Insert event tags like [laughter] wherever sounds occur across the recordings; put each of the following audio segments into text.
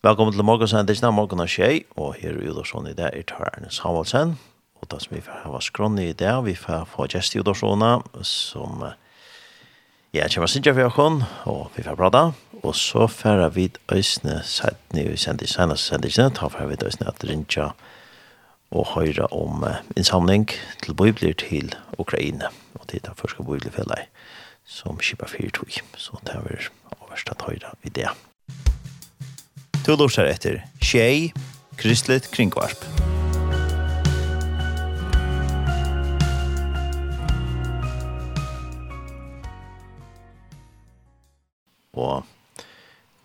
Velkommen til morgensendingen av morgen og tjei, og her er Udorsson i dag er Tar Samuelsen. Og da som vi får hava skrån i dag, vi får få gjest i Udorssona, som ja, kommer sinja for Jakon, og vi får prata, og så får vi øsne sætni vi sender i seneste sendingen, da får vi øsne at rinja og høyra om innsamling til bøybler til Ukraina, og til det første bøyblir fellet som kipper fyrtøy, så det er overst at høyra i det. Du lursar etter Tjei, Kristelig Kringvarp. Og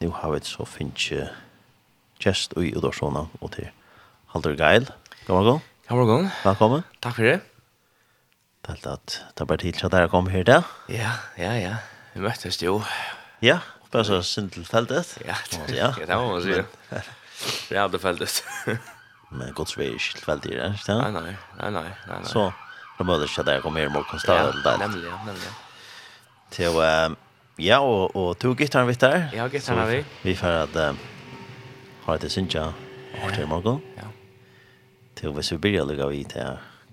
nu har vi så finnes gest i Udorsona og til Haldur Geil. God morgen. God morgen. Velkommen. Takk for det. Det er alt at det er bare tid til at dere kommer her til. Ja, ja, ja. Vi møttes jo. Ja, bara så synd til feltet. Ja, [laughs] ja. Ja, det må man si. Det hade feltet. Men godt så vi er ikke til är fältet där, vet Nei, nei, nei, nei, nei. Så da då borde jag där komma mer mot konstant där. ja, nämligen. Till ehm ja, og og to gitarren vitt der. Ja, gitarren vi. Vi får at att ha det synja. og til morgen. Ja. Til hvis vi så börjar lägga vi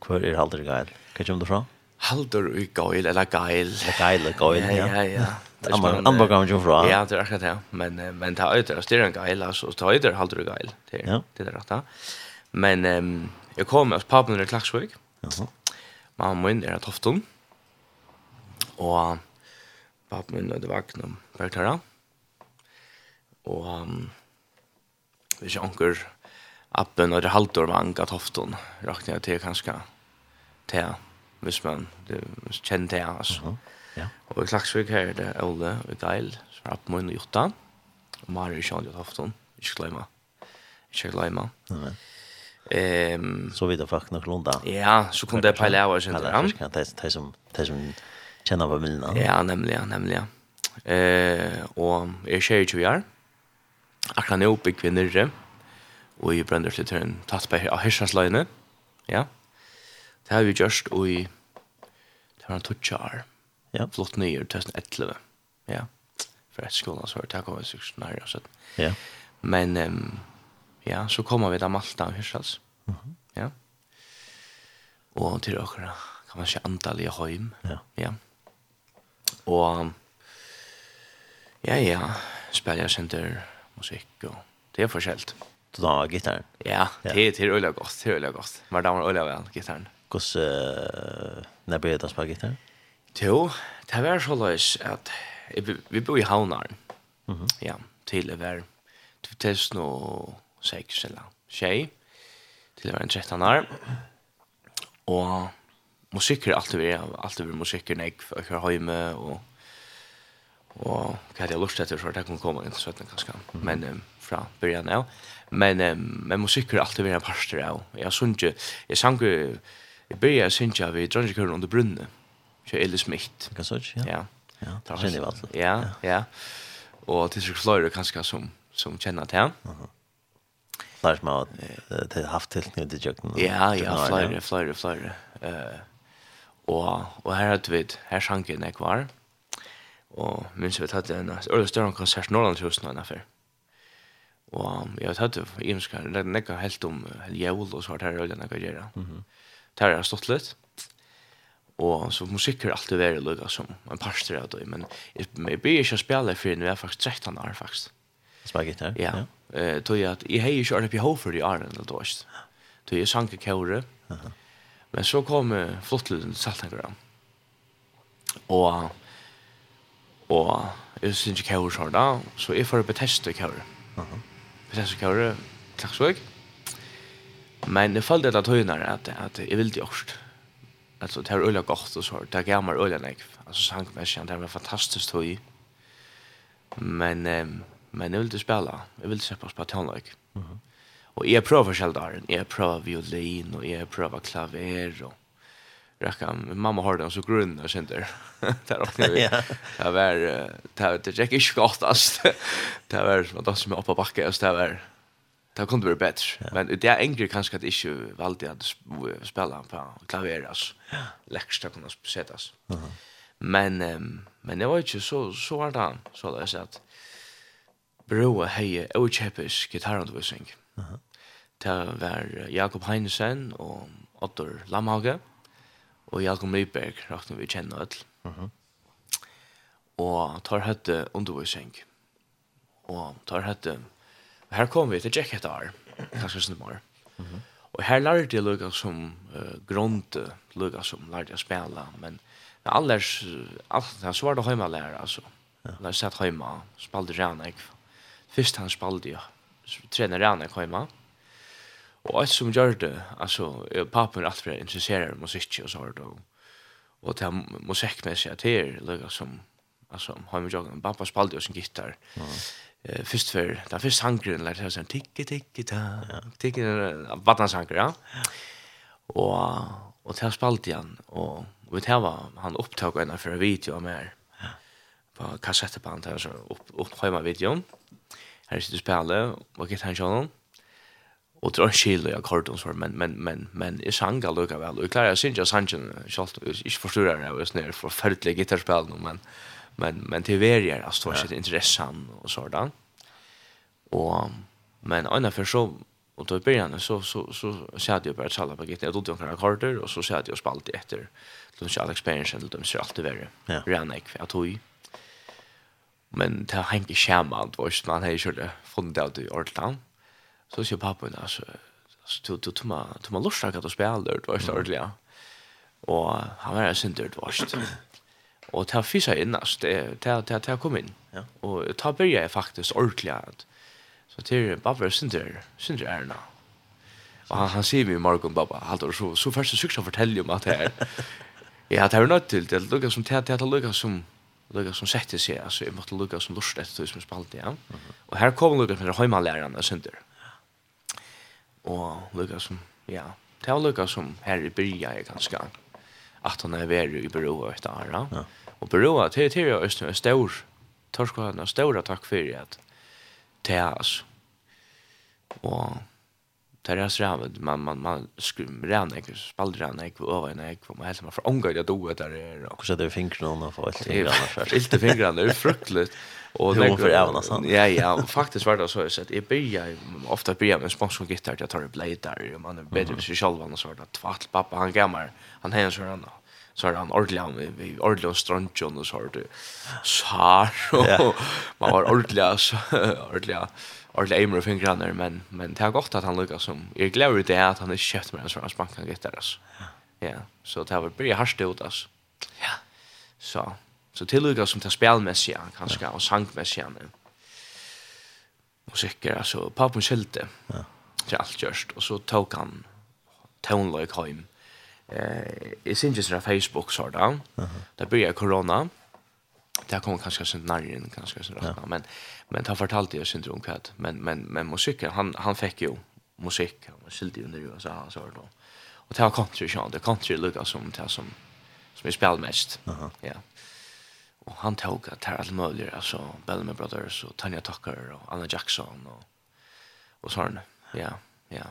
hvor er Halder Geil? Hva kommer du fra? det från? Halter i gael eller Geil, Gael, gael, [laughs] ja. Ja, ja andra gången ju från. Ja, det er akkurat det. Men men ta øyder, det er en geil altså, ta ut det håller du geil. Det er, ja. det er rett da. Men um, jeg kom hos pappan i Klaxvik. Jaha. Mamma min är att Hofton. Och pappa min det vakna Og um, hvis jeg anker appen och det halter var ankat Hofton. Räknar jag till kanske till visst man det kände jag alltså. Uh -huh Ja. Og i Klaksvik her er det Ole og Geil, som er oppe og Jota. Og Mari og Sjøen Tofton, ikke glemme. Ikke glemme. Nei. Ehm så vidt vidare nok lunda. Ja, så kunne det peile av sen där. Ja, det de som det som känner vad vill Ja, nämligen, nämligen. Eh och är tjej ju Akkurat nå bygg vi nyrre. Og i bränder till turn tas på här hischas Ja. Det har vi just och i det var en touchar. Ja. Flott nye 2011. Ja. For et skolen så var det kom vi så snarere og. Ja. Men um, ja, så kommer vi til Malta og Hyrsals. Mm -hmm. Ja. Og til dere kan man se antall i høym. Ja. Ja. Og ja, ja, spiller jeg senter musikk og det er forskjellt. Du tar var gitarren? Ja, det, det er øyla godt, det er øyla godt. Hver dag var øyla vel, gitarren. Hvordan, uh, når ble det å spille gitarren? Jo, det var så løs at vi bor i Havnaren. Mm -hmm. Ja, til det var 2006 eller tjej. Til det var en 13 år. Og musikk er alltid vi, alltid vi musikker når jeg kører hjemme og og hva hadde jeg lyst til, så det kunne komme inn, så det ganske, mm -hmm. men um, fra byrjan av. Men, um, men musikk er alltid vært en parster av. Jeg har sunnet, jeg sang, jeg byrja å synge av i Drangekøren under brunnet, Kör Eli Smith. Kan så ja. Ja. Ja, det känner jag alltså. Ja, ja. Och det är flöjor kanske som som känner till han. Mhm. Lars Maud, det har haft till nu det jag. Ja, ja, flöjor, flöjor, flöjor. Eh och och här har du her här sjanken nek kvar. Och minns vi hade en øyne større konsert Norrland jeg någon affär. Och jag hade det er nekka helt om jul och så här ölen jag gör. Mhm. Det har stått lite og så musikk er alltid vært lugga som en pastor av det. Men jeg blir ikke å spille for når jeg er faktisk 13 år faktiskt. Spela gitarr? Ja. Eh, tog jeg at jeg har ikke vært upp i Hofer i Arne, eller då. Tog jag sank i kåre. Men så kom uh, flottelen til Saltangram. og, og jeg synes ikke kåre så da, Så jeg får betesta kåre. Betesta kåre, klaxvåg. Men det följde att jag tog när at, att jag ville det också alltså det här öliga gott och så det gav gammal öliga nek alltså sangmässigt det var fantastiskt höj men eh, men jag vill inte spela jag vill släppa på tonlök mm -hmm. och jag prövar själv där jag prövar violin och jag prövar klaver och Räcka, mamma har den så grunn och sånt där. Där [laughs] också. Det var [laughs] det det gick inte gott alltså. Det var [laughs] som att som med upp på backen och det var Det kunde vara bättre. Ja. Men det är enkelt kanske att inte valde att spela på klaver alltså. Ja. Läcksta kunna sättas. Uh -huh. Men um, men det var ju så så var det så där så att broa heje och chepis. Uh -huh. Det var Jakob Heinesen och Otto Lamhage och Jakob Nyberg räknar vi känner öll. Uh -huh. Och tar hette undervisning. Och tar hette Her kom vi til Jack Hedar, kanskje sin Og her lærte jeg lukka som uh, grunte, lukka som lærte jeg spela, men allers, alt det så var det heima lærer, altså. Ja. Lær satt heima, spalte Ranek. Fyrst han spalte jo, trener Ranek heima. Og alt som gjør det, altså, papen er alt for interesserer musikk og sånt, og, og til musikkmessig at det er lukka som, altså, heima joggen, pappa spalte jo sin gitar. Ja eh först för där först sangren lät jag sen ticke ticke ta vatten vattensanker ja. Och och tar spalt igen och och här var han upptog en för video med här på kassettband där så upp upp hemma videon här sitter spela och get han sjön och drar skill jag kort så men men men men är sanga lukar väl och klarar sig jag sangen schalt jag förstår det jag är snär för färdlig gitarrspel men men men det är ju alltså det är intressant och sådant. Och men andra för så och då började så så så så hade jag börjat på paket jag tog några kartor och så så hade jag spalt efter Då så alla expansion de så allt det värre. Ja. Ren ek jag tog men det har inte skämmat vars man har ju funnit ut i Ortland. Så så pappa då så tog tog man tog man lustar att spela det var så ordentligt. Och han var synd det varst. Og ta har in innast, det har kommet inn. Ja. Og ta byrja jeg faktisk ordentlig. Så det er bare synder, synder nå. Og han, han sier meg i morgen, pappa, Halldor, så, så først så jeg fortelle om at det [laughs] er, ja, det er nødt til, det er lukka som, det er lukka som, lukka som sette seg, altså, jeg måtte lukka som lust etter det som spalte, ja. Og her kom lukka som er høymalærerne synder. Og lukka som, ja, det var lukka som her i byrja er ganske, at han er veri i byrå etter, ja. Ja Og berua, det er jo en stor, torsko og en stor takk for at det er altså. Og det er så man, man, man, man rævn ikke, spald rævn ikke, og øver ikke, og man helst man for omgang det doet der er. Og så er det fingrene og for alt det er Ilte fingrene, det er fruktelig. Og det er for sant? Ja, ja, faktisk var det så, at jeg byrja, ofte byrja med sponsor gitar, jeg tar det blei der, og man er bedre hvis vi sjálvan, og så var det tvart, pappa, han gammer, han hei en sånn så er han ordentlig han vi ordentlig og strandjon og så har du sar [laughs] og man var ordentlig så [laughs] ordentlig ordentlig aimer og fingrene men, men det er godt at han lukkar som jeg gleder ut det at han ikke kjøpt med en sånn spank han gitter altså. Ja. Så det har vært bryr hardt ut altså. Ja. Så så til lukkar som til spelmessige kanskje og sangmessige musikker altså papen skilte ja. til alt gjørst og så tok han toneløk heim eh är syns ju på Facebook så där. Där börjar corona. Det kommer kanske sen när än kanske så där. Men men han fortalte ju syndrom kvad Men men men musiken han han fick ju musik han skilde under ju så han så då. Och det har country sjön, det country lukar som det som som är mest. Ja. Och han tog att här alla möjliga alltså Bellamy Brothers och Tanya Tucker och Anna Jackson och och sån. Ja, ja.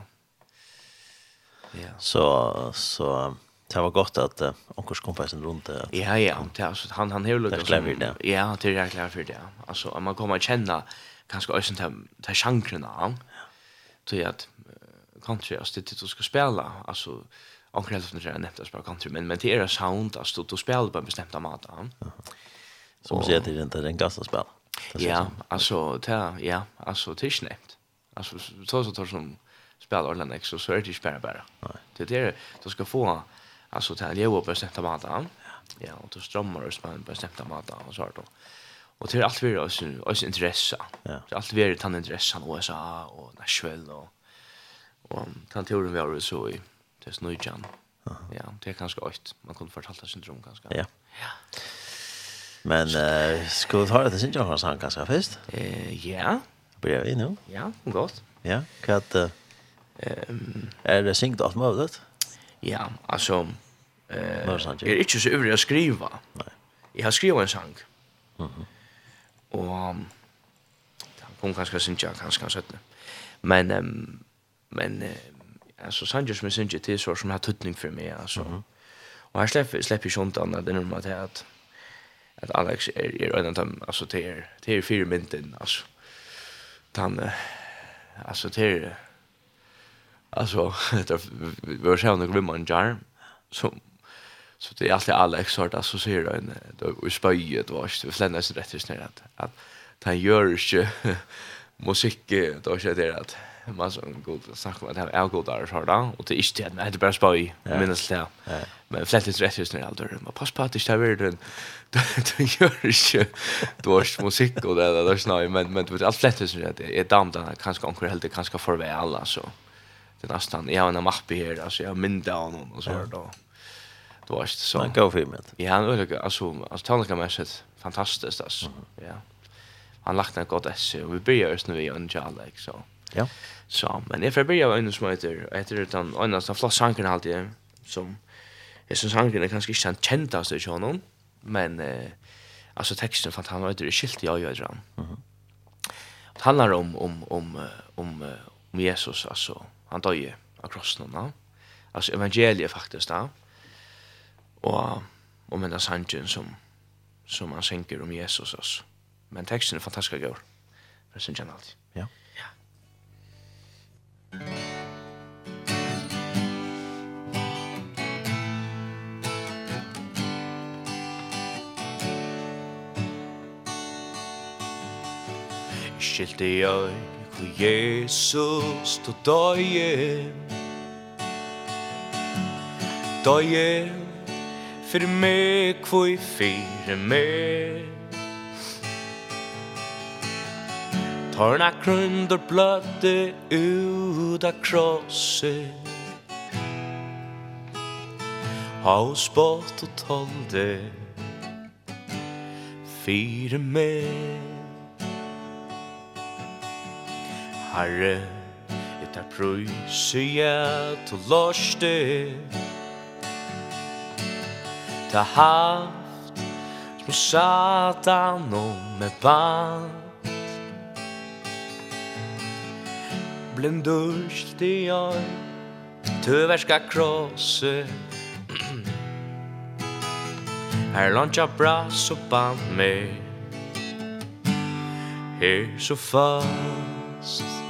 Ja. Så så det var gott att uh, onkels kompassen runt det. Ja ja, det alltså han han har lugnt. så. Ja, det är klart för det. Alltså om man kommer att känna kanske ösen ta ta chansen då. Så att country alltså det du ska spela alltså onkel har inte nämnt att spela country men men det är sound alltså du spelar på en bestämd mat. Som säger det inte den gasta spela. Ja, alltså det ja, alltså det är snäppt. Alltså så så tar som spela ordentligt X så är det ju spärra bara. Det där du ska få alltså till Leo på sätta mata. Ja, och då strömmar det spänn på sätta mata och så då. Och till allt vi oss oss intresse. Ja. Allt vi är tant intresse av USA och Nashville och och tant teorin vi har så i det snöjan. Ja, det är kanske åt. Man kunde fortälta syndrom kanske. Ja. Ja. Men eh skulle ta det syndrom kanske kanske först? Eh ja. Blir vi nu? Ja, gott. Ja, kvart Ehm, är det synkt allt möjligt? Ja, alltså eh är inte så ivrig att skriva. Nej. Jag har skrivit en sång. Mhm. Mm och um, han kom kanske sen jag kanske kanske inte. Men um, men uh, alltså Sanchez som syns till så som har tutning för mig alltså. Mm -hmm. Och jag släpper släpper ju inte annat än normalt att att Alex är är en av dem alltså det är det är fyra minuter alltså. Han alltså det alltså [laughs] vi var så några vid man jar så så det är alltid Alex har alltså så ser det en då i spöjet vars det rätt just att att han gör ju [laughs] musik då så det att man så god sak med det här god där så då och det är inte det är bara spöj minst det. Men flännas rätt just när allt det man pass på att det är den [laughs] då gör ju då musik och det där där snaj men men allt fländas så det är damt kanske onkel helt kanske för väl alltså det är nästan, jag har en mappe här, alltså jag har mindre av någon och så här då. Det var inte så. Det går för mig. Ja, han är alltså, alltså tonikamässigt fantastiskt alltså. Ja. Han lagt en god esse och vi börjar just nu i en jarlek så. Ja. Så, men jag får börja med en som heter, heter det den, en av de flott sankerna alltid, som, jag synes sankerna är kanske inte den kändaste i honom, men eh, alltså texten för att han heter det skilt jag gör han. Det handlar om, om, om, om, om Jesus, alltså, han døye av krossen, no? altså evangeliet faktisk, da, og, om med den sangen som, som han synker om Jesus, altså. men teksten er fantastisk god. for jeg synes han alltid. Ja. Ja. Skilt i øy Du Jesus, du døye Døye Fyrir meg, hvor fyrir meg. Tørna grunder blødde ut av krosset. Haus spott og tolde Fyrir meg. Herre, et er prøysia to lorste Ta haft som satan og med band Blindurst i år Tøverska krosse. Her luncha brass og band med. Her så fast.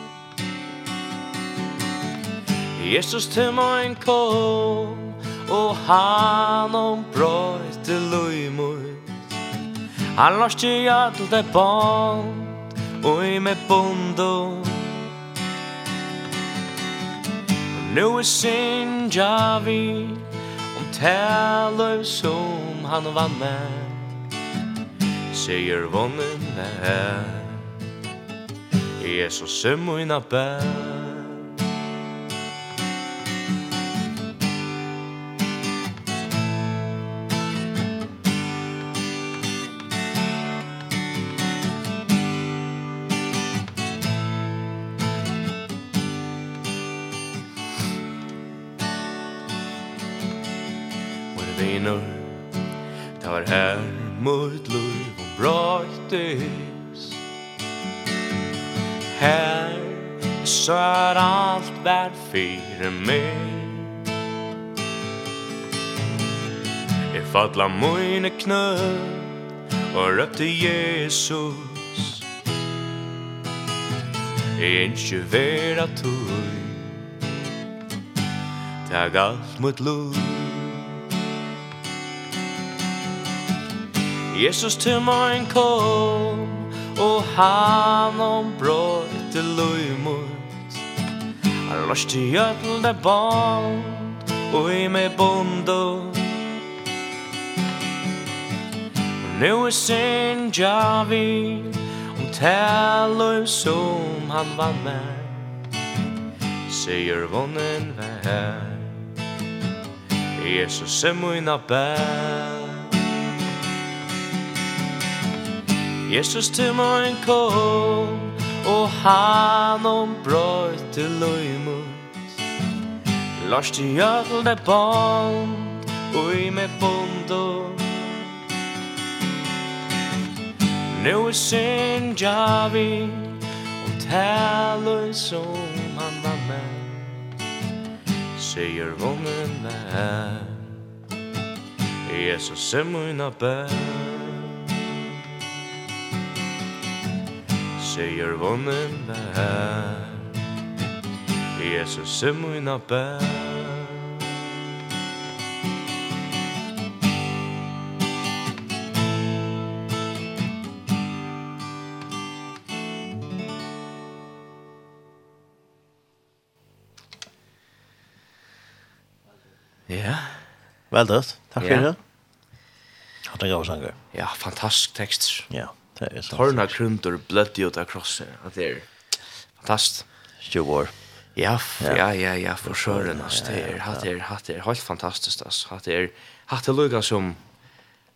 Jesus til mein kom Og han om brøyte løymur. Han lorst i all det bond Og i me bondo Nu er sinja vi Om tæløy som han vann med. Sier vonnen med Jesus er mun bær. var fire meg Jeg fadla mine knø Og røpte Jesus Jeg ikke vera tøy Tag alt mot lov Jesus til morgen kom Og han ombrøyte løymor Har lost i jödle band Och i mig bondo Nu er sin javi Om tälor som han var med. Sier vonnen vær Jesus er mina bær Jesus til min kom og han om brøyte til løymut. Lars til jødel det og i med bondo Nu er syndja vi om taler som han var med Sier vungen med Jesus er mun bær sier vonnen vær Jesus er mun bær Ja. Vel dødt. Takk for det. Hatt en gav sanger. Ja, fantastisk tekst. Ja. Det er så. Torna kruntor blött ut av krossen. Det er fantastiskt. 20 år. Ja, ja, ja, ja, for søren, ass. det er, hatt er, hatt er, helt fantastisk, ass. hatt er, hatt er lukka som,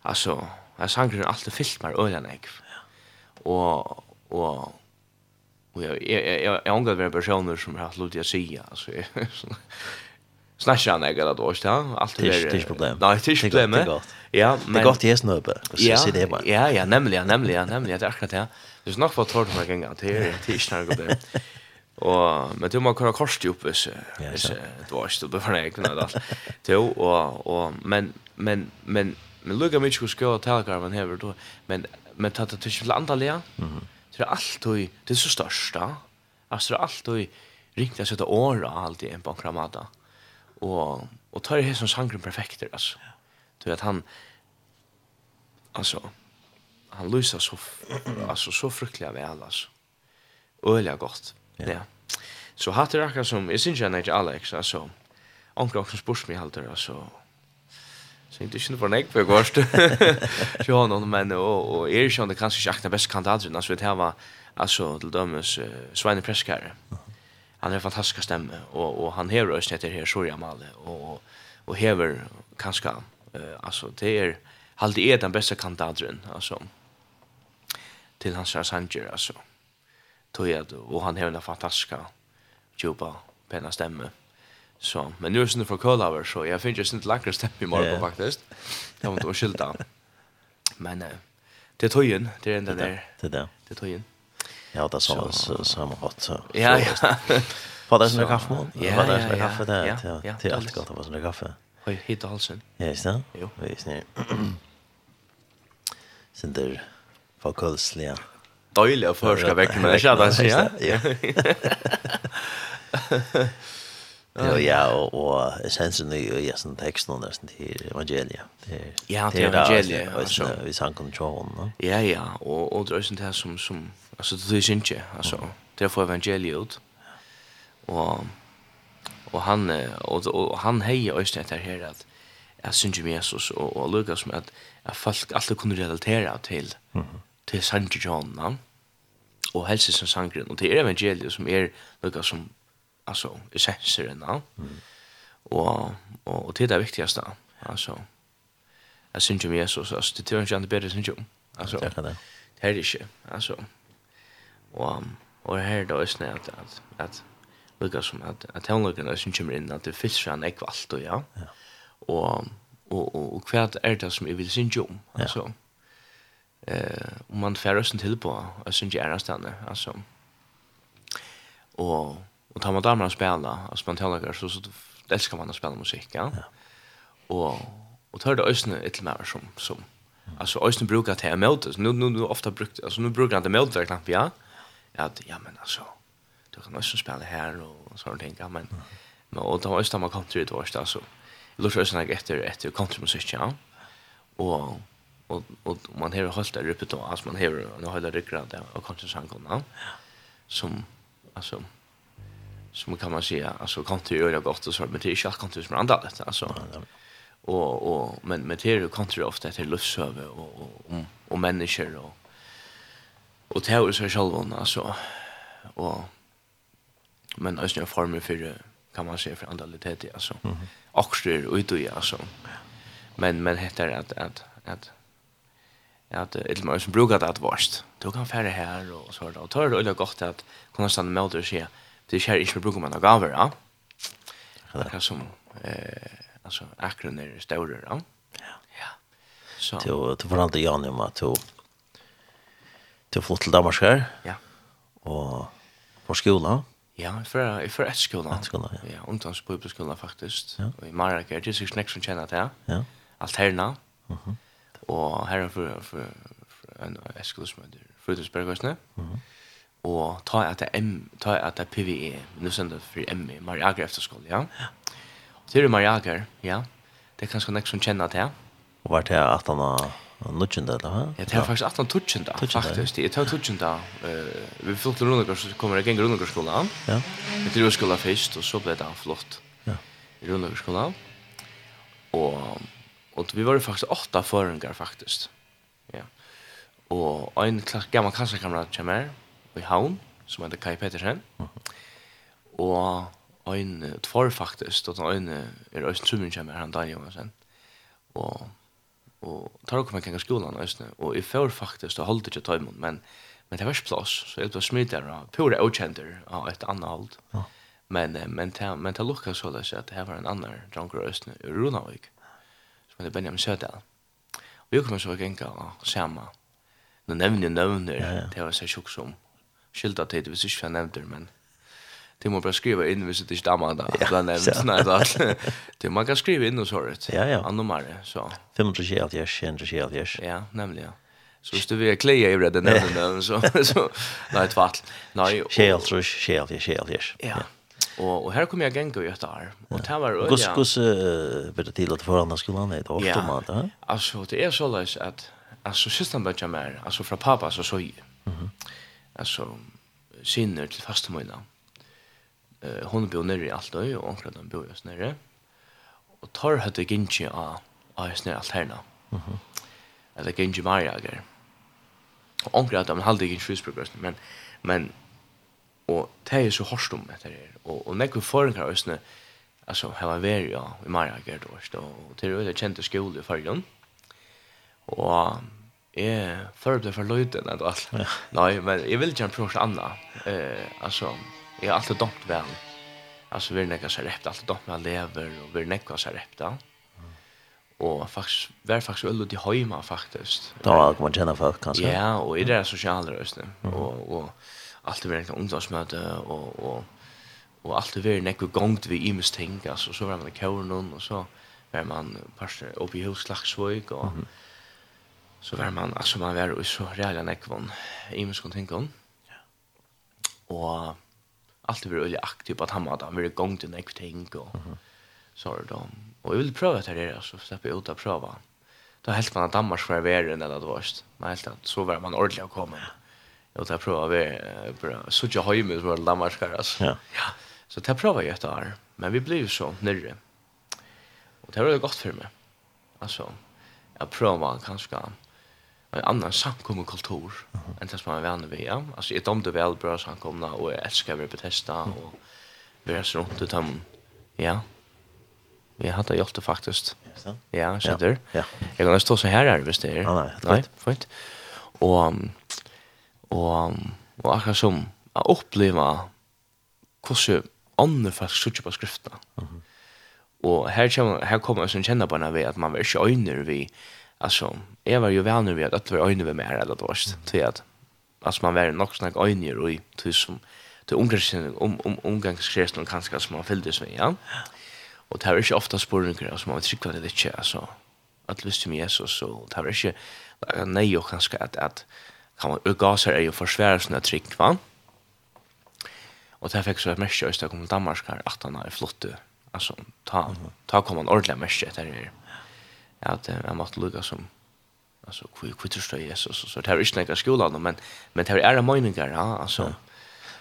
altså, jeg sanger er alltid fyllt med øyne, jeg, og, og, og jeg, jeg, jeg, jeg, jeg omgår være personer som har hatt lukka å si, altså, snakker han, jeg, eller, det var ikke det, alltid problem. nei, det er ikke problemet, Ja, men... Det er godt i hesten oppe, og så sier det bare. Ja, ja, nemlig, ja, nemlig, ja, nemlig, det er akkurat det. Det er nok for å ta det en gang, det er ikke noe det. Og, men du må kunne korset opp hvis, hvis det var ikke stått for deg, og alt. [laughs] Jo, og, og, men, men, men, men lukka mykje skulle skjøy og talgar man hever, men, men tatt det til andalega, det er alltid, det er så størsta, altså det er alltid ringt jeg sitte åra alltid en på en kramada, og, og tar det her som sangren perfekter, altså. Du vet, han, alltså han lyser så alltså så fruktliga väl alltså. Öliga gott. Ja. ja. Så har [laughs] det raka som är syns jag inte Alex alltså. Onkel också spurs mig halter alltså. Så inte synd för näck för gårst Så han och men och och är ju det kanske inte den bästa kandidaten alltså det här var alltså till dömes uh, Svein Preskare. Han är fantastisk stämme och och han häver rösten heter här Sorja Malle och och hever kanske uh, alltså det är er, halde er den beste kandidaten, altså, til hans sanger, altså. Tog jeg, og han har en fantastisk djupa, pena stemme. Så, men nu er det for Kølaver, så jeg finner ikke sin langere stemme i morgen, yeah. faktisk. Det var ikke skylda. Men uh, det er tøyen, det er enda der. Det er det. Det er tøyen. Ja, det er sånn så, Ja, ja. Var det sånn kaffe, man? Ja, ja, ja. Det er alltid godt å være sånn kaffe. Och hit och halsen. Ja, just det. Jo. Vi Visst ni. Sen där folkhälsliga. Dåliga förska väck med det kända sig. Ja. [laughs] Ja, ja, og, og essensen i i sånn tekst nå texten där sen till evangelia. Ja, till evangelia. altså. vi sang om kontrollen, no? Ja, ja, og, og det er sånt här som som altså, det syns ikke, altså, det er for evangeliet ut. Og, Og han, og, og han heier også etter her at jeg synes om Jesus og, og lukka som at, at folk alltid kunne relatera til, mm -hmm. til Sanji John og helse som sangren og til evangeliet som er lukka som altså, essenseren mm. og, og, og til det viktigaste altså, jeg synes om Jesus. Altså, det er ikke annet bedre synes om altså, det er det ikke altså, og, og her er det også at, at, at lukka som at, at tonløkene som kommer inn, at det fylser han ikke alt, og ja. ja. Og, og, og, og hva er det som jeg vil synge om, altså. Eh, om man færre sin til på, og synge ærestene, altså. Og, og tar man damer og spela, altså man tonløkene, så, så elsker man å spille musikk, ja. ja. Og, og tar det øsne et eller annet som, som Alltså ösnen brukar ta emot. Nu nu nu ofta brukt alltså nu brukar han ta emot där knappt ja. Ja, ja men alltså du kan også spille her og sånne ting, men, men og det var også da man kom til det års, altså, jeg lurte også nok etter, etter countrymusikk, ja, og, og, og man har holdt det rippet da, altså man har nå holdt det ryggrad ja, og countrysangene, ja, som, altså, som kan man säga, alltså country gör jag gott och så, men det är ju inte country som är andalet, alltså. og ja men och men med det är country ofta till og og och om och og och och teorier så själva altså. Og men også en form for kan man se for andalitet alltså. Mm. -hmm. Också ut och alltså. Men men heter at, at, at att ett man som brukar det at varst. du kan fære her, og så där. Och tar det veldig godt at kunne stande med och se det kär inte bruker man av gaver, ja. Det er som eh alltså akron är större, ja. Ja. Så Du, du får alltid om at du, du då flott til Danmark her. Ja. Og på skolan. Ja, för får, ett skola. Ett skola, ja. Ja, ungdoms bibelskola faktiskt. Ja. Och i Marek det är ju snakk som kjenner det. Ja. Alterna. Mhm. -huh. Og her för för en eskola som heter Frutidsbergøsene. Uh. Og ta at det M, ta at det PVE, nu sender for M i Mariager efterskola, ja. Ja. Det er Mariager, ja. Det er kanskje nek som kjenner Och Og är att det at han har nudgen da, hva? Ja, det er faktisk 18 tutschen faktisk. Det er tutschen da. Vi flyttet til Rundegård, så kommer jeg gjennom Rundegårdsskolen. Ja. Jeg til Rundegårdsskolen først, og så ble det flott. Ja. Rundegårdsskolen. Og, og vi var faktisk åtta føringer, faktisk. Ja. Og en klass, gammel klassekamrat kommer i Havn, som heter Kai Pettersen. Og en tvær faktisk, og en er Øystein Trummen kommer, han Daniel Johansen. Og og tar okkur man kan skolan nästan og i för faktiskt att hålla det till men men det var plass så det var der og pure ochenter av et annet hold Ja. Men men ta men ta lukka så det at att det var en annan drunker östne i Runavik. som heter Benjamin Sødal og vi kommer så genka og sama nå nevner jeg nevner Ja, ja. det var så tjock som skilda det hvis ikke jeg nevner men Det må bara skriva in hvis det inte dammar där. Ja, Bland annat såna där. Det man kan skriva in och så rätt. Ja, ja. Annorlunda så. 500 yes, 500 yes. Ja, nämligen. Så hvis du vil kleie i det nevnen, så, [laughs] så, nei, tvart. Nei, og... Kjell, trus, kjell, kjell, kjell. Ja. Og, og her kom jeg genga i etter her. Og det var øya... Hvordan gos, uh, ble det til at foran han skulle han et ofte mat, ja? Altså, det er så løs at, altså, sist han bøtja mer, altså, fra pappa, så så jeg. Mm -hmm. Altså, sinner til fastemøyna. Eh hon bor nere i Altøy og onklar den bor just nere. Og tar hade ginchi a a just nere Alterna. Mhm. Mm Eller ginchi Mariager. Og onklar at han halde ginchi Frisburg men men og det er så hårst om etter her. Og, og nekker forenkar østene, altså, her var veri, ja, i Mariager, då og til det kjente skole i fargen. Og jeg forberedte for løyden, og alt. Nei, men jeg vil gjerne prøve prøvd anna. Eh, altså, Jeg har alltid domt vel. Altså, vi er nekka seg rept, alltid domt vel lever, og vi er nekka seg rept, da. Og faktisk, vi er faktisk øl til høyma, faktisk. Da kan man kjenner folk, kanskje? Ja, og i det er sosiale røstene. Og, og alltid vi er nekka ungdomsmøte, og, og, og alltid vi er nekka gongt vi imes ting, altså, så var man i kjøren, og så var man parster oppe i huslagsvøyk, og mm -hmm. så var man, altså, man var jo så reale nekka imes ting, Ja. og alltid varit veldig aktiv på att han måtte han varit gång till något ting och så har Og Och jag vill etter det här så slipper jeg ut att prøve. Da helt man att Danmark skulle vara enn eller det värst. Men helt at så var man ordentligt att komma. Jag tar pröva vi bara så jag har ju med Danmark her, altså. Ja. ja. Så det prøver jeg etter her. Men vi blev så nere. Och det var det gott för mig. Alltså jag prøver kanske en annan samkommunkultur uh -huh. enn det som man er vana ved. Ja. Altså, jeg dømte vel bra samkomna, og jeg elsker å være på testa, uh -huh. og være så rundt ut dem. Ja, vi hade gjort det faktisk. Ja, ja skjønner. Ja. Ja. Jeg kan stå så her her, hvis det er. Ah, nei, nei, fint. Og, og, og akkurat som å oppleve hvordan andre faktisk sitter på skriftene. Uh -huh. Og her kommer, her kommer jeg som kjenner på henne ved at man er ikke øyner ved alltså jag var ju väl nu vet att det var öjne med mer eller det var så att alltså man var nog snack öjne och i som det omgångskrisen om om omgångskrisen kanske som man fylldes med ja. Och det är inte ofta spåren som man tycker att det inte är så att lust med Jesus så det är inte nej och kanske att att kan man gasar är ju försvärar sina trick va och det fick så ett mästare kom Stockholm Danmark här att han är flott alltså ta ta kommer en ordentlig mästare där at jeg måtte lukke som alltså hur hur tror Jesus? Så det er ikke inte några skolan men men det er är meningar ja alltså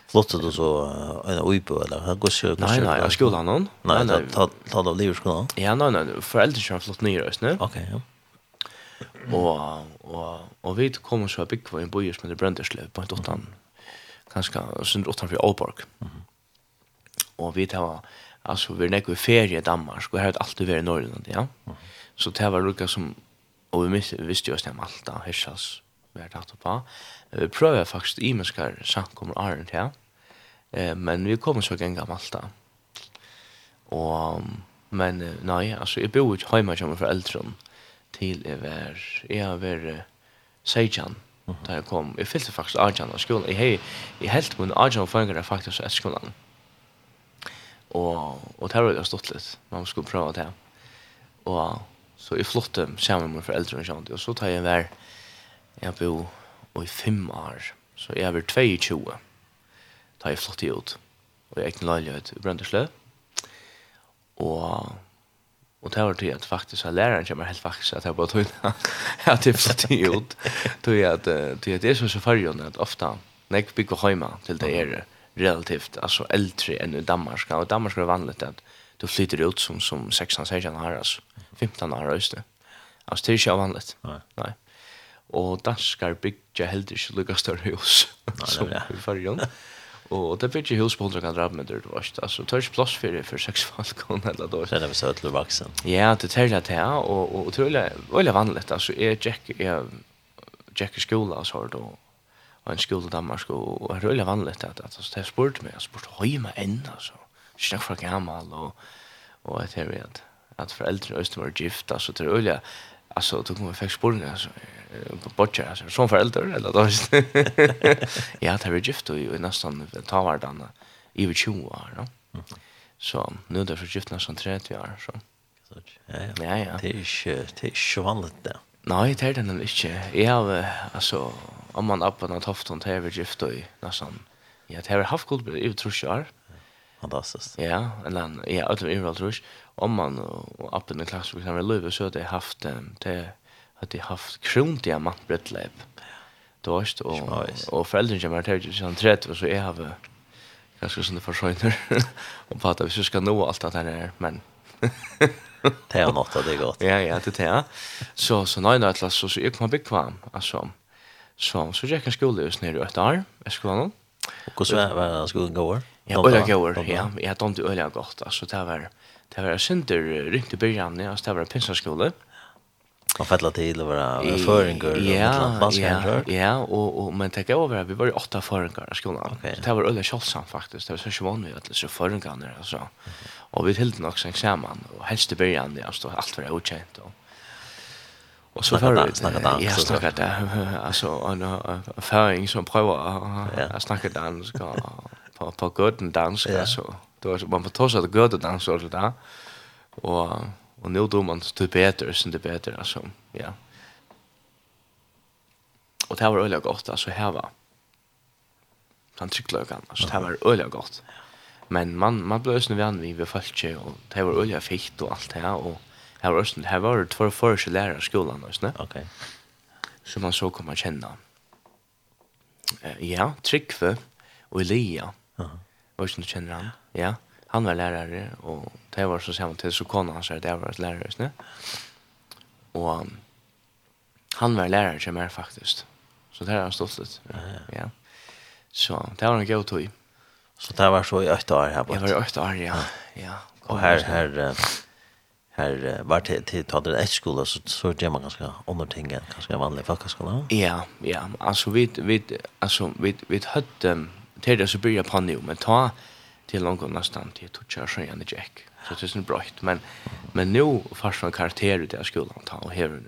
flottar du så en uipo eller? Han går så nei nej skolan någon nej nej ta ta då lever skolan Ja nei nei nej föräldrar kör flott ner just nu Okej ja. Og og og vi kom så big för en bojer med det bränderslev på åttan kanskje sen åttan for Alborg og vi tar altså vi er nekk i ferie i Danmark och här har alltid i norrland ja. Mm Så det var lukka som, og vi miste, vi visste jo oss Malta, Hirsas, vi har tatt på. Vi prøver faktisk i mennesker samkommer Arent her, eh, men vi kommer så genga Malta. Og, men nei, altså, jeg bor ikke hjemme som for eldre til jeg var, jeg har vært Seijan da jeg kom. Jeg fyllte faktisk Arjan av skolen. Jeg, hei, jeg helt min Arjan og Fangar er faktisk etter skolen. Og, og det var jo stått litt. Man skulle prøve det. Og Så jeg flotte sammen med foreldre og sånt, og så tar jeg vær, jeg bo i fem år, så jeg var 22, da jeg flyttet ut, og jeg ekne leilighet i Brønderslø, og Og det var det at faktisk at læreren kommer helt faktisk at jeg bare tog inn, at jeg flyttet ut. Tog at, tog at det er så så fargen at ofte når jeg bygger hjemme til det er relativt altså eldre enn i Danmark. Og i Danmark er det vanligt at du flyter ut som, som 16, 16 år, alltså. 15 år, just det. Alltså det är inte vanligt. Nej. Nej. Och danskar bygger heller inte lika större hus som i förrjön. Och det bygger hus på 100 kvadratmeter, du vet. Alltså det är inte plats för, för sex folk och hela då. Det är väl så att du vuxen. Ja, det är det här och, och, och det är väldigt vanligt. Alltså jag Jack, jag Jack i skolan och så har då en skola i Danmark och, och det är väldigt vanligt att, att, det att spurt spurte mig, spurt spurte hemma än alltså ikke nok for gammal, og, og jeg vet, at at foreldrene østen var gift, altså til øyne, alltså då kommer faktiskt på den alltså på botcha alltså som föräldrar eller då [laughs] ja det var gift och i nästan ta vardan i 20 år då så nu det för gift nästan 30 år så. Ja ja. Ja ja. det er ikke, det er ikke vanligt det. Nej det är det nämligen inte jag har alltså om man uppe på haft hon det var gift och nästan ja det har haft god i tror jag fantastiskt. Ja, eller ja, alltså i alla om man och appen i klass vi kan väl leva så att det haft det att det haft kron diamantbrödläpp. Det var just och och föräldrarna som har sån sig an så jag har ganska såna försöjner [laughs] och prata vi ska nå allt det här men det är något det är gott. Ja, ja, det är. Så så nej nej så så jag kommer bekväm alltså. Så så jag kan skola just nere i ett år. Jag ska skolan. Och så var skolan går. Ja, öliga gåvor. Ja, jag har inte öliga gott. Alltså det var det var synder runt i början, ja, det var pinsaskola. Och fettla till och vara föringar ja, ja, ja, och, och men tänk över vi var ju åtta föringar i skolan. Okay. Det var öliga kjolsamt faktiskt. Det var så tjuvan vi att så föringar alltså. så. Och vi höll nog sen examen och helst i början, alltså allt var okänt och Och så för att snacka dans. Ja, snacka dans. [laughs] Alltså en föring som prövar att snacka dans på på guten dansk ja. alltså. var man får ta sig att dansk dans där. Och och nu då man typ bättre sen det bättre alltså. Ja. Och det var öliga gott alltså här var. Han cyklar kan alltså det var öliga gott. Men man man blev ju vän vi vi följde och det var öliga fikt och allt det här och här var östen här var det för första lärare skolan alltså. Okej. Okay. Så man så kommer känna. Eh ja, Tryggve och Elia. Och du känner han. Ja. Han var lärare och det var så samma till så kon han så det var lärare snä. Och um, han var lärare som är faktiskt. Så det har stått ut. Ja. Så det var en god tog. Så det var så i 8 år här på. Jag var i 8 år, ja. Ja. Och här här här var til, till ta det ett skola så så gjør man ganska andra ting ganska vanliga folkskola. Ja, ja. Alltså vi vi alltså vi vi hade till det så börjar på nu men ta till långt nästan till toucha sjöan det jack så det är så bröjt men men nu fast från karaktär ut i skolan ta och här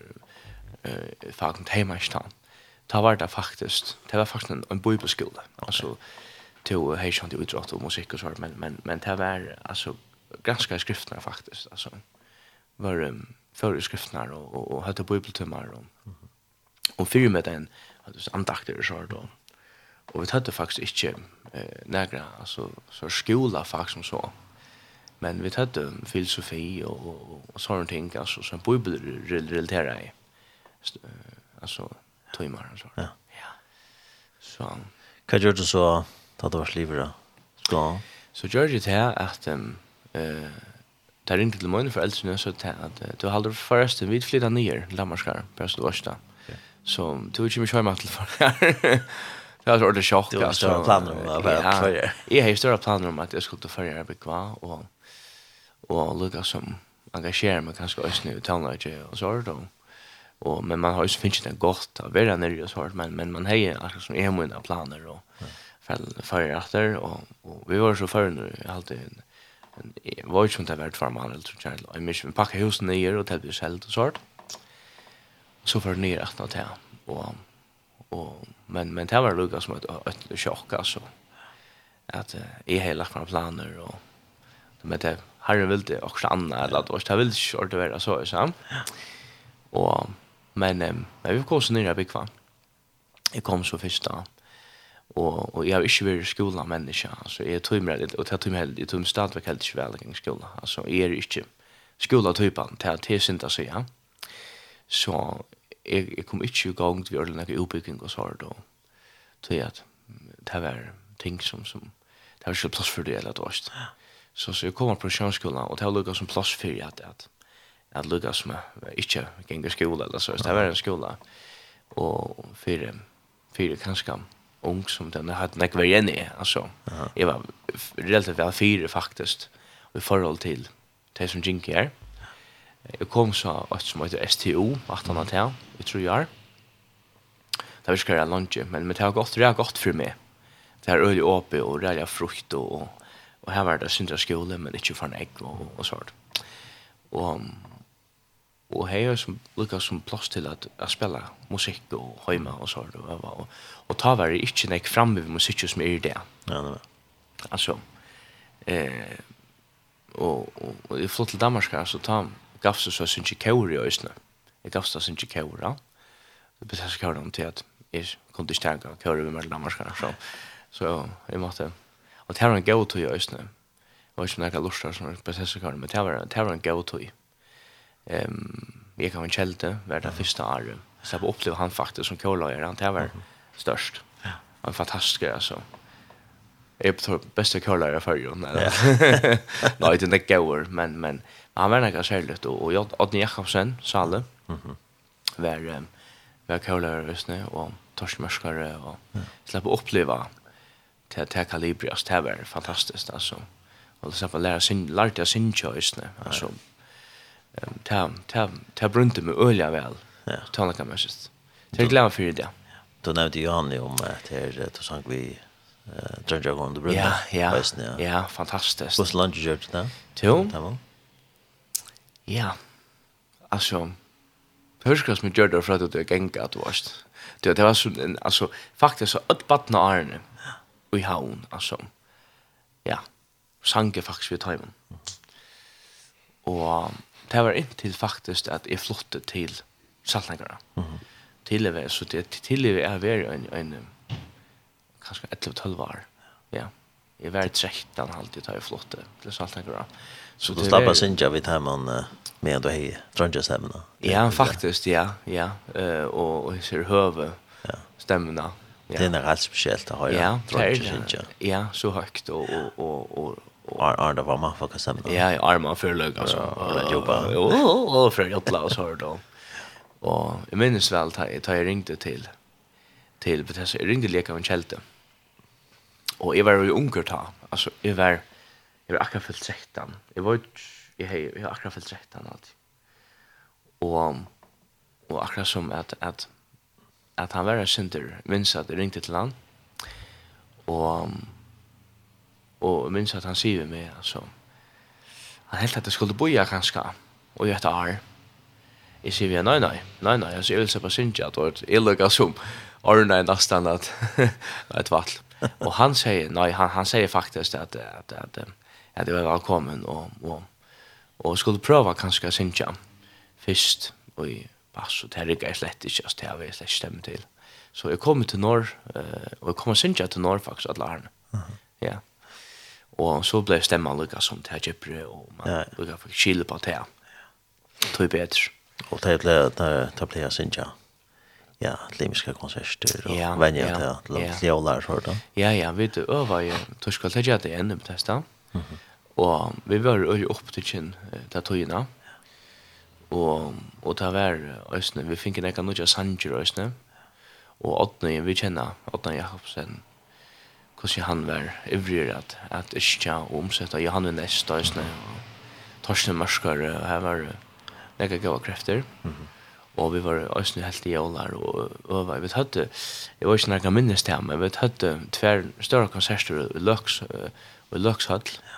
eh faktiskt hemma stan ta var det faktiskt det var faktiskt en, en bibelskola alltså till hej sånt idrott och musik och så men men men det var alltså ganska skrifterna faktiskt alltså. Var um, föreskrifterna och och, och hade bibeltimmar och og fyrir med den alltså andakter og sånt, då Og vi hadde faktisk ikke eh, nægra, altså så skola faktisk som så. Men vi hadde filosofi og, og, og sånne ting, altså som bibel relaterer i. Altså tøymer og sånt. Ja. ja. Så. Hva gjør du så da du var sliver da? Skola? Så gjør det til at um, uh, det er ikke til mine foreldrene, så til at uh, du holder forresten vidt flytta nyer, Lammarskar, på Østårsta. Ja. Så du er ikke mye kjøymer til for her. [laughs] Jag tror det chock alltså. Det stora planer om att vara förr. Jag har stora planer om att jag skulle förr jag bekva och och lucka som engagera mig kanske ösn i tonlage och så då. Och men man har ju finns det gott att vara nere och så men men man har ju alltså som är mina planer och för för efter och och vi var så förr nu alltid en en voice som det vart för man eller så jag jag miss packa husen ner och tävla själv och sånt. Så för ner att nåt här och och men men det var Lucas som ett ett chock alltså att är hela kvar planer och men det har väl det också annat eller att det vill short vara så så. Och men men vi kom så ner bekväm. Jag kom så första och och jag har inte varit i skolan människa så jag tror mig det och jag tror mig i tror mig stadverk helt väl i skolan alltså är inte skola typen till till synda så ja så jeg, jeg kom ikke i gang til å gjøre utbygging og svar da. Så jeg at det var ting som, som det var ikke plass for det eller det. Så, så jeg kom på kjønnskolen, og det var lukket som plass for at, at, at lukket som ikke gikk i skole eller så. Det var en skole, og fire, fire kanskje ung som den hadde nek vært igjen i. Altså, jeg var relativt vel fire faktisk, i forhold til det som gikk her. Jeg kom så et som heter STO, 18 av det, i tror jeg er. Det var ikke lunge, men det har gått, det har gått for meg. Det har øyelig åpig, og det har frukt og, og her var det syndra skole, men ikke for en egg og, og sånt. Og, og her er som lukket som plass til at jeg spiller musikk og høyma og sånt. Og, og, og, og ta var det ikke nek framme ved musikk som er i det. Ja, det var. Altså, eh, og, og, og jeg flott til Danmark, så ta gavst så synes jeg kjører i øsene. Jeg gafst så synes jeg kjører. Det betyr så kjører om til at jeg kunne ikke tenke kjører vi mellom damerskene. Så, så jeg måtte... Og det var en gøy tog i øsene. Og ikke noen lustre som betyr så kjører, men det var, det var en gøy tog. Um, jeg kan være kjelte hver det første året. Så jeg opplevde han faktisk som kjører. Han det var størst. Han var fantastisk, altså. Jag tror bästa kolager för ju när. Nej, det är inte gøyere, men, men han var nekka særligt, og, og Odni Jakobsen, Salle, mm -hmm. var, um, var kjøler visne, og Torsten Mørskare, og ja. slapp å oppleva til det kalibri, altså det var fantastisk, altså. Og det slapp å lære sin, lærte jeg sin kjøysne, altså. Det har brunt meg øyelig vel, ja. tannlaka meg sist. Det er glad for det. Du nevnte Johanne om at her, du sang vi Drøndragon, du brunne, ja, ja, ja, fantastisk. Hvordan land gjør det det? Jo, Ja. Alltså hörskas med Jordan för att det är gänga att vart. Det det var så en alltså faktiskt så att barna arne. Och i havn alltså. Ja. Sanke faktiskt vid timern. Och det var inte till faktiskt att jag flotte till Saltnägarna. Mm. det så det tilleve är väl en en kanske 11-12 år. Ja. Jag var 13 halvtid alltid tar jag flotte till Saltnägarna. Mm Så då slappar sin jag vid hemman med då hej Rangers stämmerna. Ja, faktiskt ja, ja. Eh och och ser höve. Ja. Stämmerna. Ja. Det är rätt speciellt att ha Ja, det Ja, så högt och och och och Arda var man för kasem. Ja, ja, arma för lugg alltså. Och jobba. Och och för jotla och så då. Och jag minns väl att jag ringde till till Bethesda. Jag ringde leka en kälte. Och jag var ju unger ta. Alltså jag var Jeg var akkurat fyllt 13. Jeg var jeg hei, jeg var akkurat fyllt 13 alltid. Og, og akkurat som at, at, at han var en synder, minns at jeg ringte til han. Og, og minns at han sier meg, altså, han helt at jeg skulle boja ganske, og jeg et år. Jeg sier vi, nei, nei, nei, nei, altså, jeg vil se på synder, at [laughs] jeg lukker som, Arne er nesten at, et vatt. Og han sier, nei, han, han sier faktisk at, at, at, at at jeg var velkommen og, og, og skulle prøve kanskje å synge først og i bass og det her ikke slett ikke, altså det har vi slett stemme til. Så jeg kom til Norr, uh, og jeg kom og synge til Norr faktisk, alle årene. Uh -huh. Ja. Og så ble stemmen lukket som til her kjøpere, og man ja. lukket for kjile på det her. Tog bedre. Og det ble, det ble jeg synge ja, limiska konserter og ja, venja ja, til at låt ljólar så då. Ja, ja, vi det öva ju. Tuskal det jag det ännu på testa. Mhm. Og vi var jo opp til kjinn til tøyene. Og, og det var Østene, vi fikk nekka nødja sanger øsne. Og Odne, vi kjenner Odne Jakobsen, hvordan han var ivrig at, at Ischia og omsetta Johan Nest øsne. Og Torsten Mørskar, og her var nekka gode krefter. Mm -hmm. Og vi var øsne helt i jævlar og øva. Vi tøtte, jeg var ikke nekka minnes til ham, men vi tøtte tver større konserter i Løks, i Løkshøll. Ja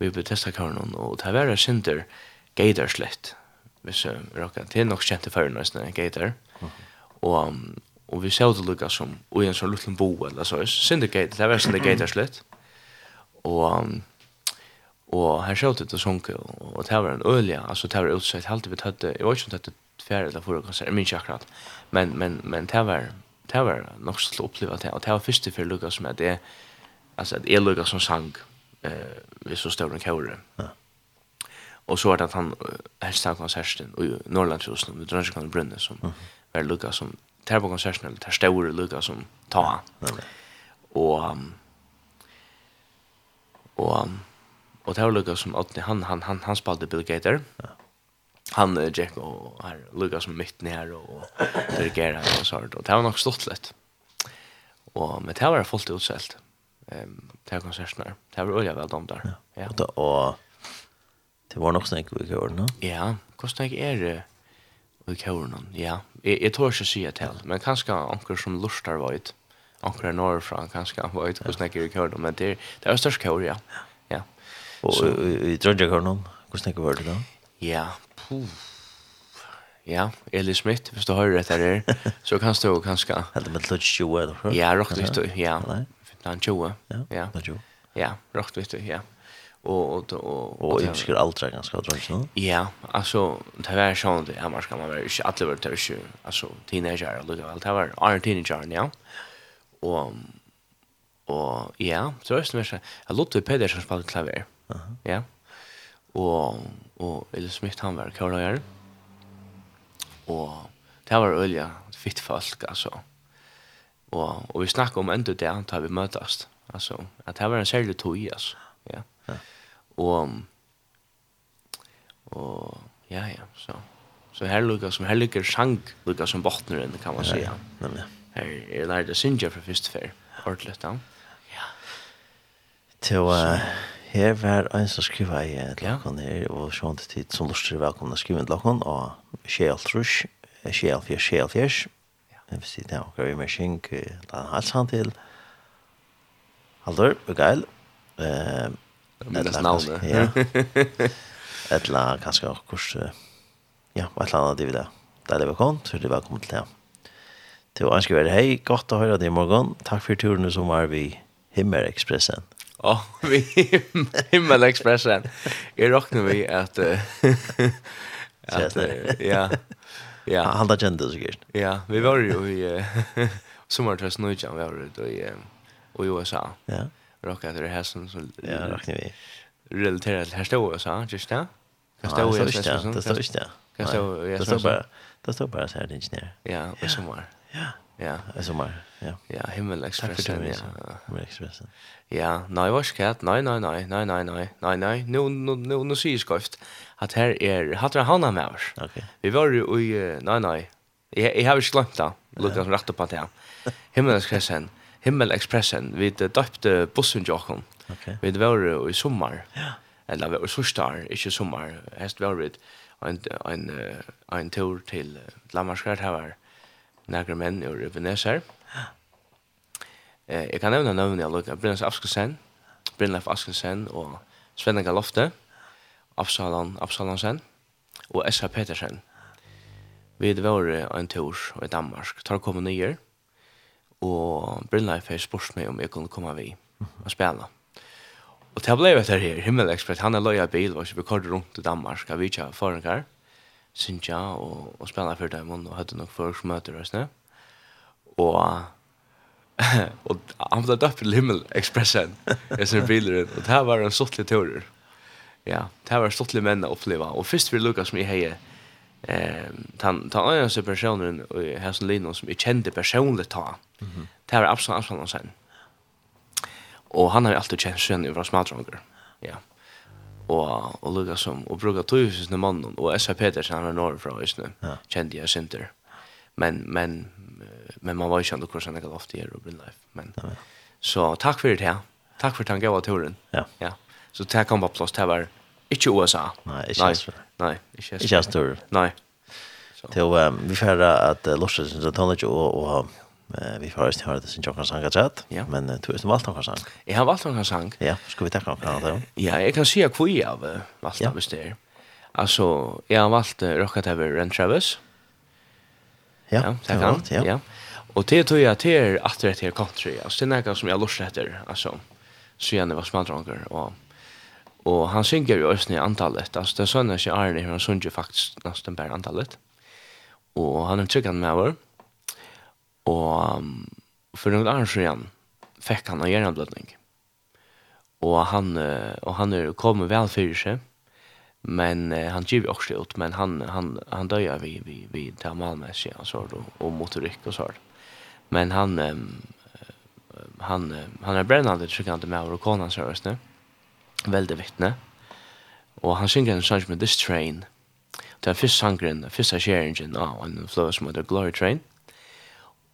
Vi ble testa karen og det var synder gater slett. Hvis jeg råkker er nok kjente før nesten en gator. Og, og vi ser det lukka som og en sånn liten bo eller så. Synder gator, det var synder gator slett. Og Og her ser det sunke, og det var en ølja, altså det var utsett, halte vi tøtte, jeg var ikke om tøtte fjerde eller forrige konsert, jeg minns akkurat, men, men, men det var, det var nok så til å oppleve det, og det var første for Lukas er det, altså at jeg Lukas som sang, eh vi så stor en kåre. Ja. Och så vart det att han helst han konserten i Norrlandshusen med kan Brunne som mm. var som tar på konserten eller tar stora Lucas som tar. Ja. Och och och tar Lucas som att han han han han spelade Bill Gator. Ja. Han Jack och här Lucas som mitt ner och dirigerar och sånt och det var nog stort lätt. Och men det var fullt utsålt. Mm ehm till konserterna. Det var olja väl de där. Ja. Och då det var nog snäck vi kör nu. Ja, kostar jag är vi kör nu. Ja, jag tror jag ser till, men kanske anker som lustar varit. Anker norr från kanske han vet hur snäck vi kör men det det är störst kör ja. Ja. Och i dröjer kör nu. Hur snäck var det då? Ja. Ja, Eli Smith, hvis du hører etter det, så kan du kanskje... Helt med litt 20 eller Ja, rakt litt, ja. Nei? bland 20. Ja, ja. bland 20. Ja, rätt vet ja. Og og og og jag skulle aldrig ganska dra så. Ja, alltså det var sånt det här ska man vara inte alla vart det är alltså teenager eller det allt var är teenager ja. Og og ja, så är det så jag låter Pedersen spela klaver. Aha. Ja. Og og eller Smith han var körare. Och det var öliga fitt folk alltså. Og, og vi snakker om enda det da vi møtes. Altså, at det var en særlig tog altså. Ja. ja. Og, og, ja, ja, så. Så her lukker som, her lukker sang, lukker som bottneren, kan man säga. Ja, ja. Her er lærte synger fra første fer, ordentlig, da. Ja. Til, uh, her var en som skriva i et lakon her, og sånn til tid som lurer velkomna skriva i et lakken, og skjeltrush, skjelfjers, skjelfjers, Det vil si det er akkurat vi med skink, da han halsen til. Haldur, vi geil. Eh, Minnes navnet. Ja. Et la kanskje akkurat, ja, et eller annet divi det. Det er det vi kom, så det var kommet til det. Til å ønske være hei, godt å høre deg i morgen. Takk for turen som var vi Himmelekspressen. Ja, [laughs] vi Himmelekspressen. Jeg råkner vi at... Uh, [laughs] at uh, ja, Ja. Han hade kände det sikkert. Ja, vi var jo i sommarträs nu igen vi var jo i i USA. Ja. Rocka till det som så Ja, räknar vi. Relaterat til här står USA, just det. Kan det i ikke Det står ikke det. Kan stå i Det står bara det står bara så här ingenjör. Ja, i sommar. Ja. Ja, i sommer, Ja. Ja, Himmel Express. Ja. Himmel Express. Ja, nei, vad nei, nei, nei, nei, nei, nei, nei, nei, nei, nej, nu nu nu nu syns kost at her er Hatra Hanna med oss. Okay. Vi var jo i, nei, nei, jeg, jeg har ikke glemt det, lukket som rett opp at det. Himmelekspressen, Himmelekspressen, vi døpte bussen til. Okay. Vi var jo i sommer, ja. eller vi var i sørstar, ikke sommer, hest var vi en, en, en tur til Lammarskert her var nægre menn i Veneser. Ja. Eh, jeg kan nevne navnet jeg lukket Brynnes Askelsen, Brynnes Askelsen og Svenna Galofte. Ja Absalon Absalonsen og Essa Petersen. Vi var en tur i Danmark. Tar kom nyer. Og Brynleif har spurt meg om jeg kunne komme vi og spille. Og det ble etter her, Himmelekspert, han er løy av bil, og så vi kort rundt i Danmark, og vi ikke forenkar, synes og, og spille for dem, og hadde nok foreksmøter og sånn. Og [laughs] og han ble døpt til Himmelekspressen, jeg [laughs] ser biler, og det her var en sottlig turer ja, det var stortlige menn å oppleva. Og først vil Lukas som jeg heier, eh, han tar øyne seg personen i her som Lino som jeg kjente personlig ta. Mm -hmm. Det var Absalom Absalom sen. Og han har jo alltid kjent sønn i fra smadronger. Ja. Og, og Lukas som, og bruker tøyhusene mannen, og S.A. Petersen, han er norrfra, ja. kjente jeg Sinter. Men, men, men man var ju känd kursen jag ofta i Robin Life men så tack för det här tack för tanke av turen ja ja Så det kan vara plats det var inte USA. Nej, inte Astor. Nej, inte Astor. Nej. Så um, vi får att uh, Lorsen som tar och, och vi får just höra det sin Jokers sang att ja. men du är valt någon sang. Jag har valt någon sang. Ja, ska vi ta någon annan Ja, jag kan se kvui av valt av det. Alltså, jag har valt Rocket Ever Ren Travis. Ja, ja, det kan. Ja. ja. Och det tror jag till att det är country. Alltså det är något som jag lustar efter. Alltså, så gärna vad som andra och Og han synger jo også i antallet. Altså, det er sånn at Arne, han synger faktisk nesten bare antallet. Og han er tryggende med vår. Og um, for noen år siden fikk han en hjerneblødning. Og han, uh, og han er kommet vel for seg. Men uh, han giver også ut, men han, han, han døde vi, vi, vi til malmessig, altså, og, og motorikk og sånt. Men han, um, han, um, han er brennende tryggende med over, og kona, seriøst, ne? Mm veldig vittne. Og han synger en sang med This Train. Det er første sangren, første kjeringen av en fløy som heter Glory Train.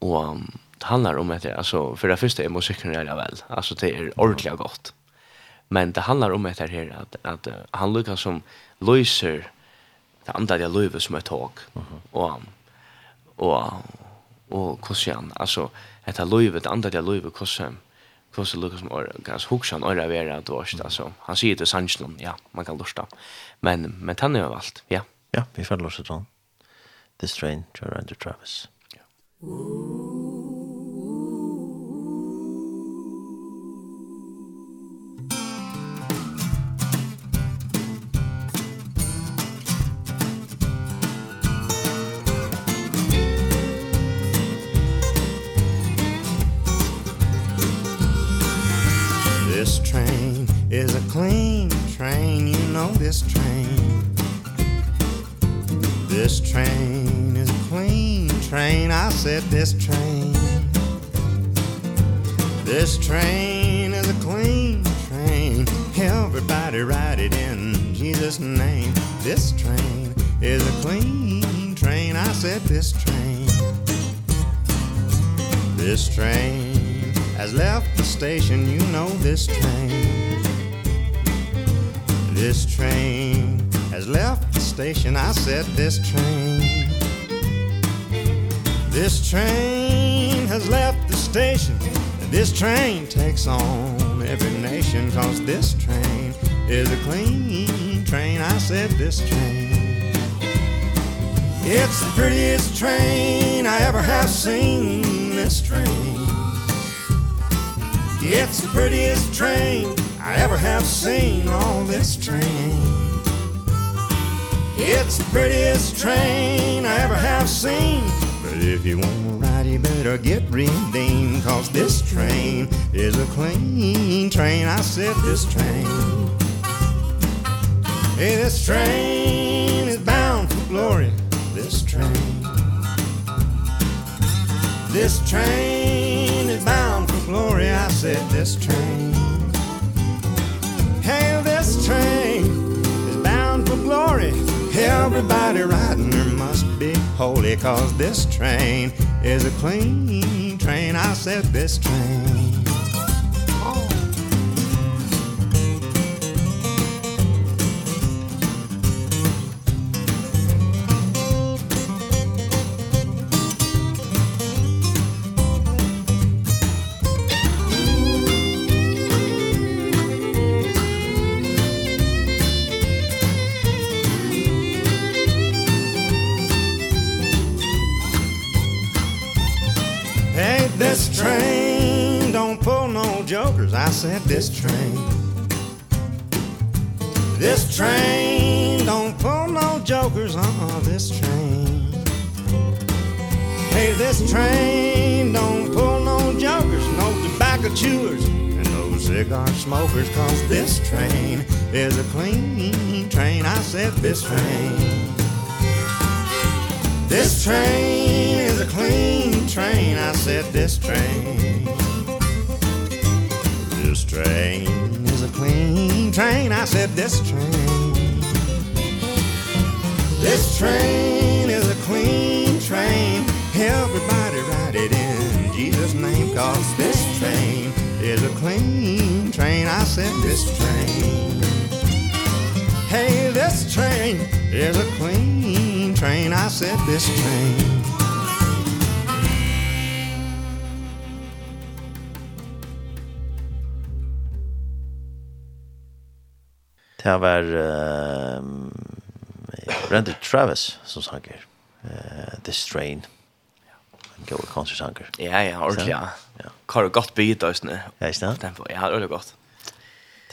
Og um, det handlar om etter, altså, for det første er musikken redan vel, altså det er ordentlig godt. Men det handlar om etter her, at, at uh, han lukkar som løyser det andre av løyver som er tåg. Uh -huh. Og, og, og, og hvordan, altså, etter løyver, det andre av løyver, hvordan, Tosse Lucas som or gas hookshan or vera at vars altså. Han sier til sanchen ja, man kan lusta. Men men han jo alt, Ja. Ja, vi får lusta då. This train to Travis. Ja. Yeah. this train. This train is a clean train. I said this train. This train is a clean train. Everybody ride it in Jesus name. This train is a clean train. I said this train. This train has left the station. You know this train. This train has left the station. I said this train This train has left the station. And this train takes on every nation Cause this train is a clean train. I said this train It's the prettiest train I ever have seen. This train It's the prettiest train I ever have seen on this train. It's the prettiest train I ever have seen. But if you want to ride you better get redeemed Cause this train is a clean train. I said this train Hey this train is bound for glory. This train This train is bound for glory. I said this train. Hey, this train is bound for glory. Everybody riding her must be holy cause this train is a clean train. I said this train said this train. This train don't pull no jokers on this train. Hey this train don't pull no jokers no tobacco chewers and no cigar smokers cause this train is a clean train. I said this train. This train is a clean train. I said this train train. Is a clean train. I said this train. This train is a clean train. Everybody ride it in Jesus name cause this train is a clean train. I said this train. Hey this train is a clean train. I said this train. Det var uh, Randy Travis som sanger. Uh, The Strain. En god konsertsanger. Ja, ja, ordentlig, ja. ja. Hva har du godt bygget da, Østene? Ja, ikke det? Ja, det er veldig godt.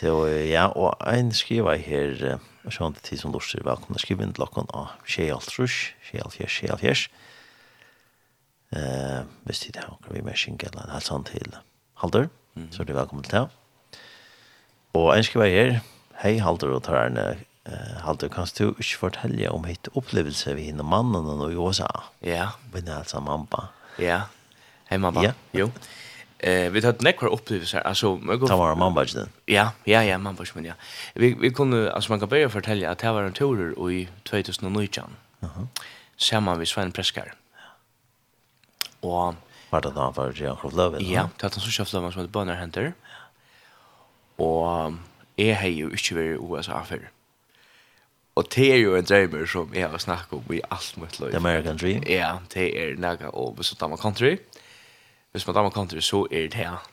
Det ja, og en skriver her, og sånn til tid som lorser, velkommen skriver inn til dere av Kjelltrush, Kjellfjers, Kjellfjers. Eh, hvis det er noe vi med skinke eller en halv sånn til Halder, så er det velkommen til det. Og en skriver her, hei Haldur og tar henne Haldur, kan du ikke fortelle om hitt opplevelse vi hinner mannen og i USA? Ja. Men altså mamma. Ja. Hei mamma. Ja. Jo. Eh, vi hade nekvar upplevelser alltså man går ikke den? Ja, ja, ja, Mambajden, ja. Vi vi kunde alltså man kan börja fortälja att det var en tour i 2019. Mhm. Uh -huh. Samman med Sven Preskar. Och var det då var Jan jag love it. Ja, det var så schysst som man som ett bönner händer. Och jeg har jo ikke vært i USA før. Og det er jo en drømmer som jeg har snakket om i alt mitt liv. The American Dream? Ja, det er nægget og hvis man damer country. Hvis man damer country, så er det her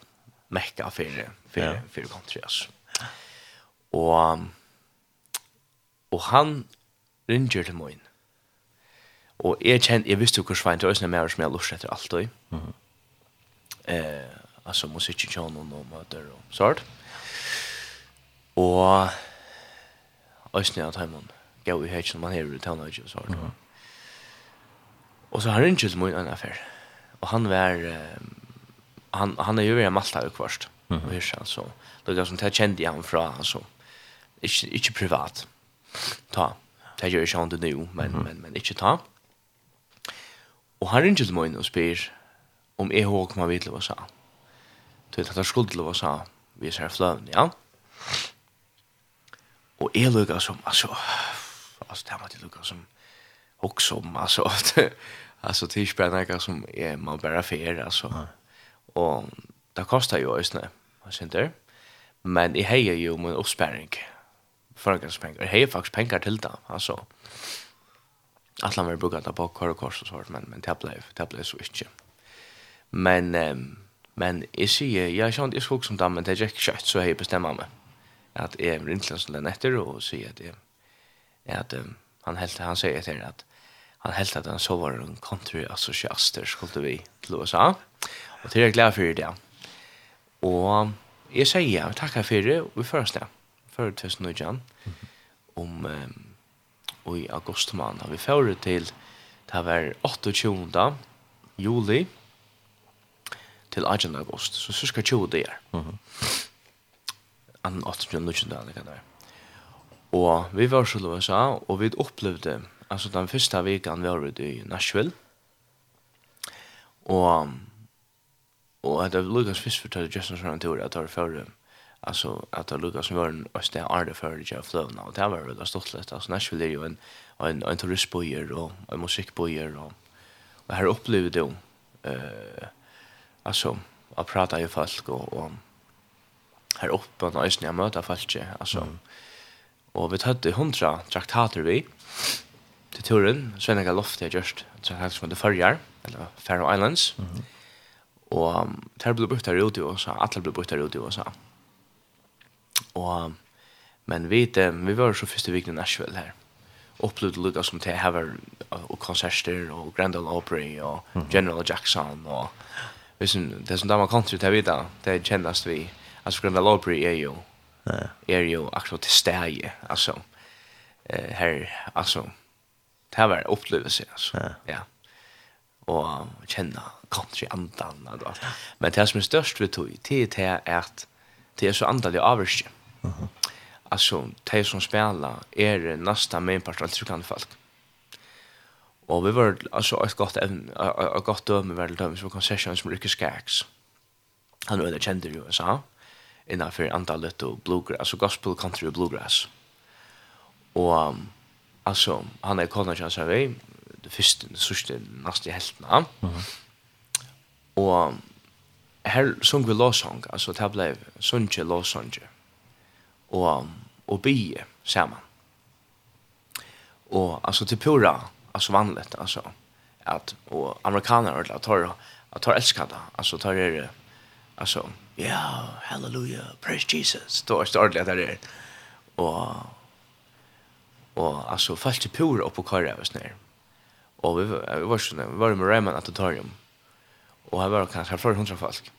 mekka for, for, yeah. for country, altså. Og, og han ringer til min. Og jeg kjente, jeg visste jo hvor svein til Øsne sånn mer som jeg har etter alt. Mm -hmm. eh, altså musikk i kjønnen og møter og sånt. Mm Og Øsne av Taimon gav i heit som man hever i Tauna og så Og så har han ikke min en affær. Og han var, han, han er jo veldig malta jo kvarst. Mm Og hyrsa, så det var som det kjente han fra, altså, ikke, ikke privat. Ta, det gjør ikke han det nå, men, men, men ikke ta. Og han ringer til meg og spyr om jeg har kommet vidt til å sa. Så det er skuld til å sa, vi ser fløven, ja og är lugga som altså, altså, det här måste lugga som också om alltså alltså tidsbrännar som är man bara för alltså. Och det kostar ju ösnä. Vad synd det? Men i hejer ju min uppsparing. Förgrundspengar. Hejer faktiskt pengar till det. Alltså. Alla mer brukar ta på kor och kors och sånt. Men, men det blev, det blev så inte. Men, um, men jag säger, jag känner inte skog som damen. Det er ikke kjøtt, så jeg bestemmer meg at jeg er innklassen den etter og sier at, jeg, at um, han helt, han sier etter at han helt at han så var en country-associaster skulle vi til USA og til jeg er glad for det og jeg sier ja, takk for det og vi først det for 2019 om um, og i august måned vi fører til det var 28. juli til 18. august så cirka 20 dager mhm mm annan 18-19 dagen kan det. Og vi var så i USA, og vi opplevde, altså den første veken var vi i Nashville, og og det var Lukas først fortalte Justin Søren Tore at det var før, altså at det var Lukas var en sted arde før det var fløvna, og det var veldig stått litt, altså Nashville er jo en, en, en turistbøyer og en musikkbøyer, og, og her opplevde det jo, eh, altså, å prate i folk og, og här uppe och nästan jag möter folk alltså mm. och vi hade 100 traktater vi till turen så när jag loftade jag just så här från det förjar eller Faroe Islands. Mm och um, där blev brukt där ute och så alla blev brukt där ute och så och men vi det, vi var så första veckan i Nashville här upplevde Lucas som till haver och konserter och Grand Ole Opry och General Jackson och visst det som där man kan ju ta vidare det kändas vi alltså Grönland Lobry är ju är ju också till stäje alltså eh här alltså det här var upplevelse alltså ja. Och känna country andan och allt men det som är störst vi tog det är att det är så antalet avvärst mhm. Alltså de som spelar är nästa main part alltså kan folk. Och vi var alltså ett gott även ett gott döme väl döme för concession som Ricky Skaggs. Han var det kände ju så innanför andalet og bluegrass, altså gospel, country og bluegrass. Og um, altså, han er konan känns av det første, det sørste, nästa hälften. Mm -hmm. Och her sung vi låsång, altså det här blev sångje og, og och bie Og Och alltså till pura, alltså vanligt, alltså att och amerikaner har tar tar älskar det. Alltså tar det alltså ja, halleluja, praise Jesus. Då var det ordentlig at det er. Og, og altså, pura upp på karret av oss och vi vi, vi var sånn, vi var med Raymond dem. Och här var kanske för hundra folk.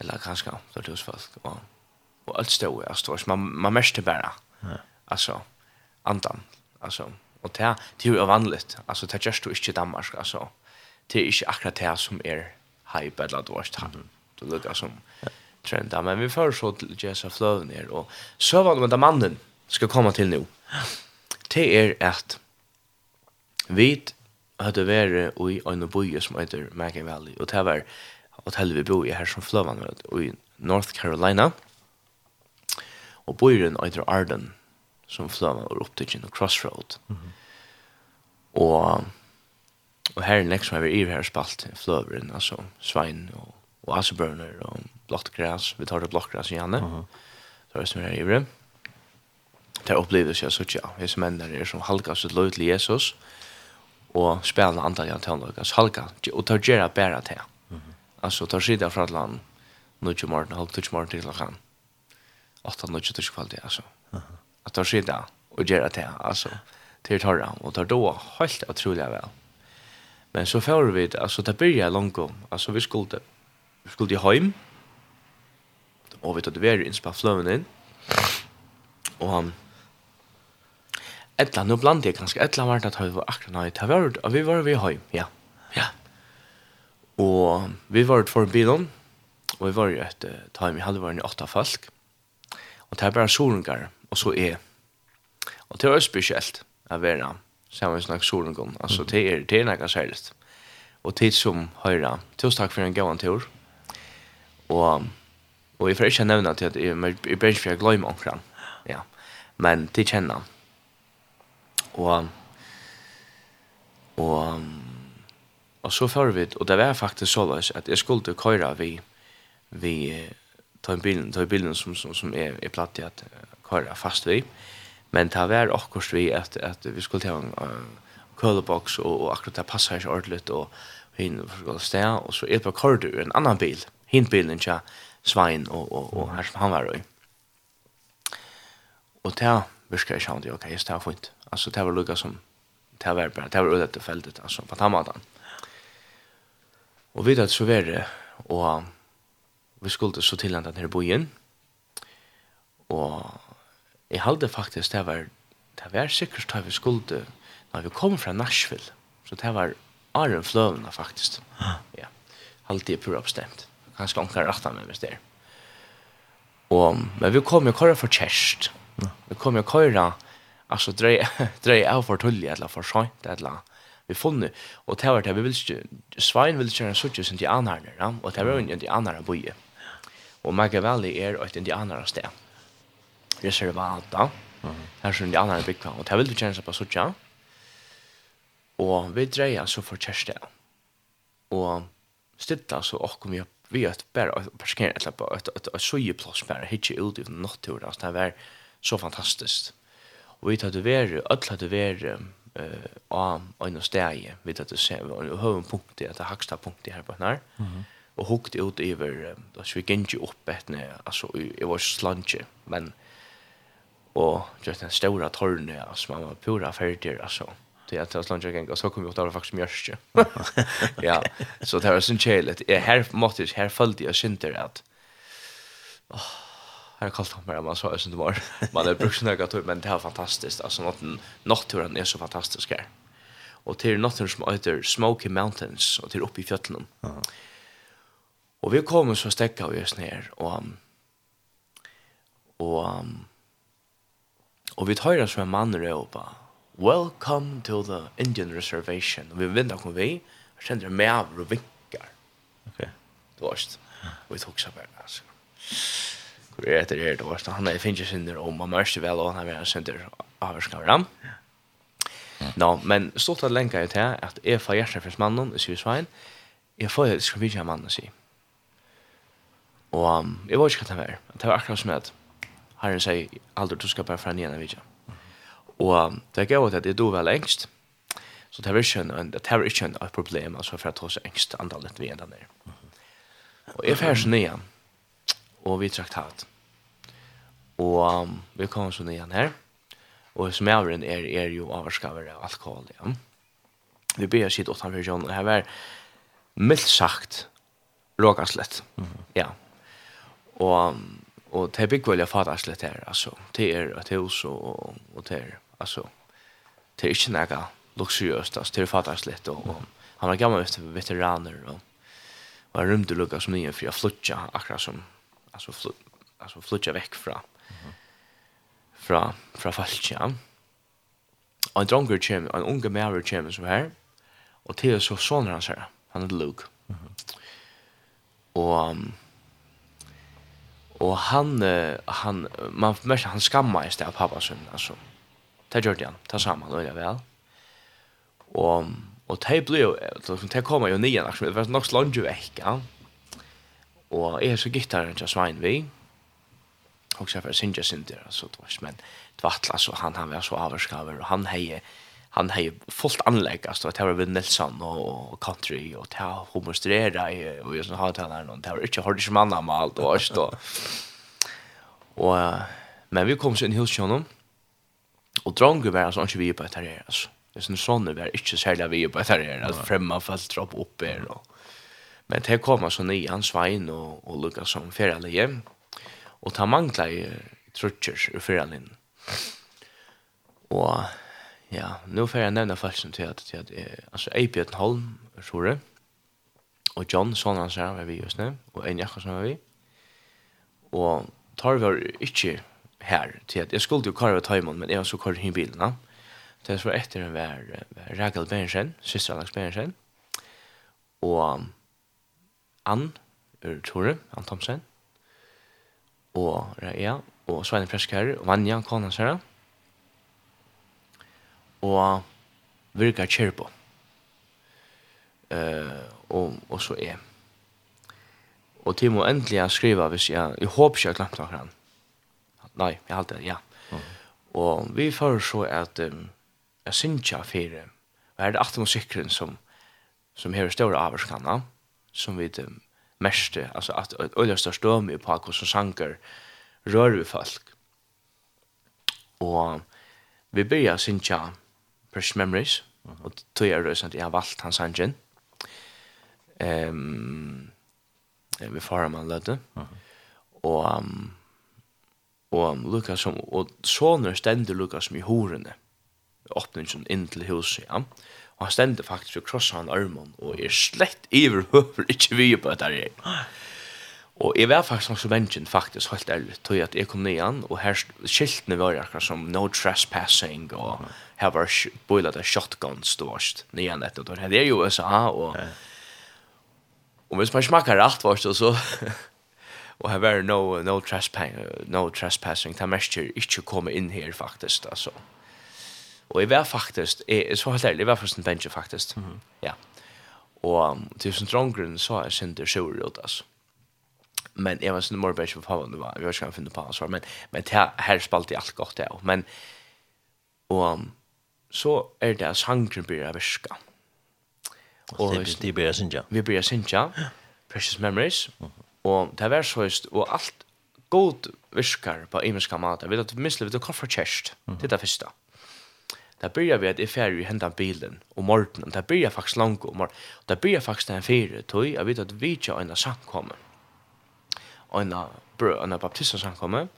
Eller kanske det var tusen folk. Och, och allt stod, altså, man, man märkte bara alltså Altså, andan, Alltså, och det, det är ju vanligt, Alltså, det er just du inte i Danmark, Alltså, det er ikke akkurat det som er hype, eller då. har ikke det lukket som trenda. Men vi får så til Jessa Fløven her, og så var det med mannen skal komme til nå. Det er at vi hadde vært i en boie som heter Mackie Valley, og det var hotellet vi bor i her som Fløven, i North Carolina, og boien heter Arden, som Fløven var opp til Crossroad. Mm -hmm. Og Og her er nek som er i her spalt, fløveren, altså Svein og og asebørner og blått græs. Vi tar det blått græs igjen. Uh -huh. Så er det som er ivrig. Det er opplevelse jeg sier, ja. Jeg som ender er som halka sitt løy til Jesus og spelende antall jeg til løy. Halka, og tar gjerra bæra til. Mm -hmm. Altså, tar sida fra et land, nødje morgen, halv tøtje morgen til klokken. Åtta nødje tøtje kvalitet, altså. Uh -huh. At tar sida og gjerra til, altså, til torra, og tar då helt utrolig vel. Men så får vi det, alltså det börjar långt om, alltså vi skulle skulle de heim. Og vi tatt veri innspå fløven inn. Og han... Etla, nå blant jeg kanskje, etla var det at vi var akkurat nøy, det var det, vi var vi heim, ja. Ja. Og vi var for bilen, og vi var jo et time Vi i halvvaren i åtta folk. Og det er bare solungar, og så er. Og det var spesielt, jeg vet sammen med snakk solungar, altså det er, det er nekka særligt. Og tid som høyra, tusen takk for en gøyant tur. Og, og jeg får ikke nevne til at jeg, jeg bør ikke omkring. Ja. Men det känner. han. Og, og, og så får vi, og det var faktisk så at jeg skulle köra vi, vi ta en bilen, en bilen som, som, som er, er platt att at fast vi. Men det var akkurat vi at, at vi skulle ta en uh, køleboks og, og akkurat det passer ikke ordentligt og hin sted, og så er det på kordet en annan bil hinbilen tja Svein og, og, og her som han var i. Og det virkar jeg sjående, ok, just det var fint. Altså, det var lukket som, det var bare, det var ødelagt feltet, altså, på tammadan. Og vi det så var og vi skulle så til han her bojen, og jeg halde faktisk, det var, det var sikkert da vi skulle, når vi kom fra Nashville, så det var Arjen Fløvna faktisk. Ja, alltid det pura bestemt ganske onkar rett av meg hvis det er. Og, men vi kom jo køyre for kjærst. Vi kom jo køyre, altså drøy, [laughs] drøy av for tullig, eller for sånt, eller vi funnet. Og det var det, vi vil ikke, Svein vil ikke gjøre en suttje som de anherne, ja? og det var jo en de anherne boie. Og Mega Valley er et indianere sted. Reservata. Mm. Her er indianere bygda, og det vil du kjenne seg på suttje. Og vi dreier så for kjærste. Og stilla så okkom vi opp vi att bara parkera ett på ett ett plus plats bara hitcha ut i naturen alltså det var så fantastiskt. Och vi hade varit alla hade varit eh av en stäje vi hade se och hur en punkt det att högsta punkt här på när. Mhm. Och hukt ut över då så vi gick ju upp ett när alltså det var slunche men och just den stora tornet alltså man var pura färdig alltså. Mhm till att jag igen och så kommer vi att det faktiskt mjörst. [laughs] Ja. Så det är sån chelet. Jag här måste här följde jag synter att Åh, här kallt han bara man så är var. Man är brukt några tur men det är fantastiskt. Alltså något naturen är så fantastisk här. Och till naturen som heter Smoky Mountains och till uppe i fjällen. Ja. Och vi kommer så stäcka vi oss ner och och och vi tar oss en man råpa Welcome to the Indian Reservation. Vi vinner kom vi, og kjenner med av og vinkar. Ok. Det var ikke. Og vi tok seg bare, altså. Hvor er det her, det var st. Han er finnes synder, og man mørste vel, og han er veldig synder avhørskar ram. Nå, men stort at lenka jeg til at jeg får hjertet for mannen, i sier jeg får hjertet for mye mannen, sier. Og jeg var ikke hva det var. Det var akkurat som at Herren sier, aldri du skal bare fra nye av vidtja. Og det er gøy at jeg dog vel engst. Så det er ikke en, det er ikke en problem altså for at hos engst andallet vi enda nere. Og jeg fær så nye, og vi traktat. Og um, vi kom så nye her, og som jeg er, er jo avvarskaver av alkohol, ja. Vi blir sitt åttan for versjon, og her var mildt sagt råkanslett. Mm -hmm. Ja. Og, og det er bygger vel jeg faderslett her, altså. Det er et hus, og, og det er alltså det är inte några luxuöst alltså det är fantastiskt och, och han var gammal veteraner och var rymd rymde lucka som nya för jag flutcha akkurat som alltså fl alltså flutcha veck från fra från falskja. Och en dronger chem en unge mer chem som här och till så son han han er Luke. Mm -hmm. Och och han han man mest han skammar istället pappa sin alltså. Mm Det gjorde han, det samme, det vel. Og, og det ble jo, det kom jo nye, det var nok slånd jo vekk, ja. Og jeg er så gittaren til Svein vi, og så var Sinja Sinter, så det var, men det var atlas, og han, han var så avskaver, og han heie, han hei fullt anlegg, altså, det var ved Nilsson og, country, og det var homostrera, og jeg sånn hatt henne, og det var ikke hårdig som annan malt, og alt, og, og, men vi kom så inn i hos honom, og drongu var altså ikke vi på etter her, altså. Det er sånn sånne var ikke særlig vi på etter her, at fremma falt opp opp her, og Men det kom altså nye han svein og, og lukket som ferielige, og ta mangla i trutjer i ferielige. Og ja, nu får jeg nevne som til at, til at altså Eibjørn Holm, Sjore, og John, sånn han sier, var vi just nu, og en jakka som var vi. Og tar vi ikke her til at jeg skulle jo kare av Taimon, men jeg var så kare hin bilen. Ja. Det var etter den var, var Rakel Berensen, syster Alex Berensen, og Ann, ur Tore, Ann Thomsen, og Raya, og Sveine Preskar, og Vanja, kona hans og Virka Kjerpo, Eh og, og så er. Og Timo må endelig skriva, hvis jeg, jeg håper ikke jeg har glemt Nei, jeg halte, ja. Mm. Og vi får så at um, jeg synes ikke fire, og her er det 18 musikkeren som, som har større avvarskanna, som vi um, mest, altså at øyla størst døme på hvordan sanger rører vi folk. Og vi begynner synes jeg Precious Memories, mm og tog jeg røysen at jeg har valgt hans sangen. Um, vi får ham han lødde. Mm. Og um, og Lukas som, og soner stender Lukas som i horene, åpningen inn til huset, ja. Og han stender faktisk og krosser han armen, og er slett iverhøver ikke vi på dette her. Og jeg var faktisk nok så vengen, faktisk, helt ærlig, tog at jeg kom ned igjen, og her skiltene var akkurat som no trespassing, og her var boilet av shotgun ståst, ned igjen etter, og det er jo USA, og... Og hvis man smakker rett, var det så och här var no no trespassing no trespassing. Ta mäster inte komma in här faktiskt alltså och i var faktiskt är så helt ärligt var först en bench faktiskt mm -hmm. ja och tusen drongren så är synd sjur ut alltså men jag var sån mer bench för vad det var jag ska finna på så men men det här spalt i allt gott ja men och så är det sangren blir viska och det blir synja vi blir synja precious memories. Mm -hmm. Og det var så just, og alt god virkar på imenska mat. Jeg vet at misle vet du koffer kjæst. Det er det første. Det byrjar vi at jeg fer i bilen om morgenen. Det byrjar faktisk langt om morgenen. Det byrjar faktisk den fire tog. Jeg vet at vi ikke har en samkomme. En, en baptista samkomme.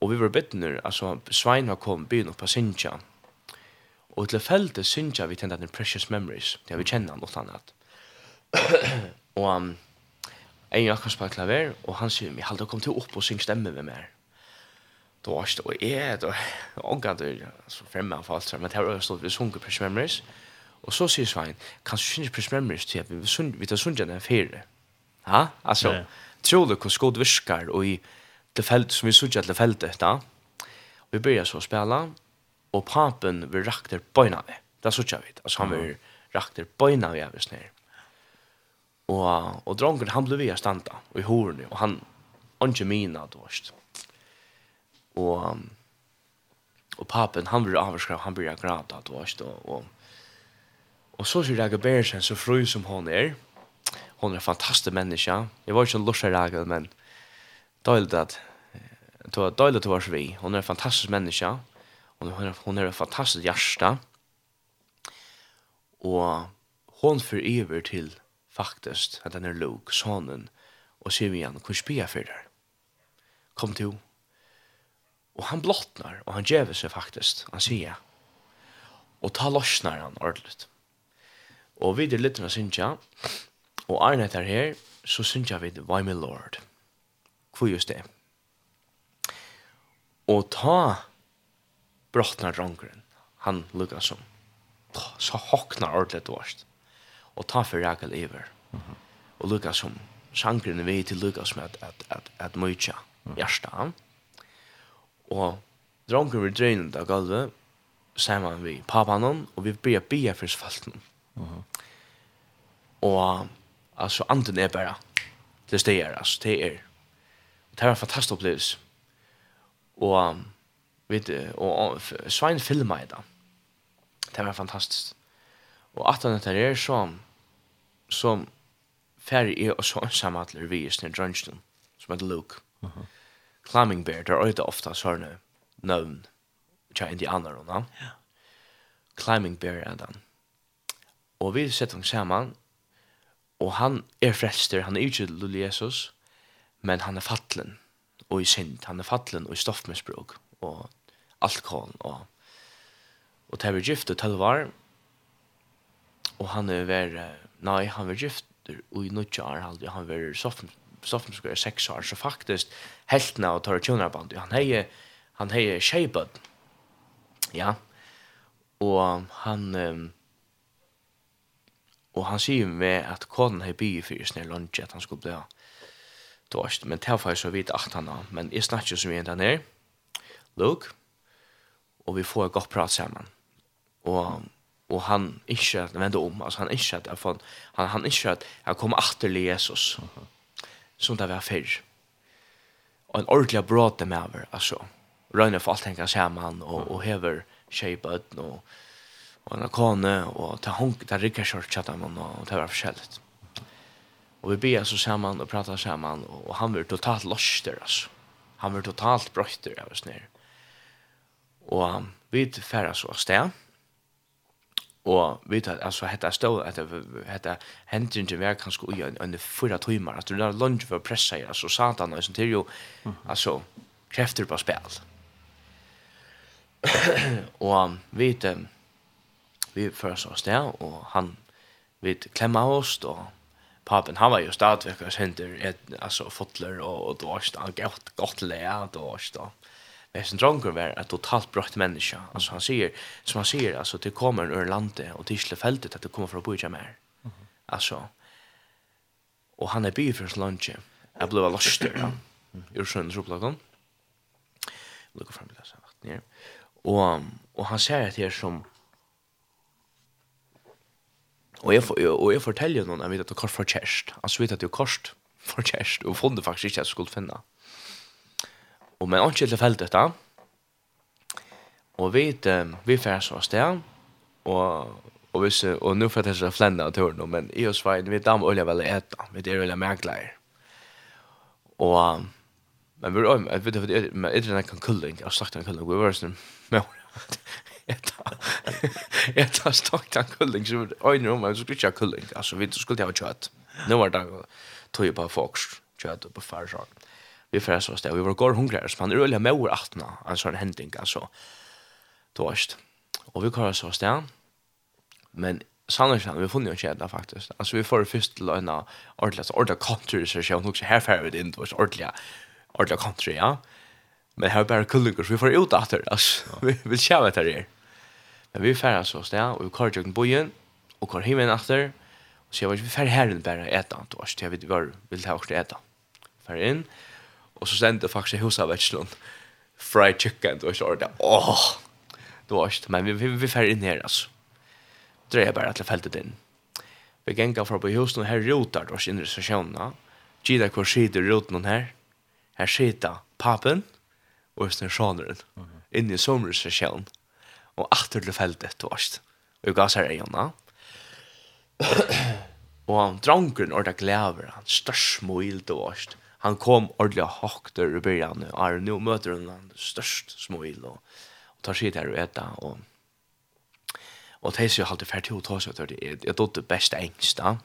Og vi var bedner, altså Svein var kom byen opp på Sinja. Og til feltet Sinja vi tenkte at den Precious Memories. Det har vi kjenner han, og annet. [coughs] og um, en jakkars på klaver, og han sier, jeg halde kom til opp og syng stemme med meg. Då var det, og jeg, og ångan du, så fremme av alt, men det har også stått, vi sunger på Memories, og så sier Svein, kan du synge Press Memories til at vi tar sunger den fire? Ja, altså, trolig hvor skod viskar og i det felt, som vi sunger til feltet, da, vi börjar så spela, og papen vi rakter bøyna vi, det sunger vi, altså han vill rakter bøyna vi av oss nere. Og, og dronken, han ble vi her standa, og i horene, og han, ikke mina, du vet. Og, og papen, han blir avskrevet, han blir græta, du vet, og, og, og så sier Raga Bersen, så fru som hon er, hon er en fantastisk menneske, jeg var ikke en lorsk Raga, men døylig at, døylig at vi, hon er en fantastisk menneske, hon er, hon er en fantastisk hjärsta, og hon fyrir iver til faktisk at han er luk, sonen, og sier vi han, hvor spia for der? Kom til. Og han blottnar, og han ger seg faktisk, han sier och Og ta lossnar han ordentligt. Og vi er litt med Sintja, og Arne etter her, så Sintja vid, Why my Lord? Hvor just det? Og ta brottnar drongren, han lukkar som. Så hoknar ordentligt vårt og ta for Rakel Iver. Og lukka som sjankren er til Lukas med at, at, at, at møtja mm. Og dronken vil drøyne av gulvet, sammen vi papanen, og vi blir bia for falten. Og altså, anden er bare til stedet, altså, det er. Det var en fantastisk opplevelse. Og, vet du, og, og Svein filmet i det. Det var fantastisk. Og at han etter er som, som færre er og så ensam vi i sin drønsten, som heter Luke. Uh -huh. Climbing Bear, der øyde ofta sånne navn, tja indianer og navn. Ja. Climbing Bear er den. Og vi setter han sammen, og han er frelster, han er ikke lullig Jesus, men han er fattelen, og i synd, han er fattelen, og i stoffmisbruk, og alkohol, og, og det er gifte tølvar, og han er vær nei han er gift og i nødja år han han var soffen soffen skulle 6 år så faktisk heltene nå tar Tjonarband, han heje han heje shaped ja. Og han um, og han sier med at konen har bygget for sin lunge at han skulle bli dårst, men det var så vidt at han men jeg snakker så mye enn her, Luke, og vi får et godt prat sammen. Og och han inte att vända om alltså han inte att han han han inte att han kommer åter till Jesus som där var fel. och en ordentlig bråd med över alltså Rönne för allt tänka sig man och och häver shape ut och och en kone och ta honk där rycker short chatta man och ta var förskällt. Och vi ber så samman och pratar samman och han blir totalt loster alltså. Han blir totalt brötter över snär. Och vi färdas oss där. Mm Og vi tar, altså, hette stå, hette, hette hendrin til vær kanskje ui en fyra timer, at du der lunge for pressa her, altså, satan, [coughs] og sånt er jo, altså, krefter på spil. og vi tar, vi fører så sted, og han, vi klemmer oss, og papen, han var jo stadvekkas hender, altså, fotler, og, och det var han gott gott lea, det var Hesen dronken var ett totalt brott människa. Alltså han säger, som han säger, alltså det kommer ur landet och till fältet att det kommer från Boja mer. Alltså. Och han är by för lunch. Jag blev lost där. Ur sjön så plagade han. Lucka fram läsa vart ner. Och och han säger att det är som Och jag och jag fortäljer någon jag vet att det kort för chest. Alltså vet att det är kort for chest och funnet faktiskt inte at jag skulle finna. Og men ikke til tilfeldig da. Og vi, um, vi færs så sted, og Og hvis, og nå får jeg til å flende av turen, men i og svein, vi dam olja vel eta, vi er veldig merkelig. Og, men vi er olja, jeg vet ikke, men ytter enn en kulling, jeg har sagt en kulling, vi var sånn, men eta, tar stakt en kulling, så vi øyne om, men så skulle ikke ha kulling, altså vi skulle ikke ha kjøtt. Nå var det tog på folks kjøtt og på færsak vi færa oss där. vi var går hungriga så man rullar med mauer atna, en sån händing alltså. Torst. Och vi kvar så där. men sannolikt vi funnit jo kjeda faktiskt. Alltså vi får först till en ordentlig, altså ordentlig country research, og her færa vi det inn, ordentlig, ordentlig country, ja. Men här bara kullingar så vi får ut atter, alltså. vi vill se vad det är. Men vi færa så där och vi kör tjøkken bojen, och kör himen atter, og så jeg var ikke, vi færa herren bare etan, jag. vet, vi var, vi vil ta oss til etan. Færa Och så sände faktiskt husa vetslon. Fried chicken då så där. Åh. Det var just men vi vi, vi fär in här alltså. Drejer bara att fältet in. Vi gänga för på huset husen här rotar då i recensionerna. Gida kvar skidor runt någon här. Här skita pappen och recensioneren. Mm -hmm. Inne i sommarrecension. Och åter till fältet då Og jeg gasar är Jonna. og han dranker en ordentlig glæver, han størs moil til vårt han kom ordentlig hakter i början. Och nu möter han den störst småil och, och tar sig där och äta. Och, och det är så alltid färdigt att ta sig till det. Jag tog det bästa ängsta.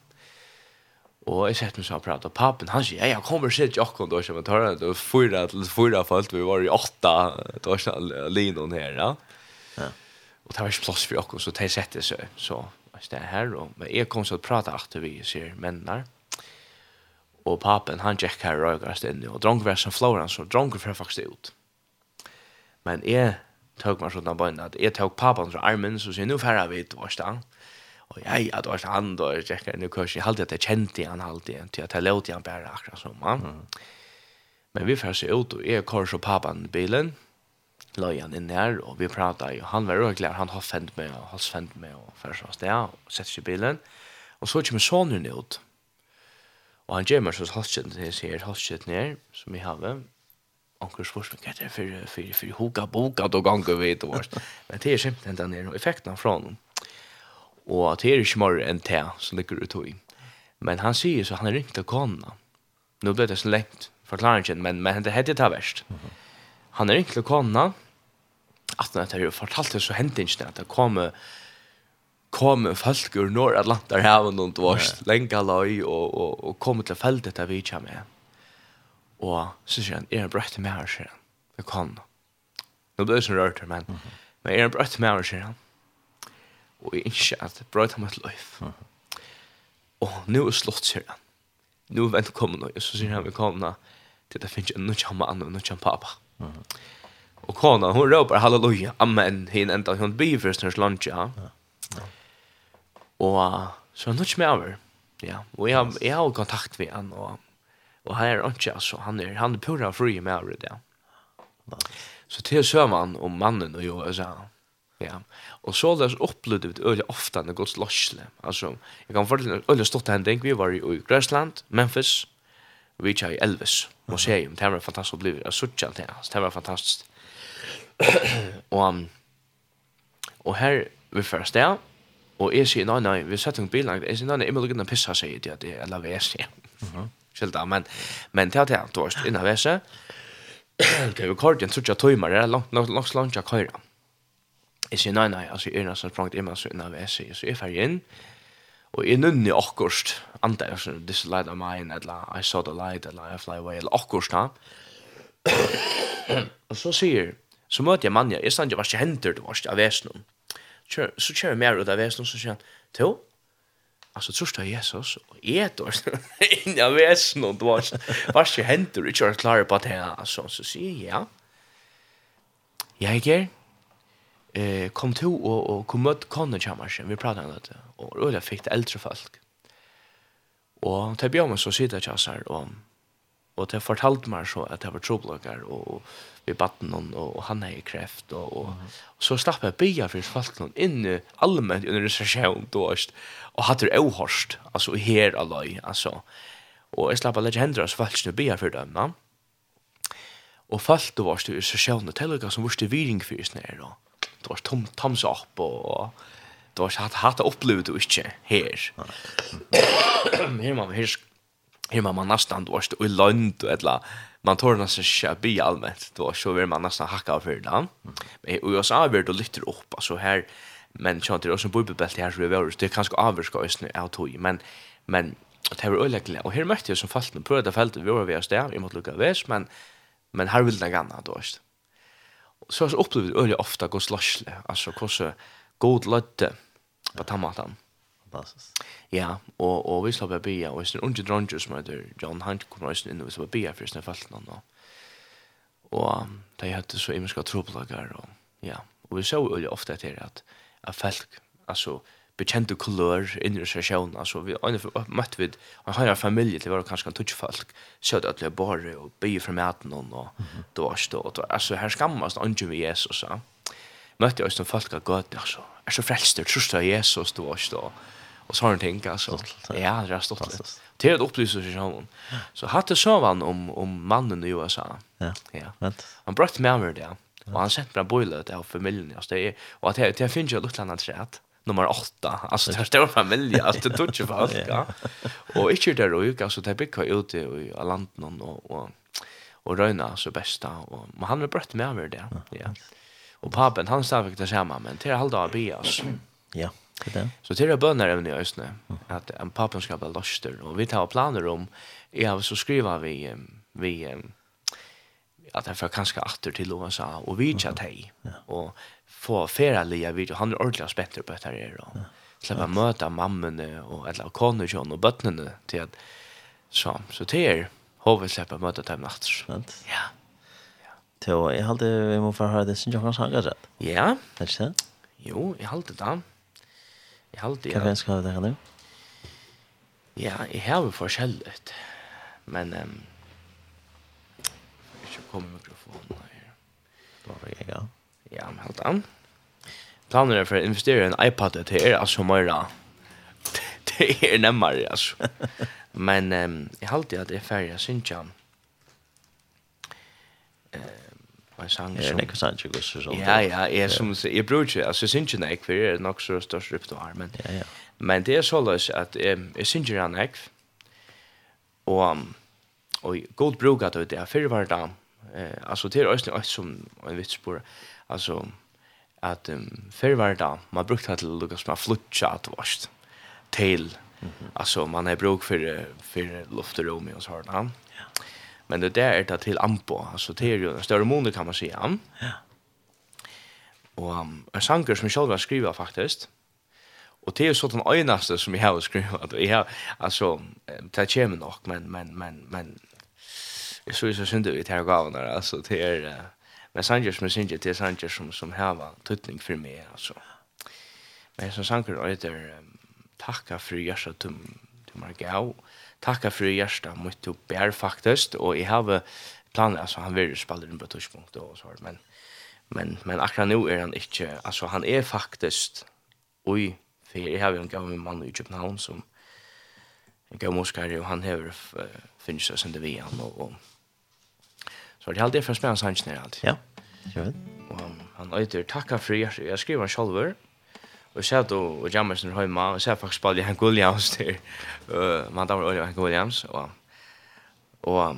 Og jeg sett meg så og pratet, og papen han sier, jeg kommer til Jokken, da kommer jeg til det, og fyra fyra folk, vi var i åtta, da var linon her, ja. ja. Og det var ikke plass for Jokken, så de sette seg, så det er her, og, men jeg kom så og pratet etter vi ser mennene, og papen han gikk her og røykast inn og dronk var som floran så dronk var faktisk ut men jeg tog meg sånn av bøyne at jeg tog papen fra armen så sier nu færre vi til oss da og jeg at oss han da og gikk her nu kurs jeg halte at jeg kjente han halte til at jeg låte han bare akkurat som han mm. men vi færre seg ut og jeg kurs og papen i bilen løy han inn her og vi pratet og han var røykler han har fendt meg og har fendt meg og færre sånn sted og sett seg i bilen og så kommer sonen ut Og han gjør meg så halskjøtten til jeg ser halskjøtten her, som jeg har. Anker spørs meg, hva er det for, for, for hoka boka då ganger vi vårt? Men det er simpelthen den her, og effekten fra honom. Og at det er ikke mer enn te som ligger ut i. Men han sier så han har ringt til kona. Nå ble det så lengt, forklaringen, men, men det heter det verst. Han er ringt til kona, at han har fortalt det så hendt ikke at det kommer kom folk ur Nordatlantar haven og vars lenga lei og, og, og kom til feltet der vi kom med. Og så sier han, er en brøtt med her, sier han. Det kom. Nå ble det sånn rørt, men, mm -hmm. men er en brøtt med her, sier han. Og jeg ikke at brøtt han med et løyf. Mm -hmm. Og nå er slått, sier han. Nå er vent kommet nå, så sier han, vi kom nå, til det finnes ikke, nå kommer han, nå kommer pappa. Mm. Og kona, hon råpar halleluja, amen, hin enda, hon bifyrst hennes lunch, ja. Mm -hmm. Og så er han ikke med over. Ja, og jeg, jeg har kontakt med han, og, og han er ikke, altså, han er, han er pura fri med over det. Ja. Så til så man om mannen og jo, altså, ja. Og så det opplevde vi øyelig ofte når Guds løsle. Altså, jeg kan fortelle, øyelig stått hending, vi var i Grøsland, Memphis, vi kjær i Elvis museum. Det var fantastisk å bli jeg suttja til hans. Det var fantastisk. [coughs] og, og her vi først, ja, Og jeg sier, nei, nei, vi setter en bil langt. Jeg sier, nei, nei, jeg må lukke den pissa, pisse, sier jeg, det er la vese. Skjølt da, men, men til at jeg, du har inn og vese, det er jo kort, jeg tror ikke jeg tøymer, det er langt, langt, langt, langt, jeg køyre. Jeg sier, nei, nei, altså, jeg er nesten sprangt inn, så inn og vese, så jeg fer inn, og jeg nunner i akkurst, andre, altså, this light of mine, eller, I saw the light, eller, I fly away, eller akkurst, da. [clears throat] og så sier, så møter jeg mannen, jeg stand jo, hva ikke hender du, var ikke av vesen, kjør, så kjører mer ut av vesen, så sier han, to, altså, tror du Jesus, og jeg dår, inn av vesen, og du var, hva skal hende, ikke er klar på det, altså, så sier jeg, ja, jeg er, eh, kom to og, og kom møtt konnen kommer, vi prater om det og Ulla fikk det eldre folk. Og til Bjørn så sitter jeg oss her, og og det fortalte meg så at jeg var troblokker, og, og vi batten noen, og, og han er i kreft, og, og, og, så slapp jeg bia for folk noen inn allmenn under resesjon, og, og hadde det åhørst, altså her alløy, altså, og jeg slapp alle legge hendene av folk bia for dem, ja. Og folk du varst i resesjon, og til som varst i viring for oss [coughs] nere, og det var tom, toms opp, og og det var hatt hatt opplevd og ikke her. Her man, her skal Hur man nästan då står i land eller man tar nästan shabby allmänt då så vill man nästan hacka för det. Men i USA vill det lyfter upp alltså här men jag tror också bältet här så vi vill det kanske avskar ösn ut men men det var öliga och här mötte jag som fast på det fältet vi var vi där i mot lucka väs men men här vill det gärna då. Så så upplevde öliga ofta gå slashle alltså kosse god latte på tamatan fantastiskt. Ja, og og vi slapp bia og sin unge dronger som heter John Hunt kom oss inn og så slapp bia för sen fallet någon då. Och det så imenska trubbelagar og ja, og vi såg ju ofta det at at folk altså bekjente kulør inn i sesjonen, altså vi møtte vi en høyre familie til å være kanskje en tutsfolk, så det at vi bare og bygge fra maten og noe, det var ikke det, altså her skammas det andre med Jesus, ja. Møtte jeg også noen folk av gøt, altså, er så frelster, trus det Jesus, det var ikke och han ting alltså. Ja, det är stort. Det är ett upplysning sig han. Så hade Sövan om om mannen i USA. Ja. Ja. Han bröt med mig där. Och han sett bara boilar det av familjen. just det och att det finns ju lite annat sätt. Nummer 8. Alltså det är stor familj. Alltså det tog ju fast Ja. Och inte där och ju alltså det bygger ute i landet och och och röna så bästa och men han har brött med mig där. Ja. Och pappan han sa faktiskt det samma men till halda av bias. Ja det. Så det är bönar även i Östne. att en pappa ska vara loster och vi tar planer om Ja, så skriver vi vi att han får kanske åter till USA och vi chat hej och få färra lia vid han är ordentligt bättre på det här då. Släppa möta mammorna och eller kondition och barnen till att så så till har vi släppa möta dem nachts. Ja. Så jag hade vi måste höra det sen jag kan sjunga rätt. Ja. Det är så. Jo, jag hade det. Jeg halte, alltid... Hva er det skal du tenke nå? Ja, jeg har forskjellet. Men... Um, ikke komme mikrofonen her. Bare jeg, ja. Ja, men helt an. Planen er for å investere i en iPad til er altså mer... [laughs] Det er nemmere, altså. Men um, jeg halte at det er ferdig, jeg synes ikke han. Eh, en sang som... Det ikke sant ikke også sånn. Ja, ja, jeg, som, jeg bruker ikke, altså jeg synes ikke nek, for jeg er nok så størst repertoire, men, ja, ja. men det er så løs at um, jeg synes ikke nek, og, og god bruk at det er fyrre hver dag, eh, altså det er også noe som en vitsspore, altså at um, fyrre hver dag, man brukte det til å lukke som er flutja at varst, til, mm -hmm. altså man har bruk for, for luft og rom i oss hården, Men det där är det till Ampo. Alltså det är ju en större mån kan man säga. Ja. Och um, en sanger som jag själv har skrivit faktiskt. Och det är ju sådant öjnaste som jag har skrivit. Jag har, alltså, det kommer nog, men, men, men, men, jag såg ju så synd ut här gavarna. Alltså det är, uh, men sanger som jag synger, det är sanger som, som har tuttning för mig. Alltså. Men som sanger är um, tacka för jag så tum, tum, Takka för hjärsta mot du bär faktiskt och jag har planer alltså han vill spela den på touchpunkt och så men men men akkurat nu är han inte alltså han är faktiskt oj för jag har ju en gammal man i Köpenhamn som en gammal muskare och han har finns oss under VM och, och så det är alltid för spelans hans när allt. Ja. Ja. Och han han heter Takka för hjärsta. Jag skriver själv Och så då och jammas när og och så faktiskt spelade han Williams där. Eh man där var Hank Williams och och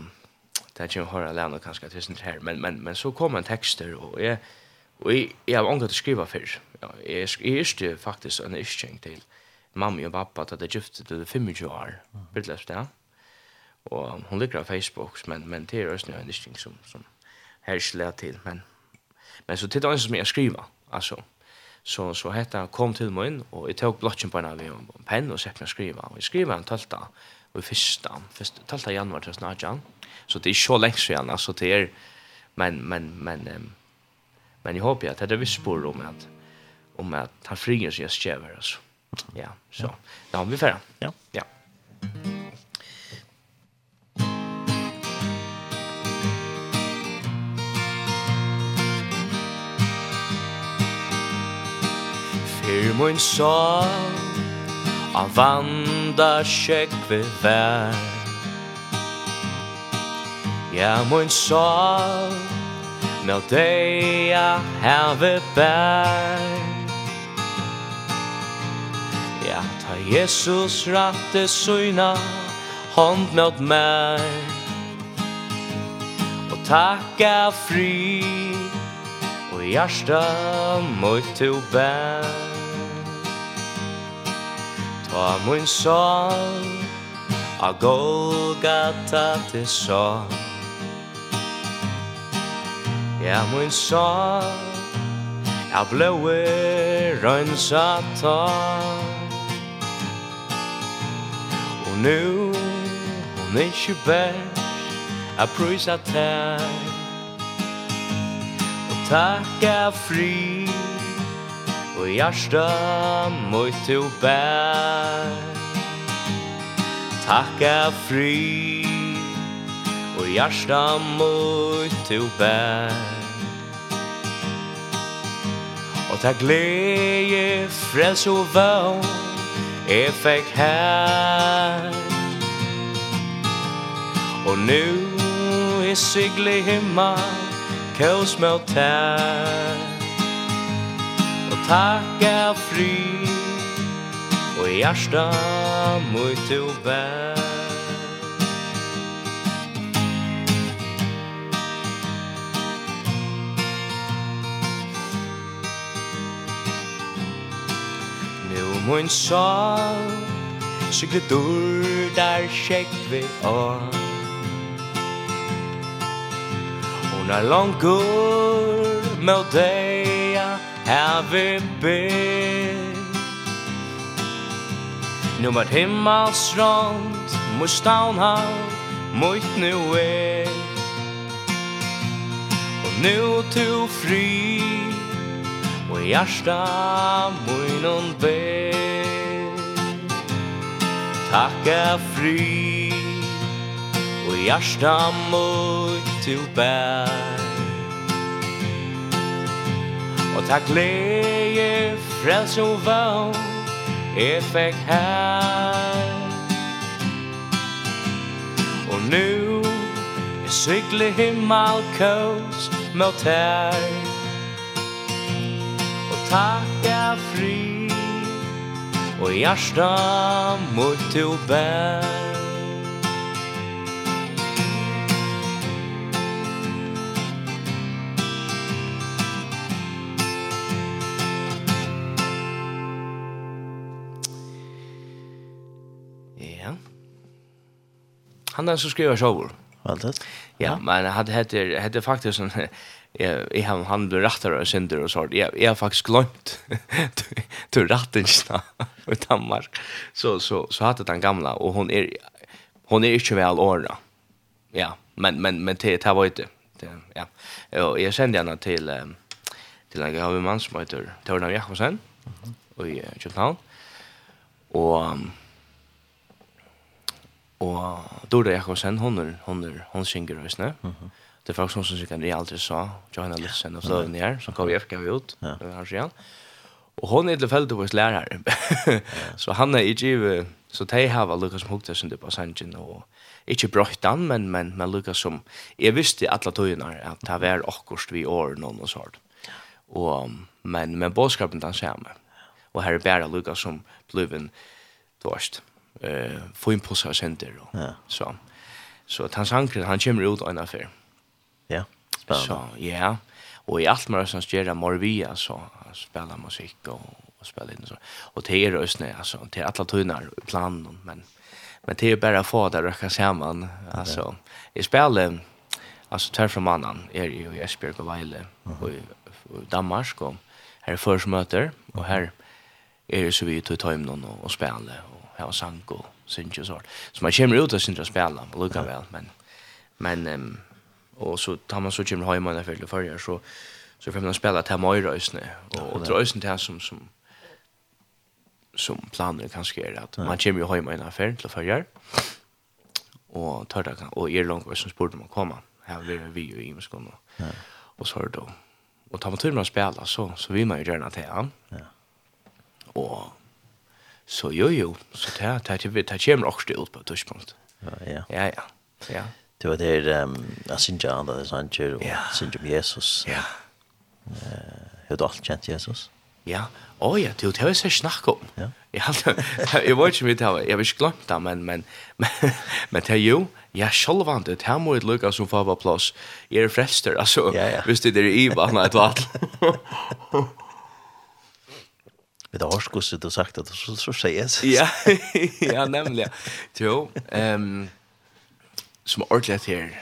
där ju har lärt kanskje kanske tusen här men men men så kom en texter och jag och jag har ångrat att skriva för. Ja, jag är faktiskt en ischenk till mamma och pappa att det gifte til 25 år. Bildlöst där. Och hon ligger på Facebook men men det är også en ischenk som som här slår till men men så tittar jag som jag skriver alltså. Så så hetta kom till mig och jag tog blocken på en av en penn och säkna skriva. Och jag skrev en tolta och första, första tolta januari till snart jan. Så det är så länge sedan alltså det är men men men um, men jag hoppas att det är vispor om att om att han frier sig skäver alltså. Ja, så. Ja, vi färra. Ja. Ja. Her mun sá A vanda sjekve vær. Ja mun sá Mel deia have bær. Ja ta Jesus ratte søgna Hånd mot mer Og takka fri Og hjärsta mot to bær. Ta mun sal A Golgata te sal Ja mun sal A blåe rönsa tal Og nu Hon er ikke bært A prøysa tær. Og takka fri Og hjärsta mot to bär Tacka fri Og hjärsta mot to bär Og ta gleje frels og vau Jeg fikk her. Og nu er syglig himma Kås mot her takka fri Og hjärsta mot to bär Nu mun sal Sikre dur där check vi on Hon er langt med deia have been Nu vart himmelsrand Mustaun har Mot nu er. Og nu to fri Og hjärsta Muinon ber. Takka fri Og hjärsta Mot to bær. Og takk leie frels og vann Jeg fikk her. Og nu Jeg sykler himmel kås Mot her Og takk er fri Og hjertet mot du bær Han har så skrivit shower. det? Ja, men han hade hade faktiskt en [laughs] jag har han blir rättar och synder och sånt. Jag jag har faktiskt glömt till rättelserna i Danmark. Så så så hade den gamla och hon är hon är inte väl åra. Ja, men men men det det var inte. Det, ja. Och jag kände henne till till en gammal man som heter Torna Jakobsen. Och i Köpenhamn. Och Og Dora Jakobsen, hon er, hon er, hon synger også, ne? Det er faktisk hon som synger, jeg aldri sa, Johanna Lissen og Fløven her, som kom i FKV ut, ja. den her siden. Og hon er til tilfellet hos lærer. [laughs] så han er ikke, så de har vært lukket som hukte sin på sangen, og ikke brøtt han, men, men, men lukket som, jeg visste alle togene at det var akkurat vi år noen og sånt. Og, men, men bådskapen den samme. Og her er bare lukket som blev du vet, eh få in på så center då. Ja. Så så han sanker han kommer ut en affär. Ja. Spännande. Så ja. Och i allt mer som sker Morvia så spela musik och och spela in så. Och det är ösnä alltså till alla tunnar planen men men det är bara få där röka samman alltså i spelet alltså tar från mannen är ju i Esbjerg och Vejle och i Danmark och här är försmöter och här är det så vi tar hem någon och spela och ha sang og synge og sånt. Så man kommer ut og synger og spela, på lukka vel, men, men um, og så tar man så kommer hjemme når det følger så, så får man spela til Møyre Øsne, og, og det er til som, som, som planer kanskje er at man kommer jo hjemme når jeg til følger, og tar det, og er langt og som spurte om å komme, her blir vi jo i Imeskånd, og, og så er det og tar man tur med å spela så, så vil man jo gjerne til han. Ja. Og Så jo jo, så det det det det kommer också ut på tidspunkt. Ja ja. Ja ja. Ja. Det var det ehm Asinja och det Sanjer och Sinjum Jesus. Ja. Eh, hur då allt Jesus? Ja. Åh ja, det har jag sett snackat om. Ja. Jag hade jag var inte med där. Jag visste glömt det men men [laughs] men det ju jag själv inte det här måste lucka som får plats. Är frester alltså visst det är Eva när det var. [laughs] [laughs] Vi har hört hur du sagt att så så sägs. Ja. [laughs] Ja, nämligen. Jo, ehm som ordentligt här.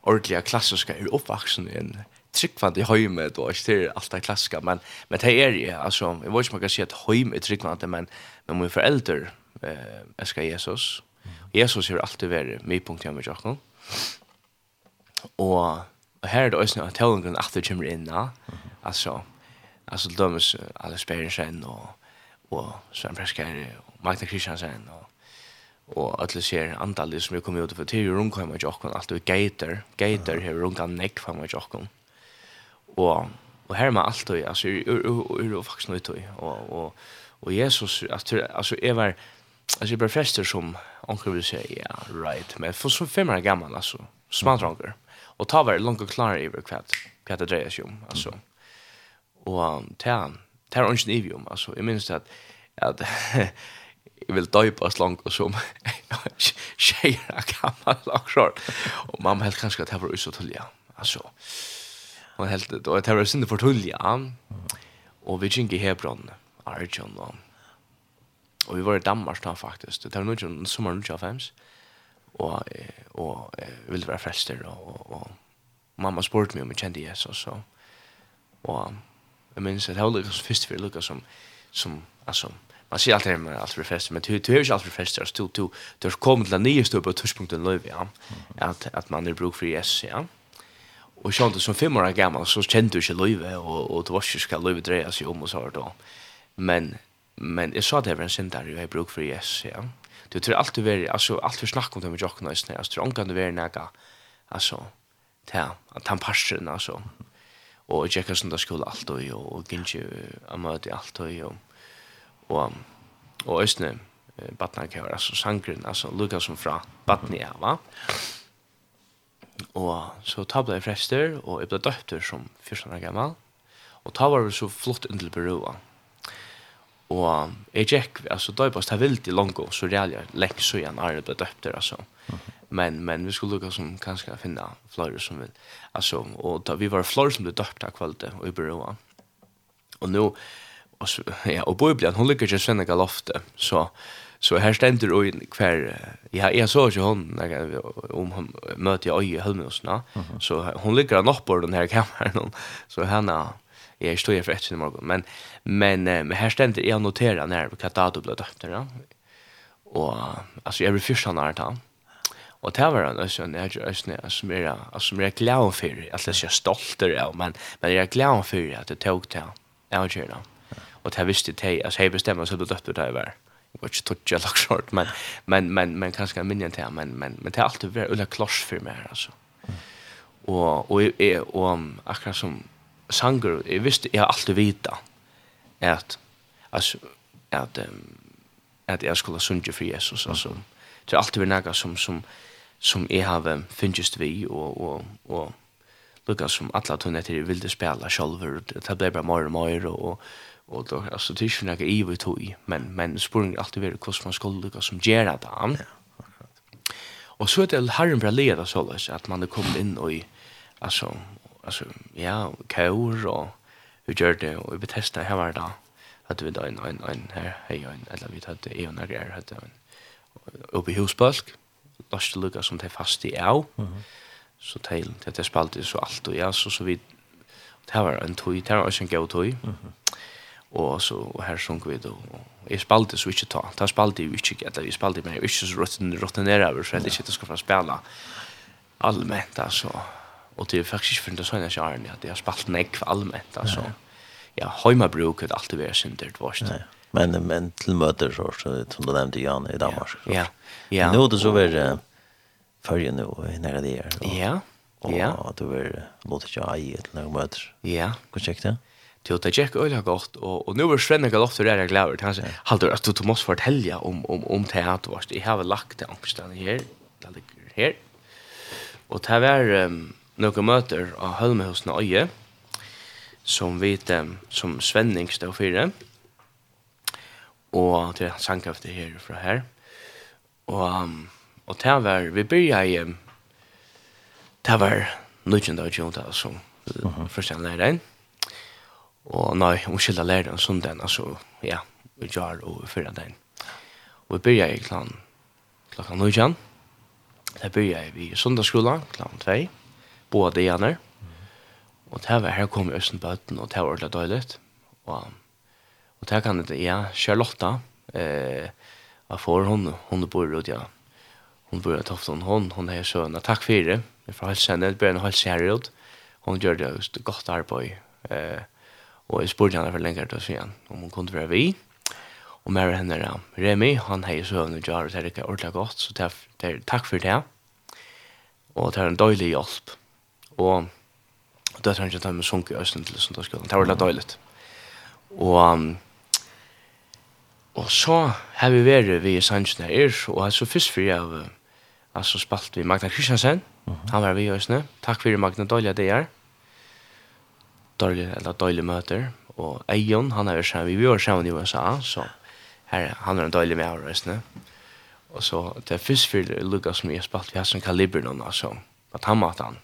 Ordentliga klassiska är uppvuxen i en tryggvande hemma då är det alltid klassiska men men det är ju alltså jag vet inte man kan säga att hem är tryggvande men men min förälder eh älskar Jesus. Jesus har alltid varit med punkt jag med Jakob. Och och här är det också att talen går att det kommer in. Alltså alltså dömes alla Sperrensen och och Sven Preskare och Magda Kristiansen och og alle ser antallet som er kommet ut för till runt kommer jag också gater, och gator gator här runt kan neck från mig också och och här med allt och er är faktisk faktiskt til. Og, og, og Jesus altså, alltså är var jeg ble frester som onkel vil si, ja right. Men for så fem år gammal altså, smart Og ta var langt og klar i hva kvart det är ju alltså mm og det er ikke en ivium, altså, jeg minns at, at [laughs] jeg vil døypa slank og som tjejer [laughs] gammal langsjår, og mamma helt kanskje at det var så tullia, altså, og helt, og det var sinne for tullia, og vi kjenker Hebron, Arjun, og, og vi var i Danmark da faktisk, det var noe noen sommer 95, og, og jeg ville være frelster, og, og, og mamma spurte meg om jeg kjente Jesus, og, og jeg minns at Howley var först för Lucas som som altså, man ser alltid med allt för fest men du du är ju allt för fest där still du du kommer till nya stå på tuschpunkten löv ja. Att att man är bruk för yes ja. Och sånt som fem år gammal så kände du inte löv och och du var ju ska löv dreja sig om och så då men men jag sa det var en synd där jag bruk för yes ja. Du tror allt du är alltså allt för snack om det med jocken nästan alltså tror kan du vara näga. alltså ta att han passar alltså og jeg tjekker skulle alt og og gynnsje av møte alt og og og østene batna kan være altså sangren altså lukka som fra batni va og så tabla jeg frester og jeg ble døpter som 14 år gammal og ta var så flott under Berua og jeg tjekk altså døypast her vildt Longo så realja lengt så igjen er det ble døpter altså men men vi skulle lukka som kanskje finna flere som vil. Altså och då vi var flere som ble døpt av kvalitet og i Beroa och nu och ja och Bibeln hon lyckas ju sända galofte så så här ständer och kvar ja jag såg ju hon om hon mötte jag i Helmen och så hon ligger nog på den här kameran så henne jag står ju för ett i morgon men men men här ständer jag noterar när vi kan ta dubbla ja. och alltså jag blir först han har Og det var en også, han er jo som er, som er glad for, at jeg er stolt av, men, men jeg er glad for at jeg tok til avgjørende. Og det visste jeg, altså jeg bestemmer så du døtt ut av hver. Jeg var ikke tog jeg lagt short, men, men, men, men kanskje jeg minner til, men, men, men det er alltid vært ulla kloss for meg, altså. Og, og, og, og akkurat som sanger, jeg visste, jeg har alltid vita at, altså, at, um, at jeg skulle sunge for Jesus, altså. Det er alltid vært noe som, som, som som jeg har finnst vi, og, og, og lukka som alla tunne til vilde spela sjolver, det ble bare mer og mer, og, og, og altså, det er ikke noe ivi tog, men, men spurning er alltid vært hvordan man skulle lukka som gjerra det. Ja. Og så er det herren bra leda såles, at man er kommet inn og i, altså, altså, ja, kaur, og vi gjør det, og vi betesta her var det, at vi da en, en, en, her, hei, en, eller vi tatt, jeg og nærgjer, hatt, en, oppe i husbalk, Lars Luka som de fast i av. Mm. Så til at jeg spalte så alt og ja, så så vidt. Det var en tøy, det var også en god tøy. Og så og her sunk vi det, og jeg spalte så ikke ta. Da spalte jeg ikke, eller jeg spalte meg ikke så rutinere over, for jeg ikke skal få spille allment, altså. Og det er faktisk ikke for det sånn jeg kjæren, at jeg har spalt allment, altså. Ja, heimabruk er alltid vært synder, det var ikke. Men men till möter så som du nämnde Jan i Danmark. Ja. Ja. ja. Nu det så väl följer nu när det är. Ja. Ja. Och du vill låta jag i ett några möter. Ja. Korrekt. Til at Jack Øyla har gått, og, og nå var Svenne jag ofte der jeg glæver til. Han sier, at du, du måtte fortelle om, om, om teater vart. Jag Jeg har lagt det angstene her, det ligger her. Og det var um, noen møter av Hølmehusene Øye, som vi, um, som Svenning stod for og til sangkraft her fra her. Og, og det var, vi begynte i, det var nødgjent av Jonta som første læreren. Og nei, hun skilte lærte en sånn den, altså, ja, vi gjør og vi fyrer den. Og vi byrja i klan, klokka nødgjent. Det byrja i vi sundagsskola, klan 2, båda dagen. Og det var her kom i Østenbøtten, og det var ordentlig døyligt. Og Og det kan det ja, Charlotte, eh jeg får hun, hun bor ut ja. Hun bor ut ofte, hun, hun er är så en attack för det. Men för hälsa det blir en helse her ut. Hun gjør det just godt arbeid. Eh og jeg spurte henne for för länge då sen om hun kunne være vi. Og med henne där Remy han har ju så en jar det ikke ordentlig godt, så det er, takk for det. Og det er en døylig hjelp. Og det er ikke att med sjunker i till til där. Det var litt døylig. Og... Um, Og så har vi vært ved sannsyn her, og så først for jeg altså spalt vi Magna Kristiansen, mm -hmm. han var vi i Øsne. Takk for Magna, dårlige det er. Dårlige, eller dårlige møter. Og Eion, han er jo sammen, vi var sammen i USA, så her, han er en dårlig med her i Og så det er først for Lukas som vi har spalt, vi har sånn kaliber noen, altså, på tammatan,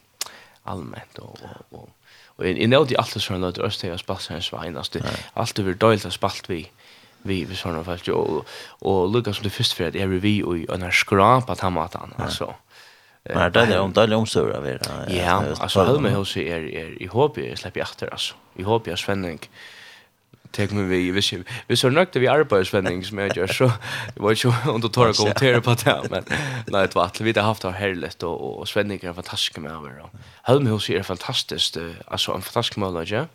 allmänt, og, og, og, og jeg nådde alltid sånn at Østøy har spalt seg en svein, altså, alt det var dårlig å spalt vi, vi vi såna fast och och Lucas som det först för att är vi och en här skrapa ta matan alltså. Men det är om det är om så där vet. Ja, alltså höll mig hos er er i hopp jag släpper efter alltså. I hopp jag svändning. Tek mig vi vi vi så nökt vi arbetsvändning som jag gör så det var ju under torra kommentera på det men nej det var vi det haft har härligt och och svändning är fantastisk med över. Höll mig hos er fantastiskt alltså en fantastisk målare ja.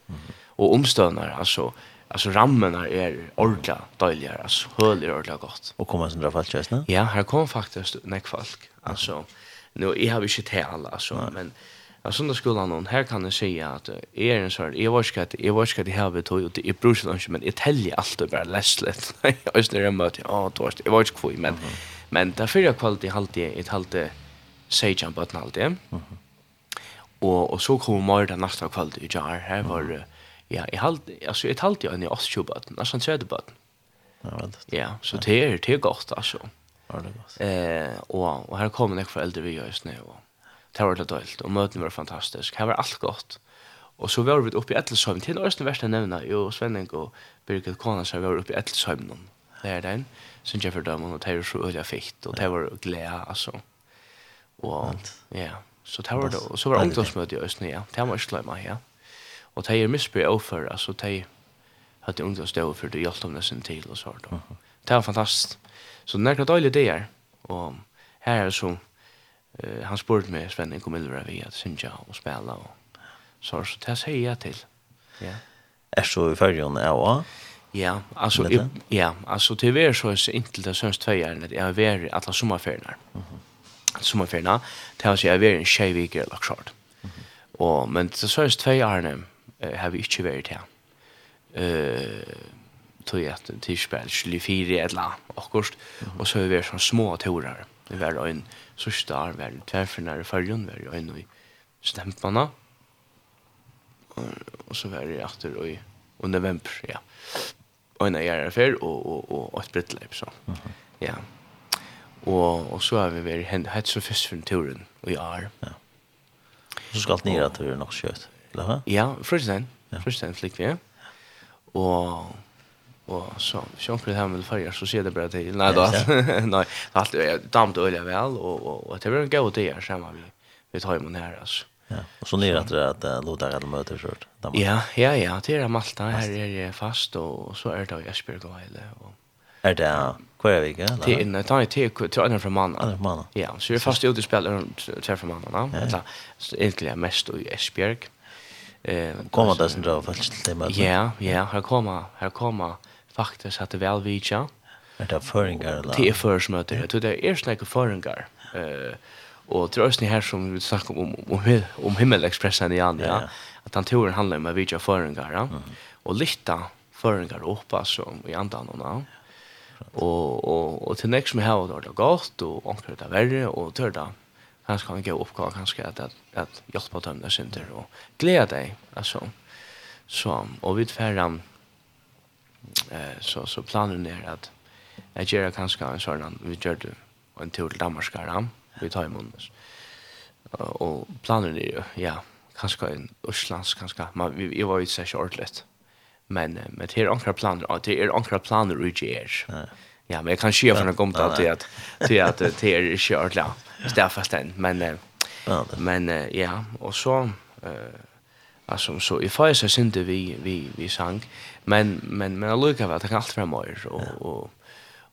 och omstörnar alltså alltså rammena är ordla dåliga alltså höll är ordla gott. Och kommer sen fall just nu? Ja, här kommer faktiskt näck folk. Alltså nu jag har ju inte till alla alltså men alltså när skolan någon här kan jag säga att är en sån jag var skatt jag var ska det här havet och det är brorsan inte men det täljer allt och bara läsligt. Jag är snarare möte. Ja, då jag var inte kvui men men därför jag kvalitet det ett halvt säger jag bara allt det. Mhm. Och och så kommer den nästa kväll i jar här var Ja, jeg halt, altså, jeg talte jo en i 8-20 tredje bøten. Ja, veldig. Ja, så det er, det er godt, altså. Ja, det er godt. Eh, og, og her kom jeg fra eldre vi gjør i snø, og det var det dølt, og møtene var fantastisk, her var alt godt. Og så var vi oppe i Ettelsheim, til Øystein Verste nevna, jo, Svenning og Birgit Kona, så var vi oppe i Ettelsheim noen, det er den, synes jeg for dem, og det var så øyelig fikt, og det var glede, altså. Og, ja, så det var det, og så var det ungdomsmøte i Øystein, ja, det var ikke glemme, ja. Og de er misbryr overfor, altså de hadde ungt å stå overfor, det hjelpte om nesten til og sånt. Uh -huh. Det var fantastisk. Så det er klart døylig det er. Og her er det som uh, han spurte meg, Sven, kom ildre vi at synja og spela og så, så det sier jeg til. Ja. Er så i fyrjon er også? Ja, altså, i, ja, altså til er så er inntil det sønns tvøyeren at jeg har vært alle sommerferiene. Mm -hmm. Sommerferiene, til altså jeg har vært en tjejviker eller klart. Mm -hmm. Og, men til sønns tvøyeren har vi ikke vært her. Eh tog at tidsspel 24 eller akkurat, og så har vi vært sånn små teorer. Det var en sørste arv, var en tverfinner i fargen, var en i stempene, og så var det etter i november, ja. Og en av gjerne før, og, og, og, et brittleip, så. Ja. Og, og så har vi vært hett så først for turen, og i år. Ja. Så skal det nere at det er nok skjøtt eller hva? Ja, Frøystein. Ja. Frøystein slik vi er. Og og så så på det här med färger så ser det bara till nej då nej allt är damt öliga väl och och och det blir en god idé så vi vi tar ju här alltså ja och så ner att det att låta alla möter så ja ja ja det är Malta här är det fast och så är det i Esbjerg och hela och är det kvar vi går det är tar till till andra från mannen ja så är fast ute spelar till från mannen va så egentligen mest i Esbjerg. Eh, kommer det sen då faktiskt till det Ja, ja, här kommer, här kommer faktiskt att det väl vidja. Är det föringar eller? Det är föringar, jag tror det är erst några föringar. Eh, och det ni här som vi snackar om, om, om Himmelexpressen igen, ja. ja. Att han tror handlar handling med vidja föringar, ja. Och lyfta föringar upp alltså i andan och ja. Och, och, och till nästa med här var det gått och omkring det värre och törda. Mm han ska ge upp kvar kanske att att att hjälpa dem där sen där och glädja dig alltså. Så och vid färran eh så så planen är att jag gör kanske en sådan vi gör det en tur till Danmark ska vi tar emot och planen är ju ja kanske en Islands kanske man vi var ju så shortlist men men det är ankra planer. Det är ankra planer ur Ja Ja, men jag kan skilja från en gomta till att till att det är kört ja. Stäffast än, men men ja, och så eh alltså så i fall så synte vi vi vi sank, men men men jag lukar väl att allt framåt och och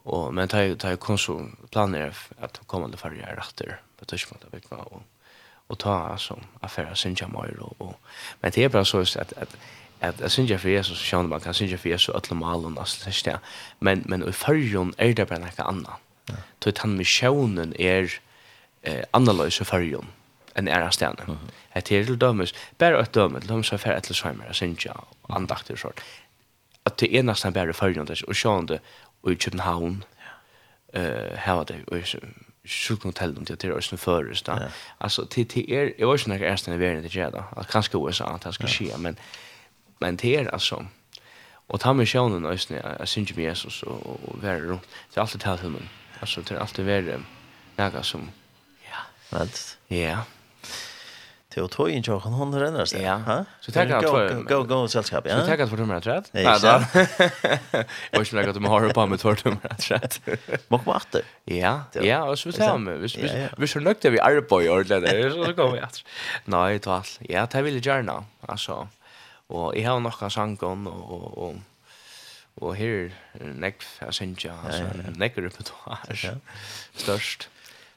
och men tar tar konsul planer att komma till förra rätter på touchmata veckan och och ta alltså affärer synja mer och men det är bara så att att at jeg synes jeg for Jesus sjøen man kan synes jeg for Jesus alle malen altså det er men men i førjon er det bare noe annet så at han misjonen er eh, annerledes i førjon enn er av stedene mm -hmm. at er til dømes bare et døme til dømes er for etter sveimer jeg synes jeg andaktig sånn at det er nesten bare i førjon og sjøen det og i København eh, her det og sjukt hotell om det är ösn förrest. Alltså till till er jag vet inte när är det värre det gör då. Kanske USA att det ska ske men Men det er altså, og ta med sjånen øyne, jeg synes ikke med Jesus og, og være rundt. Det er alltid talt hunden. Altså, det er alltid være noe som, ja. Vent. Ja. Til å ta inn tjokken, hon renner sig. Ja. Så takk at för Gå, gå, selskap, ja. Så takk at for nummer rett. Nei, da. [laughs] Jeg var ikke nok at du må ha på med tår nummer rett. Må komme atter. Ja, ja, och så vi tar med. vi du nøkter vi arbeid i där. så så kommer vi Nej, Nei, talt. Ja, det vill jag gärna. Alltså. Og jeg har nokka sangon, og, og, og, og her er nekv, jeg synes ikke, altså, nekv repertoire, størst.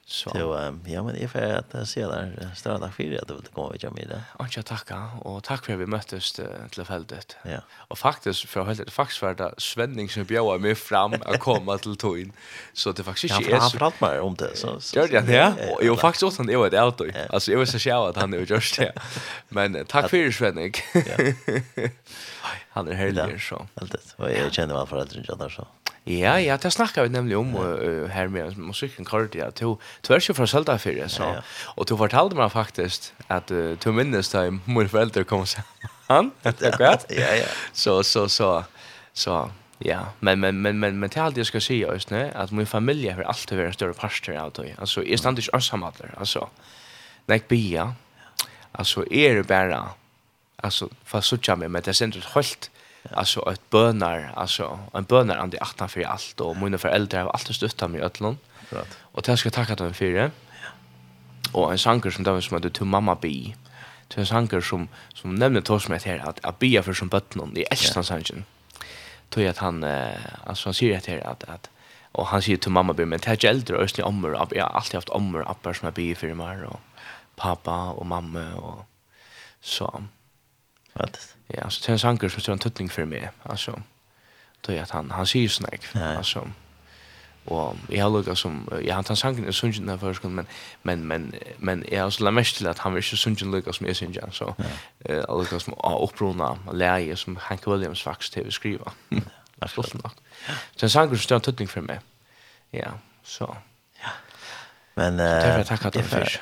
Så so, um, ja men if jag att se där stora tack för att du ville komma vidare med det. Och jag tackar och tack för att vi möttes uh, till fältet. Ja. Och faktiskt för det, faktiskt var det Svenning som bjöd mig fram att komma till Toin. Så det faktiskt inte är så. Jag har mig om det så. Gör det ja. Och jag faktiskt åt han det var ett auto. Alltså jag var så själv att han är just det. Men tack för Svenning. Ja. [laughs] Han är helt så. Allt det. Och jag känner väl för att det så. Ja, ja, det snackar vi nämligen om uh, här med musiken Cardi att du tvärs ju från Sölda för så. Ja, ja. Och du fortalde mig faktiskt att uh, du minnes där min förälder kom så han det [laughs] klart. Ja, ja. Så så så så ja, men men men men men till allt jag ska säga just nu att min familj har alltid varit en större pastor av dig. Alltså är ständigt ensam allar. Alltså nek bia. Alltså är det bara alltså fast så tjamme men det är inte helt alltså ett bönar alltså en bönar ande åtta för allt och mina föräldrar har alltid stöttat mig öllon. Rätt. Och det ska jag tacka dem för det. Ja. Och en sanker som där som hade till mamma bi. Det en sanker som som nämnde tors med här att att bia för som bötnon i Estland sanken. Tog att han alltså han säger att här att att och han säger till mamma bi men det är äldre och östra ommor jag har alltid haft ommor appar som jag bi för mig och pappa och mamma och så Faktiskt. Ja, så det är en sanger som står en tuttning för mig. Alltså, då är att han, han säger snack Ja, ja. Alltså, och jag har lukkat som, ja han tar sanken i sungen här först, men, men, men, men jag har så mest till att han var inte sungen lukkat som jag syns han, så jag lukkat som har upprona läge som Hank Williams faktiskt till att skriva. Ja, absolut. Så det är en sanger som står en tuttning för mig. Ja, så. Men eh är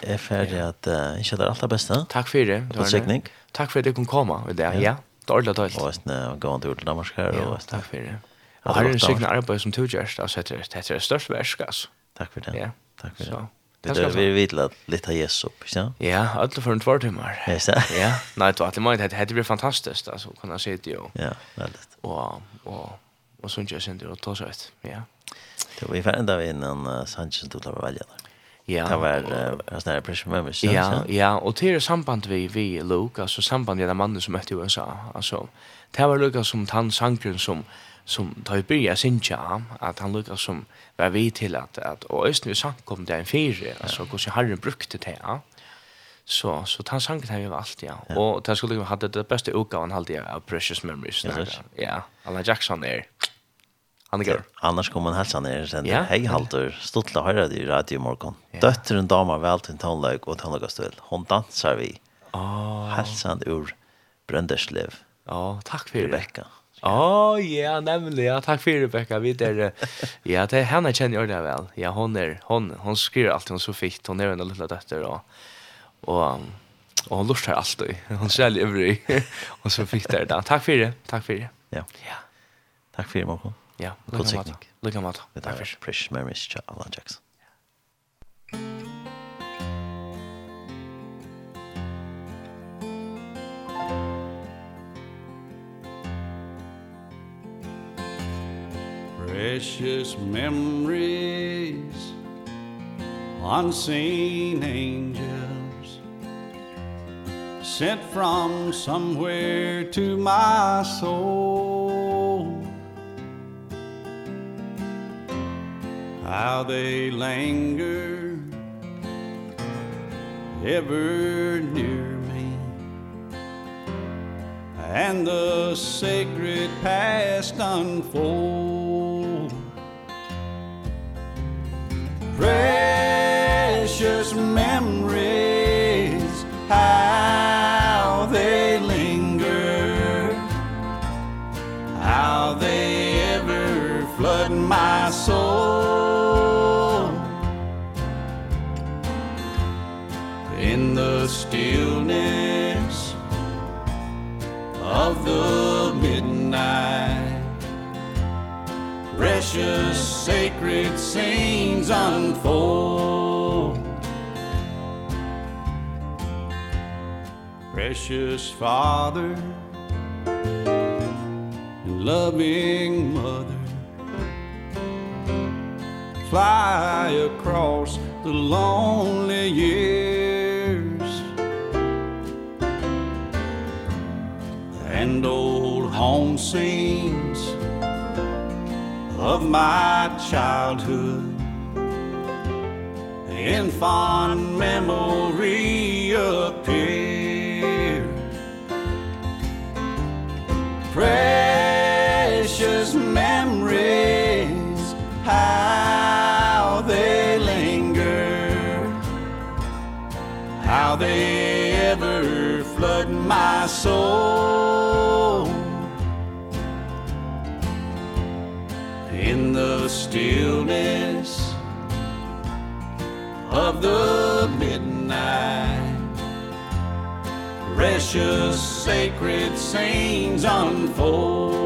är färdig att inte det allra bästa. Tack för det. Det På teknik. Tack för att du kom komma med det ja. Dåligt dåligt. Och sen gå ut till Danmark här och tack för det. Jag har en signa arbete som du gör så att det är det största världsgas. Tack för det. Ja. Tack för det. Det är vi vill att lite Jesus upp, så. Ja, allt för en två timmar. Ja, så. Ja, nej, det var alltid det hade blivit fantastiskt alltså kunna se det ju. Ja, väldigt. Och och och sånt jag sen det då så vet. Ja. Det var ju ända innan Sanchez då var välja där. Ja. Det var en sån här pressure moment. Ja, ja, och det är samband vi vi Luke, alltså samband med den mannen som mötte i USA. Alltså det var Luke som han sankren som som tar i byrja sin tja, att han lukkar som var vi till att, att och östen vi sank om det en fyra, alltså hur har herren brukte det, ja. Så, så han sank det här över allt, ja. ja. Och det skulle ha det bästa utgavan alltid av Precious Memories. Ja, Alan Jackson är. Annegar. Annars kommer man hälsa ner sen. Ja. Hej Halter, stolt att höra dig i radio morgon. Ja. Dötteren damer väl till tonlag och tonlagastull. Hon dansar vi. Oh. Hälsan ur Brönderslev. Ja, tack för Rebecka. Ja, ja, nämligen. Ja, tack för Rebecka. Vi där ja, det henne känner jag väl. Ja, hon är hon hon skriver alltid hon så fikt. Hon är en liten dotter och och och hon lustar alltid. [laughs] Hon säljer över [laughs] och så fick där. Tack för det. Tack för det. Ja. Ja. Tack för det, Marco. Ja, god sikning. Lykke med det. Takk for. Prish Memories, Alan Jackson. Precious memories Unseen angels Sent from somewhere to my soul how they linger ever near me. And the sacred past unfold. Precious memories how they linger. How they in the stillness of the midnight precious sacred scenes unfold. Precious father and loving mother fly across the lonely years. and old home scenes of my childhood. In fond memory appear. Precious memories how they linger. How they ever flood my soul. the stillness of the midnight. Precious sacred scenes unfold.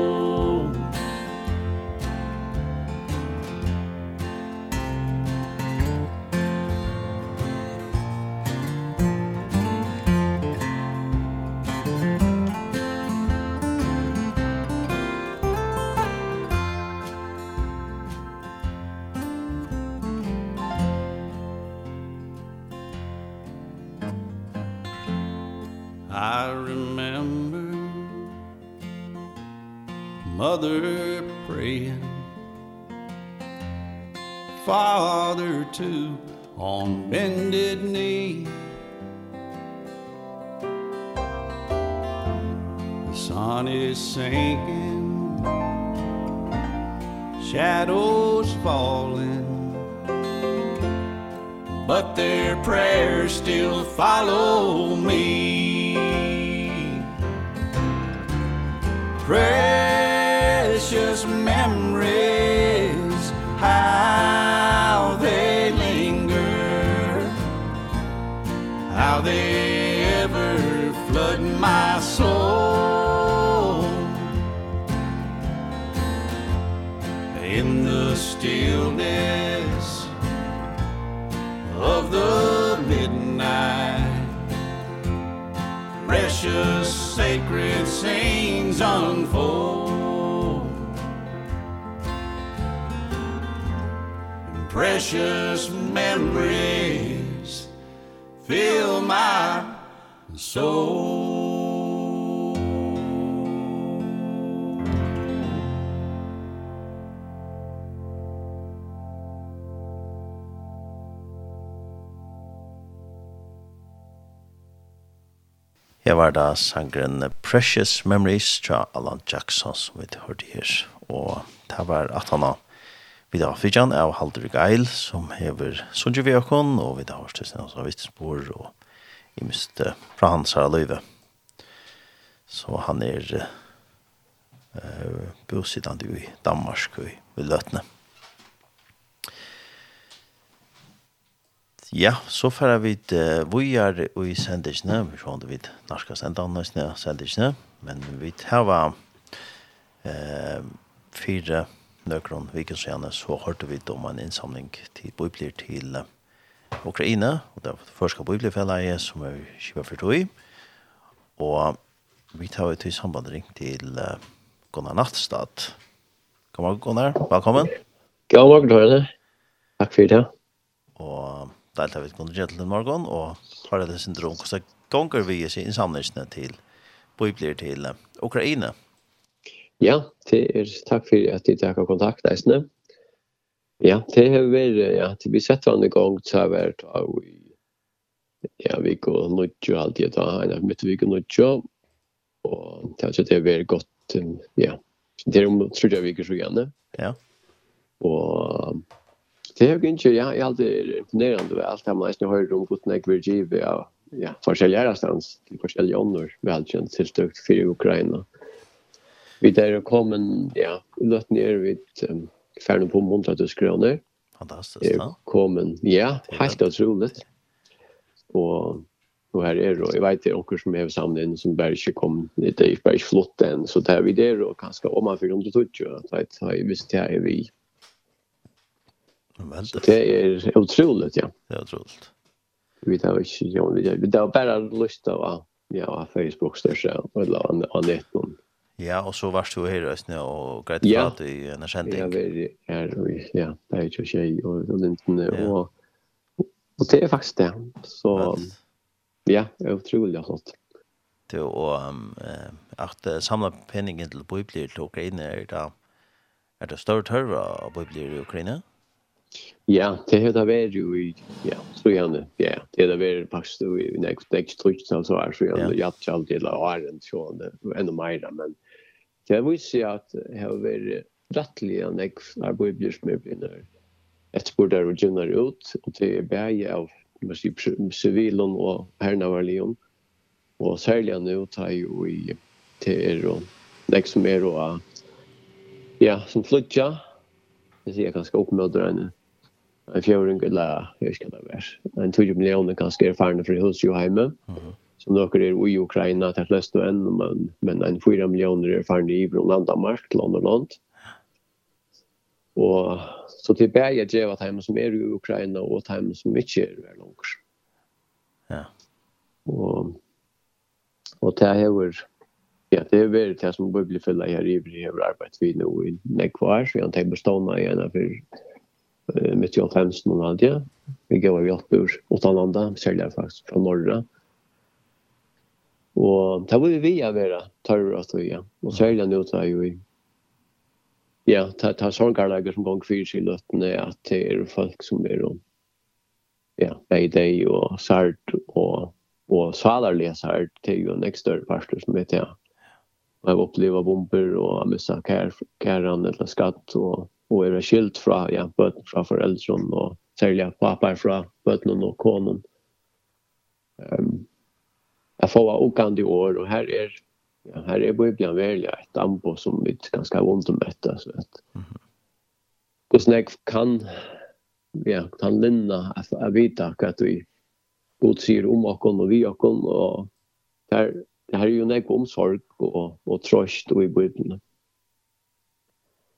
var da sangren Precious Memories fra Alan Jackson som vi hørte her. Og det var at han har Vi da fyrtjan av Haldur Geil, som hever Sunji Viakon, og vi da har styrst hans av Vitsbor, og i mist fra hans her løyve. Så han er uh, bosidande i Danmark, og i Løtne. Ja, så får vi uh, vi er i sendisene, vi ser om det vi norska sendene, sendisene, men vi tar uh, fire nøkron vikensjene, så hørte vi om en innsamling til bøyblir til uh, Ukraina, og det er første bøyblirfellet som er kjøpet for tog, og vi tar ut i sambandring til uh, Gunnar Nattstad. Kom igjen, Gunnar. Velkommen. God morgen, Gunnar. Takk for det. Og deilt vi et kunde gjøre til den morgen, og har det syndrom, hvordan ganger vi i innsamlingene til Bibler til Ukraina? Ja, det er takk for at de tar kontakt, Eisne. Ja, det har vært, ja, det blir sett hverandre gang, så har vært av i, ja, vi går nødtjå alltid, da, en av mitt vi går nødtjå, og det har det vært godt, ja, det er om tror jeg, vi går så gjerne. Ja. Og det är ikke, ja jag alltid imponerande väl allt hemma man nesten hører om hvordan jeg vil give ja ja forskjellige stans til forskjellige onor välkänt till stökt Ukraina. Vi der er kommet, ja løtt ned vidt um, färden på Montratus kroner. Fantastisk, fantastiskt ja kommet, ja helt otroligt Og och her er då jeg vet det också som er sammen inn, som Berge kom det er bare i flott enn, så där vi der, og kanskje om man för 170 så vet har ju visst det er vi Det är otroligt, ja. Det är otroligt. Vi tar inte, ja, vi tar vi tar bara lust av, ja, Facebook största, eller av nätet. Ja, og så varst du her i Østene og greit ja. prat i en erkjenting. Ja, vi er her, ja, det er jo tjej og og lintene, og, og det er faktisk det. Så, ja, det er utrolig flott. Du, og um, at samla penningen til bøyblir til Ukraina, er det, er det større tørre av bøyblir i Ukraina? Ja. Ja, det har det vært jo i, ja, så gjerne, ja, det har det vært faktisk jo i nekst, nekst trykst, så her, så gjerne, ja, det har alltid la åren, så gjerne, enda meira, men det har vist seg at det har vært rettelig an nekst arbeider som er begynner etterpå der og gjønner ut, og det er bæg av, man sier, sivilen og hernavarlion, og særlig an ut har jo i, det er og, nekst som er og, ja, som flytja, det sier jeg ganske oppmøter henne, en fjøring eller jeg vet ikke hva det var. En 20 millioner kanskje erfarne fra hos jo Joheime, som dere er i Ukraina til flest og enn, men, men en 4 millioner erfarne i Brunland, Danmark, land og land. Og så til bæg er det at som er i Ukraina og de som ikke er i langer. Ja. Og, og det er jo Ja, det er veldig det som bør bli fyllet her i Ivri, jeg har arbeidet vi nå i nekvar, så jeg har tenkt bestående igjen for mitt i alfemsen og alt det. Vi gav av hjelp ur Åttalanda, særlig faktisk fra Norra. Og det var vi via vera, tørre at vi, ja. Og særlig nå tar jo vi, ja, det er sånne som gong fyrt i løttene, at det er folk som er om, ja, Beidei og Sart og, og Salarlesart, det er jo en ekstra parster som vet jeg. Jeg har opplevd bomber og missa kæran eller skatt og och är skilt från ja böten från föräldrar och sälja pappa från böten och konen. Ehm jag får åkande år och här är ja, här är bibeln välja ett ambo som vi ganska ont om detta så att Mhm. Och snack kan ja kan linna att jag vet att vi god sier om och och vi och och där det här är ju en omsorg och och tröst och i bibeln.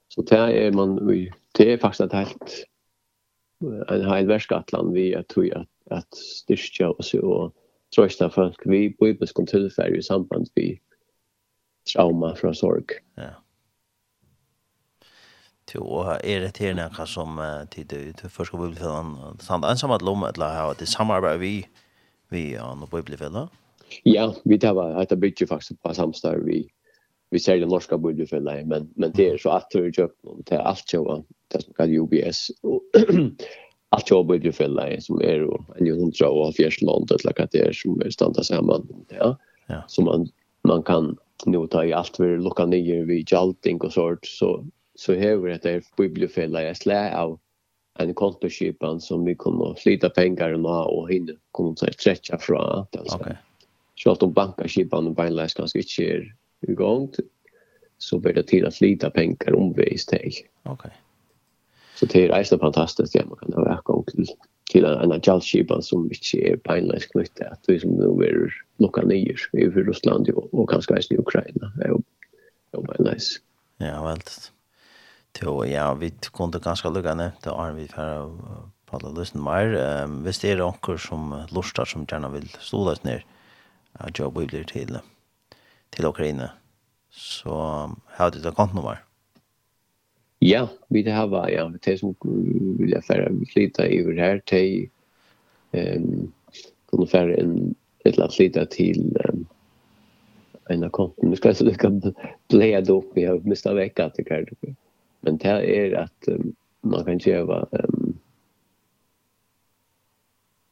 Så det er man det er faktisk et helt en hel verskatland vi at tog at, at styrka oss og trøysta folk vi bibelsk tilfærd i samband vi trauma fra sorg. Ja. Jo, å er det til noe som tid til først skal bibelfellene samt ensamhet at lomme eller ha det samarbeid vi vi og bibelfellene? Ja, vi tar var at det bygger faktisk på samstarv vi vi ser det norska budgetfällan men men det är så att det är ju är allt jag det som kallas UBS och [clears throat] allt jag budgetfällan som är då en ju hundra och fjärs land eller vad det är som är standa samman ja ja så man man kan nu ta i allt vi lucka ner vi jalting och sort så så här det är budgetfällan jag slä av en kontoskipan som vi kunde flytta pengar och och hinna kunde stretcha från att alltså. Okej. Okay. Så att de bankaskipan och beinläs ganska inte i gång så blir det till att lita pengar omvägs till. Okej. Okay. Så det är rejsen fantastiskt ja, man kan ha verka och till, till en av jallskipan som inte är pinelöst knyttet att vi som nu är lukka nyer i Russland och, och kanske även i Ukraina är ju pinelöst. Ja, väldigt. Jo, ja, vi kunde ganska lugga nevnt det Arne vi færre og prata løsning mer. Um, hvis det er noen som lustar som gjerne vil stå løs ned, at jeg blir til det till Ukraina. Så har du det kontnummer? Ja, vi det har var ja, det som vill jag färra flytta över här till ehm kunde färra en ett lat flytta till um, en av Nu ska jag så lycka bläda upp, vi har mista vecka till det Men det är att um, man kan köpa um,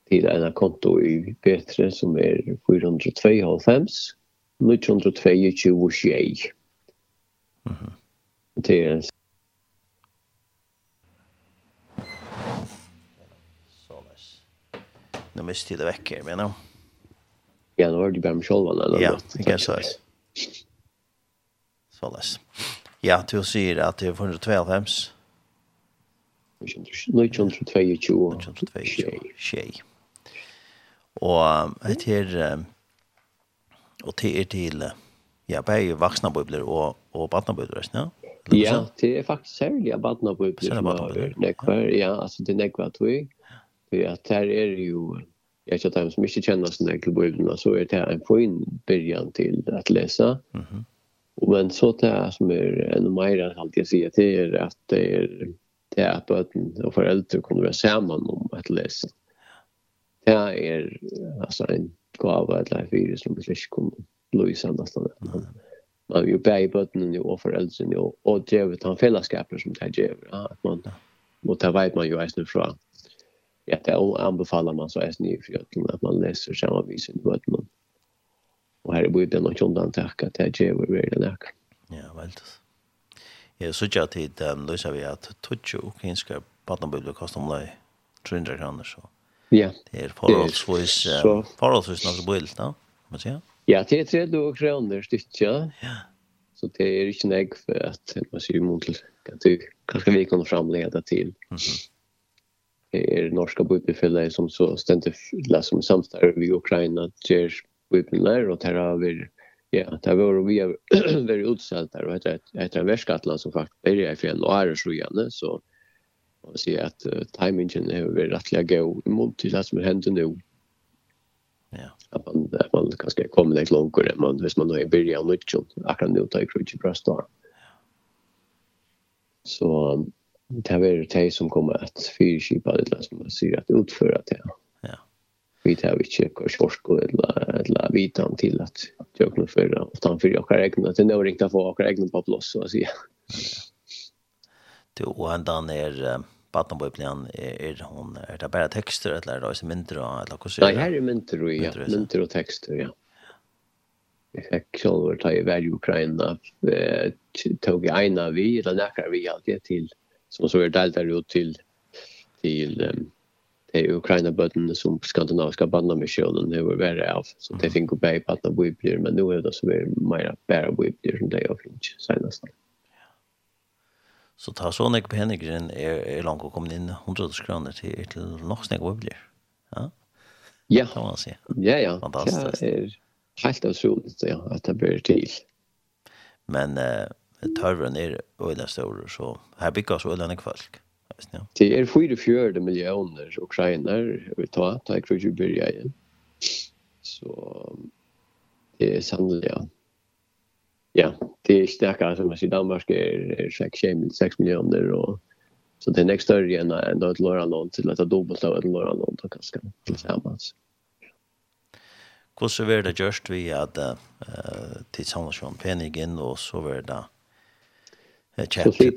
till en konto i Petre som är 492 1922 Det är en er Nu måste jag det väcka, menar jag. Ja, nu var det bara med själva eller Ja, det kan jag säga. Såles. Ja, du säger att det är 112 hems. 1922. 1922. Tjej. Og det er, um, og det er til ja, bare voksne bøbler og, og badnabøbler, ikke sant? Ja, det er faktisk særlig av badnabøbler som har nekvar. Ja, altså det er nekvar tog. For at her er jo, jeg vet ikke som ikke kjenner sånne egne bøblene, så er det en poin byrjan til at lese. Mm -hmm. Men så det som er enda mer enn alt jeg sier, det er at det er det er at bøten og foreldre kommer være sammen om at lese. Det er altså en gav eller en fyra som inte kom lösa nästan. Man vill ju bära bötten och föräldrarna og och drevet han fällaskapen som det djever. Ja, at man, og det vet man jo eisen fra. Ja, det anbefaler man så eisen i för at man leser samme vis i bøttene. bötten. Och här blir det något takk at det ger veldig läkare. Ja, väldigt. Jeg synes at det løser vi at 20 ukrainske badnabibler koster om 300 kroner, så Ja. Det er forholdsvis, så- förhållsvis förhållsvis något bild, da, må jeg Ja, det er 30 kroner stycke. Ja. Så det er ikke nek for at man ser mot at du kanskje vi kan framleda til. Mhm. Det er norska budbefälle som så ständigt fylla som samstar vi Ukraina ger budbefälle och där har vi ja, där var vi är väldigt utsatta och heter en Västskatland som faktiskt är i fjällen och är så så man vill säga att uh, timingen är väl rättliga gå emot till det som händer nu. Ja. Att man, att man kanske kommer lite långare än man, hvis man har i början av nyttjon. Akkurat nu tar jag krutsch bra start. Så det här är det som kommer att fyrkipa det som man säger att utföra det. Ja. Vi tar vi inte korsforsko eller, eller vitan till att jag kan föra och ta för jag kan räkna till några riktigt få jag kan på plats så att säga. Du, och han är Batnabøyplan er hon er det bare tekster eller er det også mindre eller hva sier det? Nei, her er mindre, ja. Mindre og tekster, ja. Jeg fikk selv ta i hver Ukraina, tog jeg ena vi, eller nekker vi alltid til, som så er delt der ut til, til um, de Ukraina-bøttene som skandinaviska bandamisjonen har vært verre av, så det finner på bæg på at men nå er det så mer bare bøyblier som de har finnet senest. Mm. Så ta så nek peningren er, er langt å komme inn 100 kroner til, til nok snakk bøbler. Ja? Ja. Det kan man si. Ja, ja. Fantastisk. Det er helt utroligt, ja, at det blir til. Men uh, tørren er øyla større, så her bygges øyla nek folk. Ja. Det er 44 millioner ukrainer vi tar, tar jeg tror vi byrja igjen. Så det er sannelig, ja ja, det är starkare som man ser i Danmark är 6, 6 miljoner och så det är nästa större än än då ett Loralon till att dubbelt av ett Loralon då kanske tillsammans. Hur så det just vi att eh till Samson penigen och så var det eh chat vi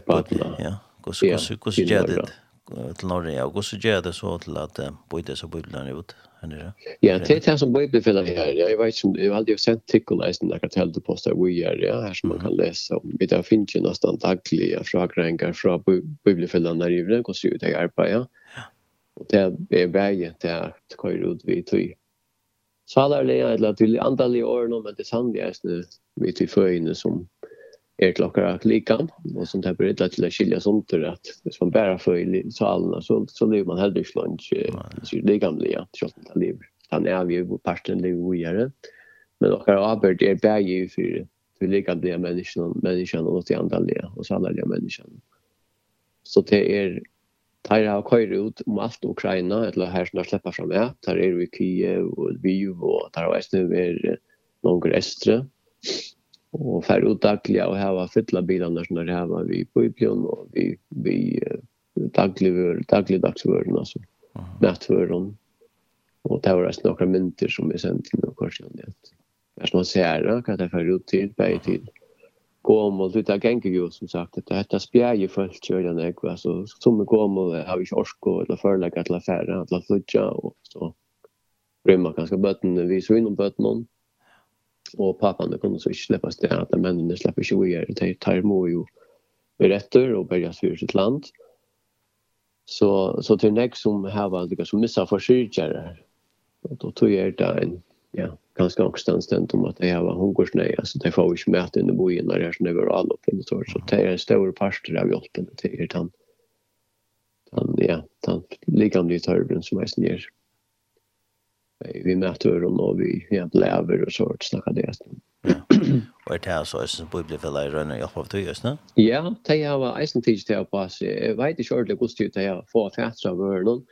på ja. Hur så hur så gjorde det? til Norge, og hvordan gjør det så til at bøyde så bøyde ut, henne Ja, det er det som bøyblefella her, ja, jeg vet ikke, jeg har aldri sett tikkeleisen på karteldeposter vi er, ja, her som man kan lese om, vi der finnes jo nesten daglige fragrengar fra bøyblefella der i vreden, hvordan ut jeg arbeider, ja, og det er veien til at køyre ut vi tog. Salarlega, eller til andalige årene, men det sannlige er vi til føyene som er til akkurat likan, og som det blir illa til å skilja sånt til at hvis man bæra for i salen, så, så lever man heller ikke lunch likamlig, ja, til at man lever. Han er vi jo parten lever vujere, men akkurat avbørt er bæg i fyrir för likamliga människan, människan och till andra liga och sannoliga människan. Så det är Tar jag kör ut om allt Ukraina, eller här som har sleppa fram är. Tar är vi Kiev och Lviv, och tar har vært nu er noen estre og fer ut dagliga og hava fylla bilarna som er hava vi på Ipion og vi vi uh, dagligvör dagligdagsvörna så nattvörn og det var nokra mynter som vi sent til noen kanske det er. Som man ser da, hva det fer ut till på till gåmål utan gänge jo som sagt at det heter spjärje fullt gör den ek alltså som er gåmål har vi inte orsko eller förlägga att la färra att la flutja och så rymmer ganska bötten vi så innom bötten og pappan det kunde så inte släppa det at mennene slipper ikke ju igen det tar må jo beretter og börjar för sitt land. Så så till nästa som har var det som missar og Då tog jeg det en ja ganske omständigt om att jag var hungersnøy, alltså de får ikke mäta inn i bojen når det er sånn over alle oppe. så det er en stor parster av hjelpen til er den, Han ja, den ligger om det i törren som är snär vi möter og vi ja, lever og så att det. Ja. er det här så är det bibelfälla i rönna i alla fall just nu? Ja, det här var eisen tid til å passe. Jeg vet inte ordentligt hur styrt det få får av ørnen.